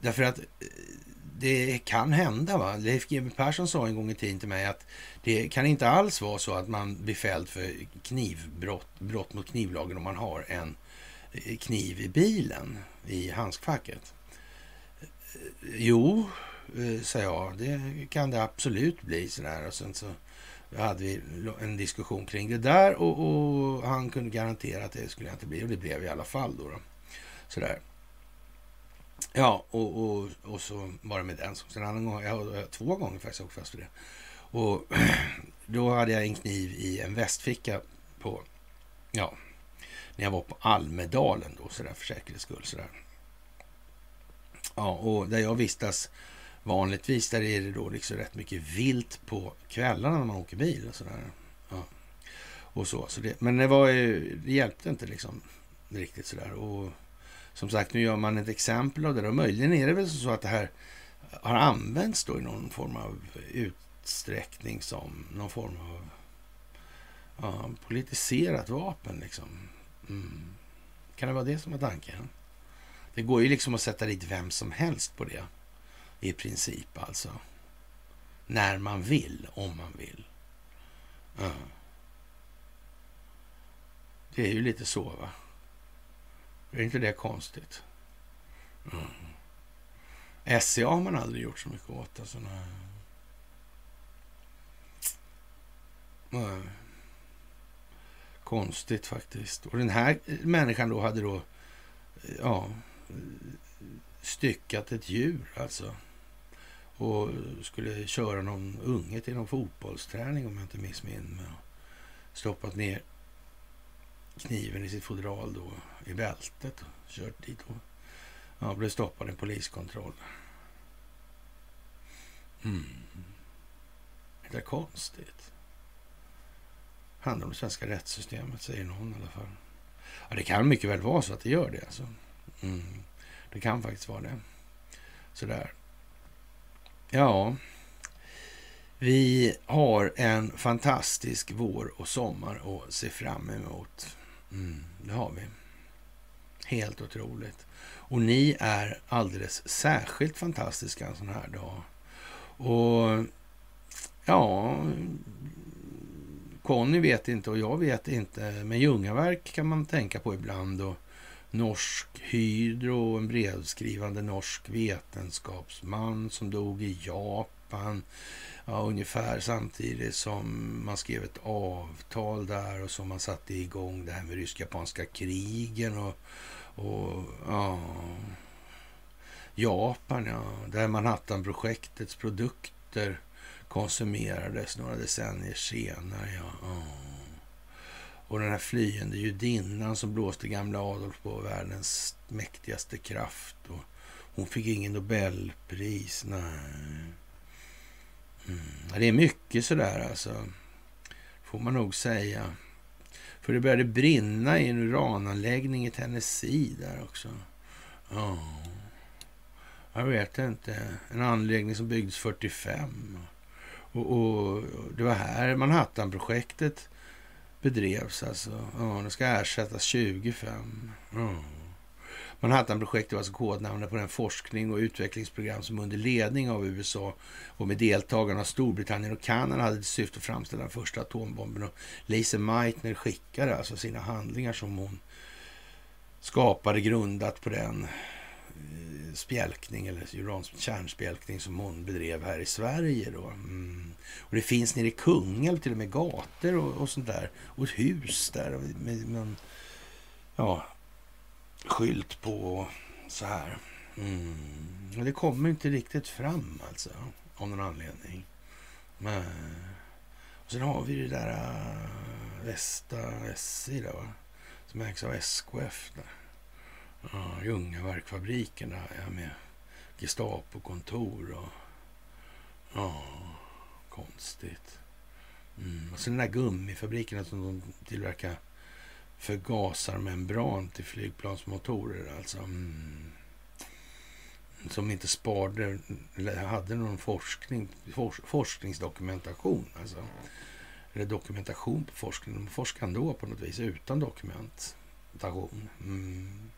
Därför att eh, det kan hända. Va? Leif GW Persson sa en gång i tiden till mig att det kan inte alls vara så att man blir fälld för knivbrott, brott mot knivlagen om man har en eh, kniv i bilen, i handskfacket. Eh, jo, sa jag, det kan det absolut bli sådär. Och sen så hade vi en diskussion kring det där och, och, han kunde garantera att det skulle inte bli och det blev i alla fall då. då. Sådär. Ja, och, och, och så var det med den. Sen en gång, jag, två gånger faktiskt åkt fast för det. Och då hade jag en kniv i en västficka på, ja, när jag var på Almedalen då, sådär för säkerhets skull. Sådär. Ja, och där jag vistas vanligtvis, där är det då liksom rätt mycket vilt på kvällarna när man åker bil och sådär. Ja. Och så, så det, men det, var, det hjälpte inte liksom riktigt sådär. Och som sagt, nu gör man ett exempel av det. Och möjligen är det väl så att det här har använts då i någon form av utsträckning som någon form av ja, politiserat vapen. Liksom. Mm. Kan det vara det som är tanken? Det går ju liksom att sätta dit vem som helst på det. I princip alltså. När man vill, om man vill. Ja. Det är ju lite så va. Är inte det konstigt? Mm. SCA har man aldrig gjort så mycket åt. Alltså, nej. Nej. Konstigt faktiskt. Och den här människan då hade då eh, ja, styckat ett djur alltså. Och skulle köra någon unge till någon fotbollsträning om jag inte missminner mig. Stoppat ner kniven i sitt fodral då i bältet och kört dit och ja, blev stoppad i en poliskontroll. Mm. Det är konstigt. Handlar om det svenska rättssystemet, säger någon i alla fall. Ja, det kan mycket väl vara så att det gör det. Alltså. Mm. Det kan faktiskt vara det. Sådär. Ja, vi har en fantastisk vår och sommar att se fram emot. Mm, det har vi. Helt otroligt. Och ni är alldeles särskilt fantastiska en sån här dag. Och ja, Conny vet inte och jag vet inte, men Ljungaverk kan man tänka på ibland. Och Norsk Hydro, en brevskrivande norsk vetenskapsman som dog i Japan ja, ungefär samtidigt som man skrev ett avtal där och som man satte igång det här med rysk-japanska krigen och, och ja, Japan, ja, där Manhattan-projektets produkter konsumerades några decennier senare. Ja, ja. Och den här flyende judinnan som blåste gamla Adolf på världens mäktigaste kraft. Och hon fick ingen Nobelpris. Nej. Mm. Det är mycket sådär alltså. Får man nog säga. För det började brinna i en urananläggning i Tennessee där också. Ja. Jag vet inte. En anläggning som byggdes 45. Och, och det var här Manhattan-projektet bedrevs alltså. Ja, det ska ersättas 25. Ja. Manhattanprojektet var alltså kodnamnet på den forskning och utvecklingsprogram som under ledning av USA och med deltagande av Storbritannien och Kanada hade till syfte att framställa den första atombomben. Och Lise Meitner skickade alltså sina handlingar som hon skapade grundat på den eh, spjälkning eller urans kärnspjälkning som hon bedrev här i Sverige. Då. Mm. Och det finns nere i Kungälv till och med gator och, och sånt där. Och ett hus där Men, ja, skylt på så här. Mm. Och det kommer inte riktigt fram alltså, av någon anledning. Men... Och sen har vi det där äh, Västa SI där, va? som ägs av SKF. Där. Ja, Ljungaverkfabriken där, ja, med Gestapo-kontor och... Ja, konstigt. Mm. Och sen den där gummifabriken som de tillverkar förgasarmembran till flygplansmotorer. Alltså, mm. som inte sparade, eller hade någon forskning, for, forskningsdokumentation. Alltså. Eller dokumentation på forskning. De forskade ändå på något vis utan dokumentation. Mm.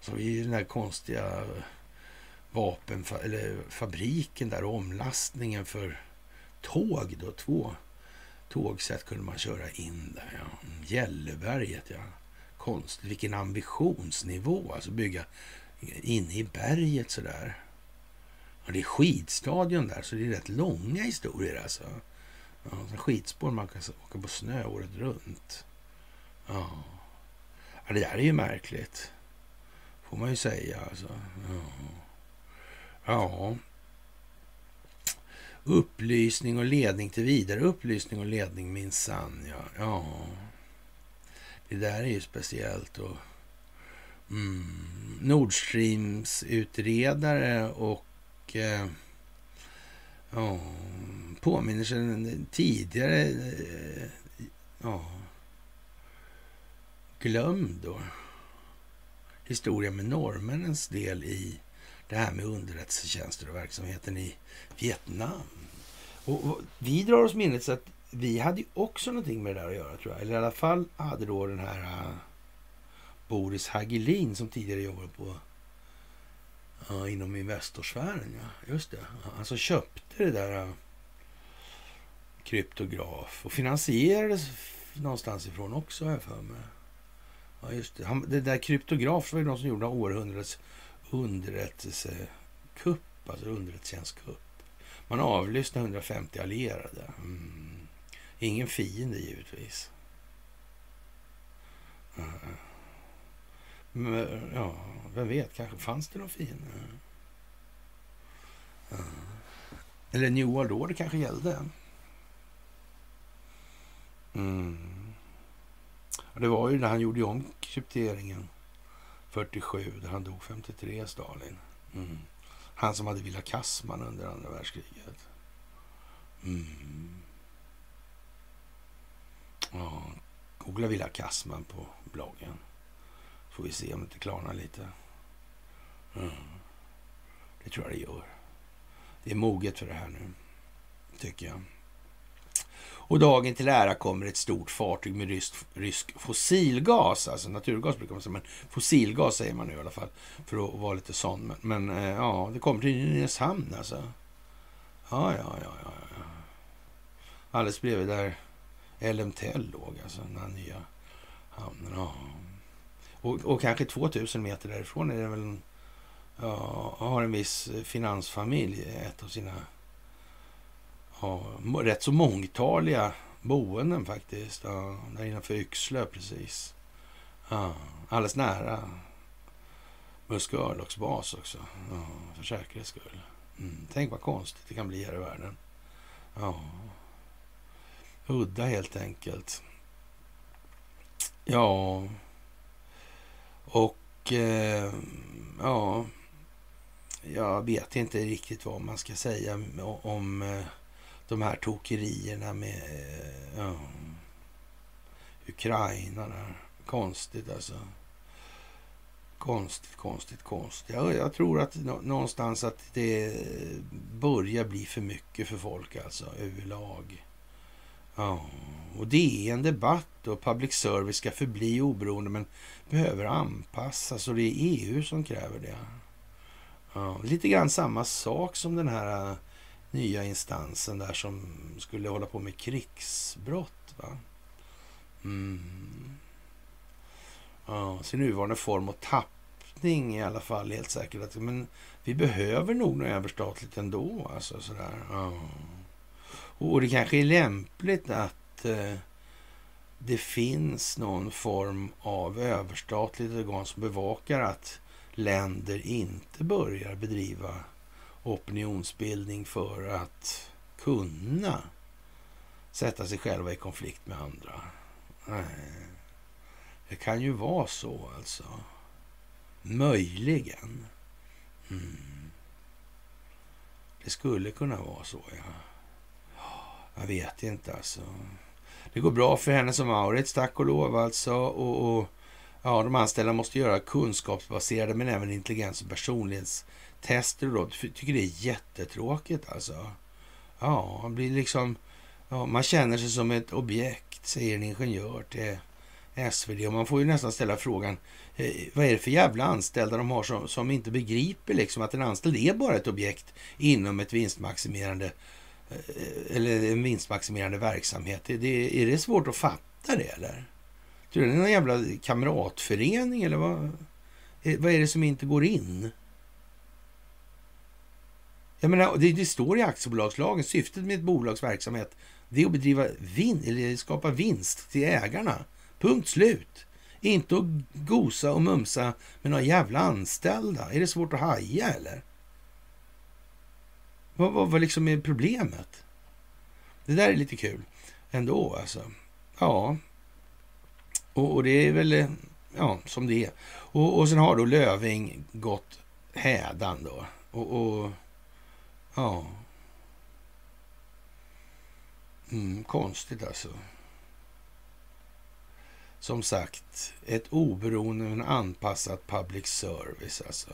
Så i den här konstiga vapen, eller fabriken där, omlastningen för tåg då, två tågsätt kunde man köra in där. Ja. Gälleberget, ja. Konstigt, vilken ambitionsnivå, alltså bygga inne i berget sådär. Och det är skidstadion där, så det är rätt långa historier alltså. Ja, skidspår man kan åka på snö året runt. Ja. ja, det där är ju märkligt. Får man ju säga alltså. Ja. ja. Upplysning och ledning till vidare upplysning och ledning minsann. Ja. ja. Det där är ju speciellt. Och, mm, Nord Streams utredare och eh, ja, påminner sig tidigare eh, ja, glömd då historia med norrmännens del i det här med underrättelsetjänster och verksamheten i Vietnam. Och, och vi drar oss minnet så att vi hade ju också någonting med det där att göra tror jag. Eller i alla fall hade då den här uh, Boris Hagelin som tidigare jobbade på uh, inom Investorsfären. Ja. Just det. Han som köpte det där uh, kryptograf och finansierades någonstans ifrån också har jag för mig. Ja, just det. Han, det där kryptograf var ju de som gjorde århundradets underrättelsekupp, alltså underrättelsetjänstkupp. Man avlyssnade 150 allierade. Mm. Ingen fiende givetvis. Mm. Men, ja, vem vet, kanske fanns det någon fiende? Mm. Eller New World Order kanske gällde. Mm. Det var ju när han gjorde om krypteringen 47, där han dog 53, Stalin. Mm. Han som hade Villa Kassman under andra världskriget. Mm. Ja, googla Villa Kassman på bloggen. Får vi se om det klarnar lite. Mm. Det tror jag det gör. Det är moget för det här nu, tycker jag. Och dagen till ära kommer ett stort fartyg med rysk, rysk fossilgas. Alltså naturgas brukar man säga, men fossilgas säger man nu i alla fall. För att vara lite sån. Men, men eh, ja, det kommer till Nynäshamn alltså. Ja, ja, ja, ja. ja. Alldeles bredvid där LMTL låg, alltså den här nya hamnen. Ja. Och, och kanske 2000 meter därifrån är det väl en, ja, har en viss finansfamilj, ett av sina ja, rätt så mångtaliga boenden faktiskt. Ja, där innanför Yxlö precis. Ja, alldeles nära Muskö örlogsbas också. Ja, för säkerhets skull. Mm, tänk vad konstigt det kan bli här i världen. Ja. Udda helt enkelt. Ja. Och eh, ja. Jag vet inte riktigt vad man ska säga om, om eh, de här tokerierna med eh, uh, Ukraina. Där. Konstigt alltså. Konstigt, konstigt, konstigt. Jag, jag tror att någonstans att det börjar bli för mycket för folk alltså överlag. Ja, och det är en debatt och public service ska förbli oberoende men behöver anpassas och det är EU som kräver det. Ja, lite grann samma sak som den här nya instansen där som skulle hålla på med krigsbrott. Va? Mm. Ja, sin nuvarande form och tappning i alla fall helt säkert. men vi behöver nog något överstatligt ändå. Alltså, sådär. Ja. Och det kanske är lämpligt att eh, det finns någon form av överstatligt organ som bevakar att länder inte börjar bedriva opinionsbildning för att kunna sätta sig själva i konflikt med andra. Nej. Det kan ju vara så alltså. Möjligen. Mm. Det skulle kunna vara så, ja. Jag vet inte alltså. Det går bra för henne som Maurits, tack och lov alltså. Och, och Ja, de anställda måste göra kunskapsbaserade men även intelligens och personlighets personlighetstester. Då. Tycker det är jättetråkigt alltså. Ja, man blir liksom... Ja, man känner sig som ett objekt, säger en ingenjör till SvD. Och man får ju nästan ställa frågan, eh, vad är det för jävla anställda de har som, som inte begriper liksom att en anställd är bara ett objekt inom ett vinstmaximerande eh, eller en vinstmaximerande verksamhet. Det, det, är det svårt att fatta det eller? Tror du det är någon jävla kamratförening eller vad? Eh, vad är det som inte går in? Jag menar, det, det står i aktiebolagslagen, syftet med ett bolags verksamhet det är att bedriva vin, eller skapa vinst till ägarna. Punkt slut. Inte att gosa och mumsa med några jävla anställda. Är det svårt att haja eller? Vad, vad, vad liksom är problemet? Det där är lite kul ändå alltså. Ja, och, och, det är väl eh, ja, som det är. Och, och sen har då Löving gått hädan då. Och, och ja. Mm, konstigt alltså. Som sagt, ett oberoende men anpassat public service alltså.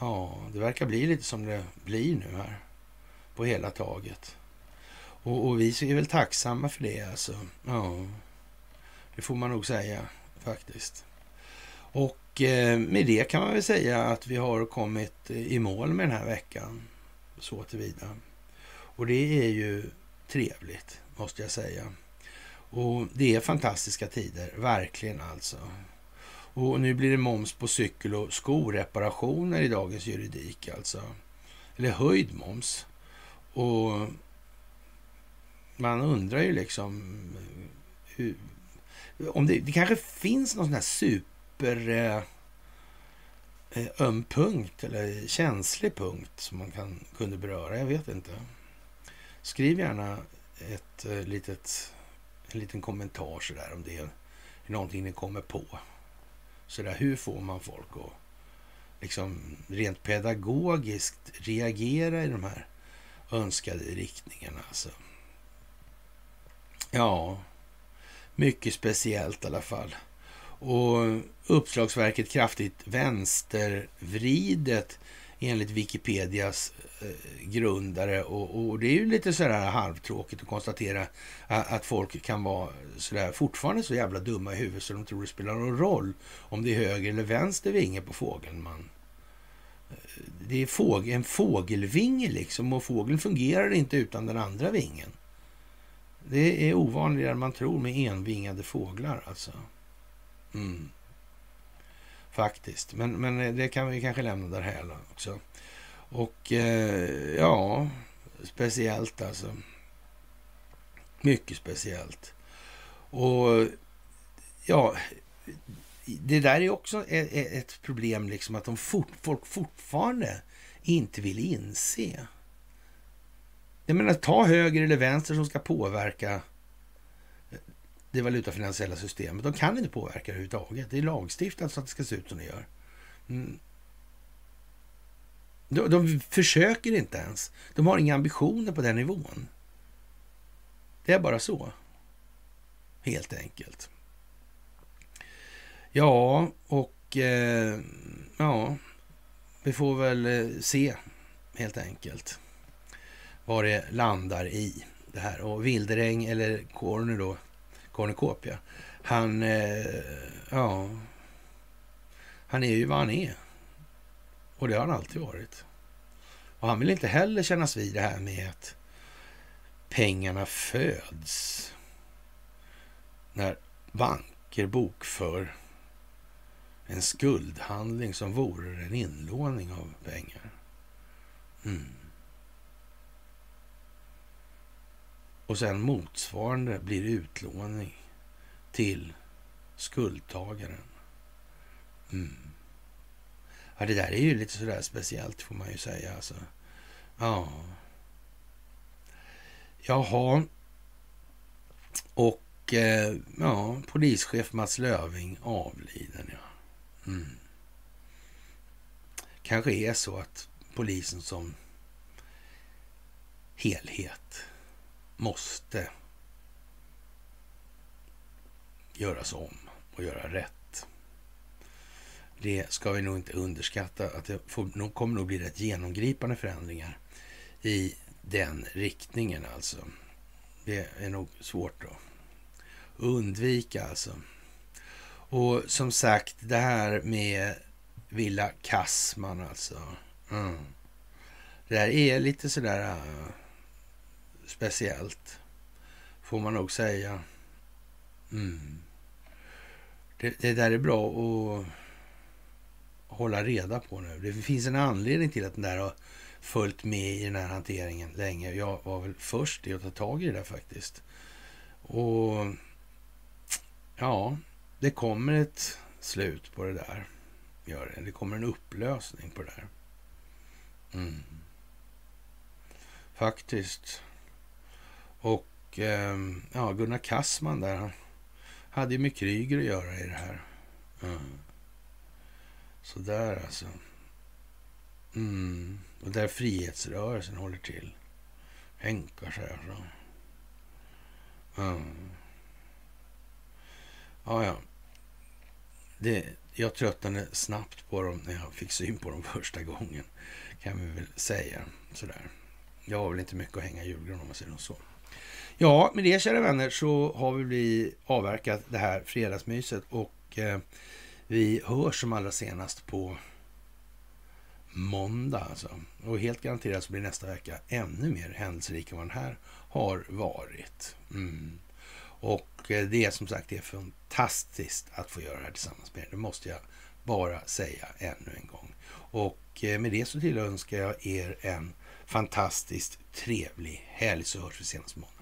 Ja, det verkar bli lite som det blir nu här på hela taget. Och, och vi är väl tacksamma för det alltså. Ja. Det får man nog säga faktiskt. Och eh, med det kan man väl säga att vi har kommit eh, i mål med den här veckan. Så tillvida. Och det är ju trevligt, måste jag säga. Och det är fantastiska tider, verkligen alltså. Och nu blir det moms på cykel och skoreparationer i dagens juridik alltså. Eller höjd moms. Och man undrar ju liksom eh, hur, om det, det kanske finns någon sån här super eh, Eh, öm punkt eller känslig punkt som man kan, kunde beröra. Jag vet inte. Skriv gärna ett eh, litet, en liten kommentar sådär om det är någonting ni kommer på. Sådär, hur får man folk att liksom rent pedagogiskt reagera i de här önskade riktningarna? Alltså. Ja, mycket speciellt i alla fall. Och uppslagsverket kraftigt vänstervridet enligt Wikipedias eh, grundare. Och, och, det är ju lite sådär halvtråkigt att konstatera att, folk kan vara sådär, fortfarande så jävla dumma i huvudet så de tror det spelar någon roll om det är höger eller vänster vinge på fågeln. Man. Eh, det är fåg, en fågelvinge liksom och fågeln fungerar inte utan den andra vingen. Det är ovanligare än man tror med envingade fåglar alltså. Mm. Faktiskt. Men, men eh, det kan vi kanske lämna där här också. Och eh, ja, speciellt alltså. Mycket speciellt. Och ja, det där är också e-, e-, ett problem, liksom att de fort, folk fortfarande inte vill inse. Jag menar, ta höger eller vänster som ska påverka det valutafinansiella systemet. De kan inte påverka det överhuvudtaget. Det är lagstiftat så att det ska se ut som det gör. Mm. De, de försöker inte ens. De har inga ambitioner på den nivån. Det är bara så. Helt enkelt. Ja, och eh, ja, vi får väl eh, se helt enkelt vad det landar i det här. Och Wilderäng eller Corner då, Cornucopia, han, eh, ja, han är ju vad han är. Och det har han alltid varit. Och han vill inte heller kännas vid det här med att pengarna föds när banker bokför en skuldhandling som vore en inlåning av pengar. Mm. Och sen motsvarande blir utlåning till skuldtagaren. Mm. Ja, det där är ju lite sådär speciellt får man ju säga. Alltså. Ja. Jaha. Och eh, ja, polischef Mats Löving avliden. Ja. Mm. Kanske är så att polisen som helhet måste göras om och göra rätt. det ska vi nog inte underskatta. Att det får, nog kommer nog bli rätt genomgripande förändringar i den riktningen alltså. Det är nog svårt att undvika alltså. Och som sagt, det här med Villa Kassman alltså. Mm. Det här är lite sådär uh, speciellt, får man nog säga. Mm. Det, det, där är bra att hålla reda på nu. Det finns en anledning till att den där har följt med i den här hanteringen länge. Jag var väl först i att ta tag i det där faktiskt. Och ja, det kommer ett slut på det där. Gör det. det kommer en upplösning på det där. Mm. Faktiskt. Och ehm, ja, Gunnar Kassman där han hade ju med Kryger att göra i det här. Mm. Så där alltså. Mm. Och där frihetsrörelsen håller till. Hänkar sig alltså. Mm. Ja, ja. Det, jag tröttnade snabbt på dem när jag fick syn på dem första gången. Kan vi väl säga sådär. Jag har väl inte mycket att hänga i julgran om man säger så. Ja, med det kära vänner så har vi blivit avverkat det här fredagsmyset och eh, vi hörs som allra senast på måndag alltså. Och helt garanterat så blir nästa vecka ännu mer händelserik än vad den här har varit. Mm. Och eh, det är som sagt det är fantastiskt att få göra det här tillsammans med er. Det måste jag bara säga ännu en gång. Och eh, med det så tillönskar jag er en fantastiskt trevlig helg så hörs vi senast måndag.